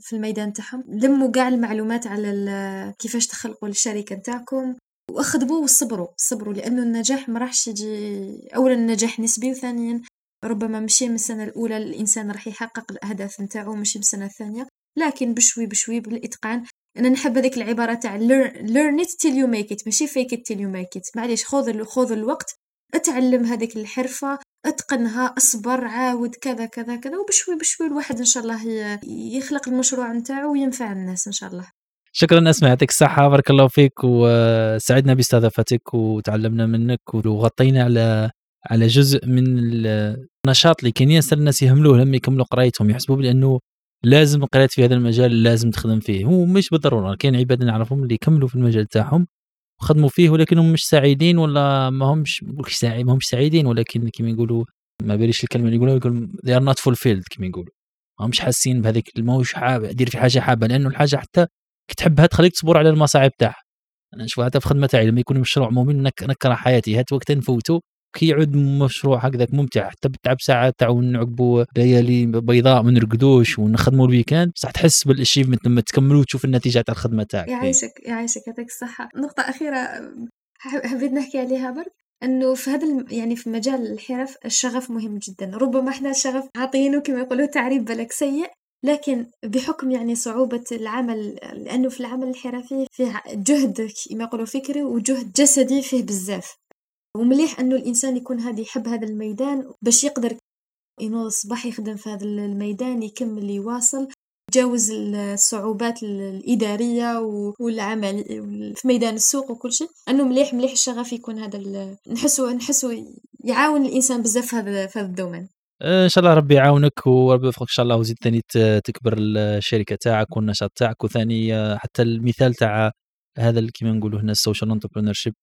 Speaker 3: في الميدان تاعهم. لموا كاع المعلومات على كيفاش تخلقوا الشركة نتاعكم وأخدموا وصبروا صبروا لأنه النجاح ما راحش يجي اولا النجاح نسبي وثانيا ربما مشي من السنة الأولى الإنسان راح يحقق الأهداف نتاعو مشي من السنة الثانية لكن بشوي بشوي بالإتقان أنا نحب هذيك العبارة تاع learn it till you make it ماشي fake it till you make it. معليش خذ خذ الوقت اتعلم هذيك الحرفة اتقنها اصبر عاود كذا كذا كذا وبشوي بشوي الواحد إن شاء الله يخلق المشروع نتاعو وينفع الناس إن شاء الله.
Speaker 1: شكرا أسماء يعطيك الصحة بارك الله فيك وسعدنا باستضافتك وتعلمنا منك وغطينا على على جزء من النشاط اللي كاين ياسر الناس يهملوه لما يكملوا قرايتهم يحسبوا بأنه لازم القرايه في هذا المجال لازم تخدم فيه. هو مش بالضرورة كاين عباد نعرفهم اللي يكملوا في المجال تاعهم وخدموا فيه ولكنهم مش سعيدين ولا ما همش ما همش سعيدين ولكن كما يقولوا ما باليش الكلمة اللي يقولوا يقول they are not fulfilled كما يقولوا. ما همش حاسين بهذيك ماهوش حاب دير في حاجة حابة لأنه الحاجة حتى كي تحبها تخليك تصبر على المصاعب تاعها. أنا نشوف حتى في الخدمه تاعي لما يكون مشروع ممل نكره حياتي. هات وقت نفوتو كي يعود مشروع هكذاك ممتع. حتى بالتعب ساعات تاع نعقبوا ليالي بيضاء ما نرقدوش ونخدموا ال weekend. بصح تحس بال achievement لما تكملوا وتشوف النتيجة تاع الخدمة تاعك.
Speaker 3: يعيشك يعيشك يعطيك الصحة. نقطة أخيرة حبيت نحكي عليها برك إنه في هذا يعني في مجال الحرف الشغف مهم جدا. ربما إحنا الشغف عاطينه كما يقولوا تعريف بلك سيء لكن بحكم يعني صعوبة العمل لأنه في العمل الحرفي فيه جهد كما يقولوا فكري وجهد جسدي فيه بزاف. ومليح أنه الإنسان يكون هذا يحب هذا الميدان باش يقدر ينوض الصباح يخدم في هذا الميدان يكمل يواصل يتجاوز الصعوبات الإدارية والعمل في ميدان السوق وكل شيء. أنه مليح مليح الشغف يكون هذا نحسه نحسه يعاون الإنسان بزاف في هذا الدومين.
Speaker 1: إن شاء الله ربي يعاونك وربي يوفقك إن شاء الله وزيد ثاني تكبر الشركة تاعك والنشاط تاعك. وثاني حتى المثال تاع هذا كيما نقولوا هنا ال social entrepreneurship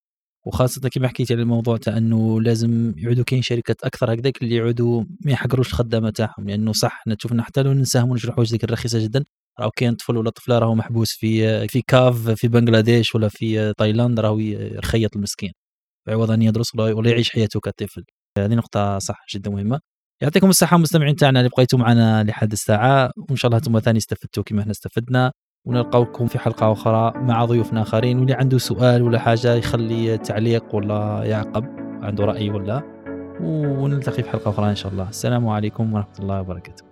Speaker 1: وخاصة كما حكيت على الموضوع تاع إنه لازم يعودوا كاين شركات أكثر هكذاك اللي يعودوا ما يحقروش الخدامة تاعهم. لأنه صح حنا شفنا حتى لو نساهموا نشرحوا حوايج ذيك الرخيصة جدا راهو كاين طفل ولا طفلة راهو محبوس في في cave في بنغلاديش ولا في تايلاند راهو يخيط المسكين. عوض ان يدرس ولا يعيش حياته كطفل. هذه نقطة صح جدا مهمة. يعطيكم الصحة مستمعين تاعنا اللي بقيتوا معنا لحد الساعة وإن شاء الله أنتم ثاني استفدتوا كما إحنا استفدنا. ونلقاوكم في حلقة أخرى مع ضيوفنا آخرين. واللي عنده سؤال ولا حاجة يخلي تعليق ولا يعقب عنده رأي ولا. ونلتقي في حلقة أخرى إن شاء الله. السلام عليكم ورحمة الله وبركاته.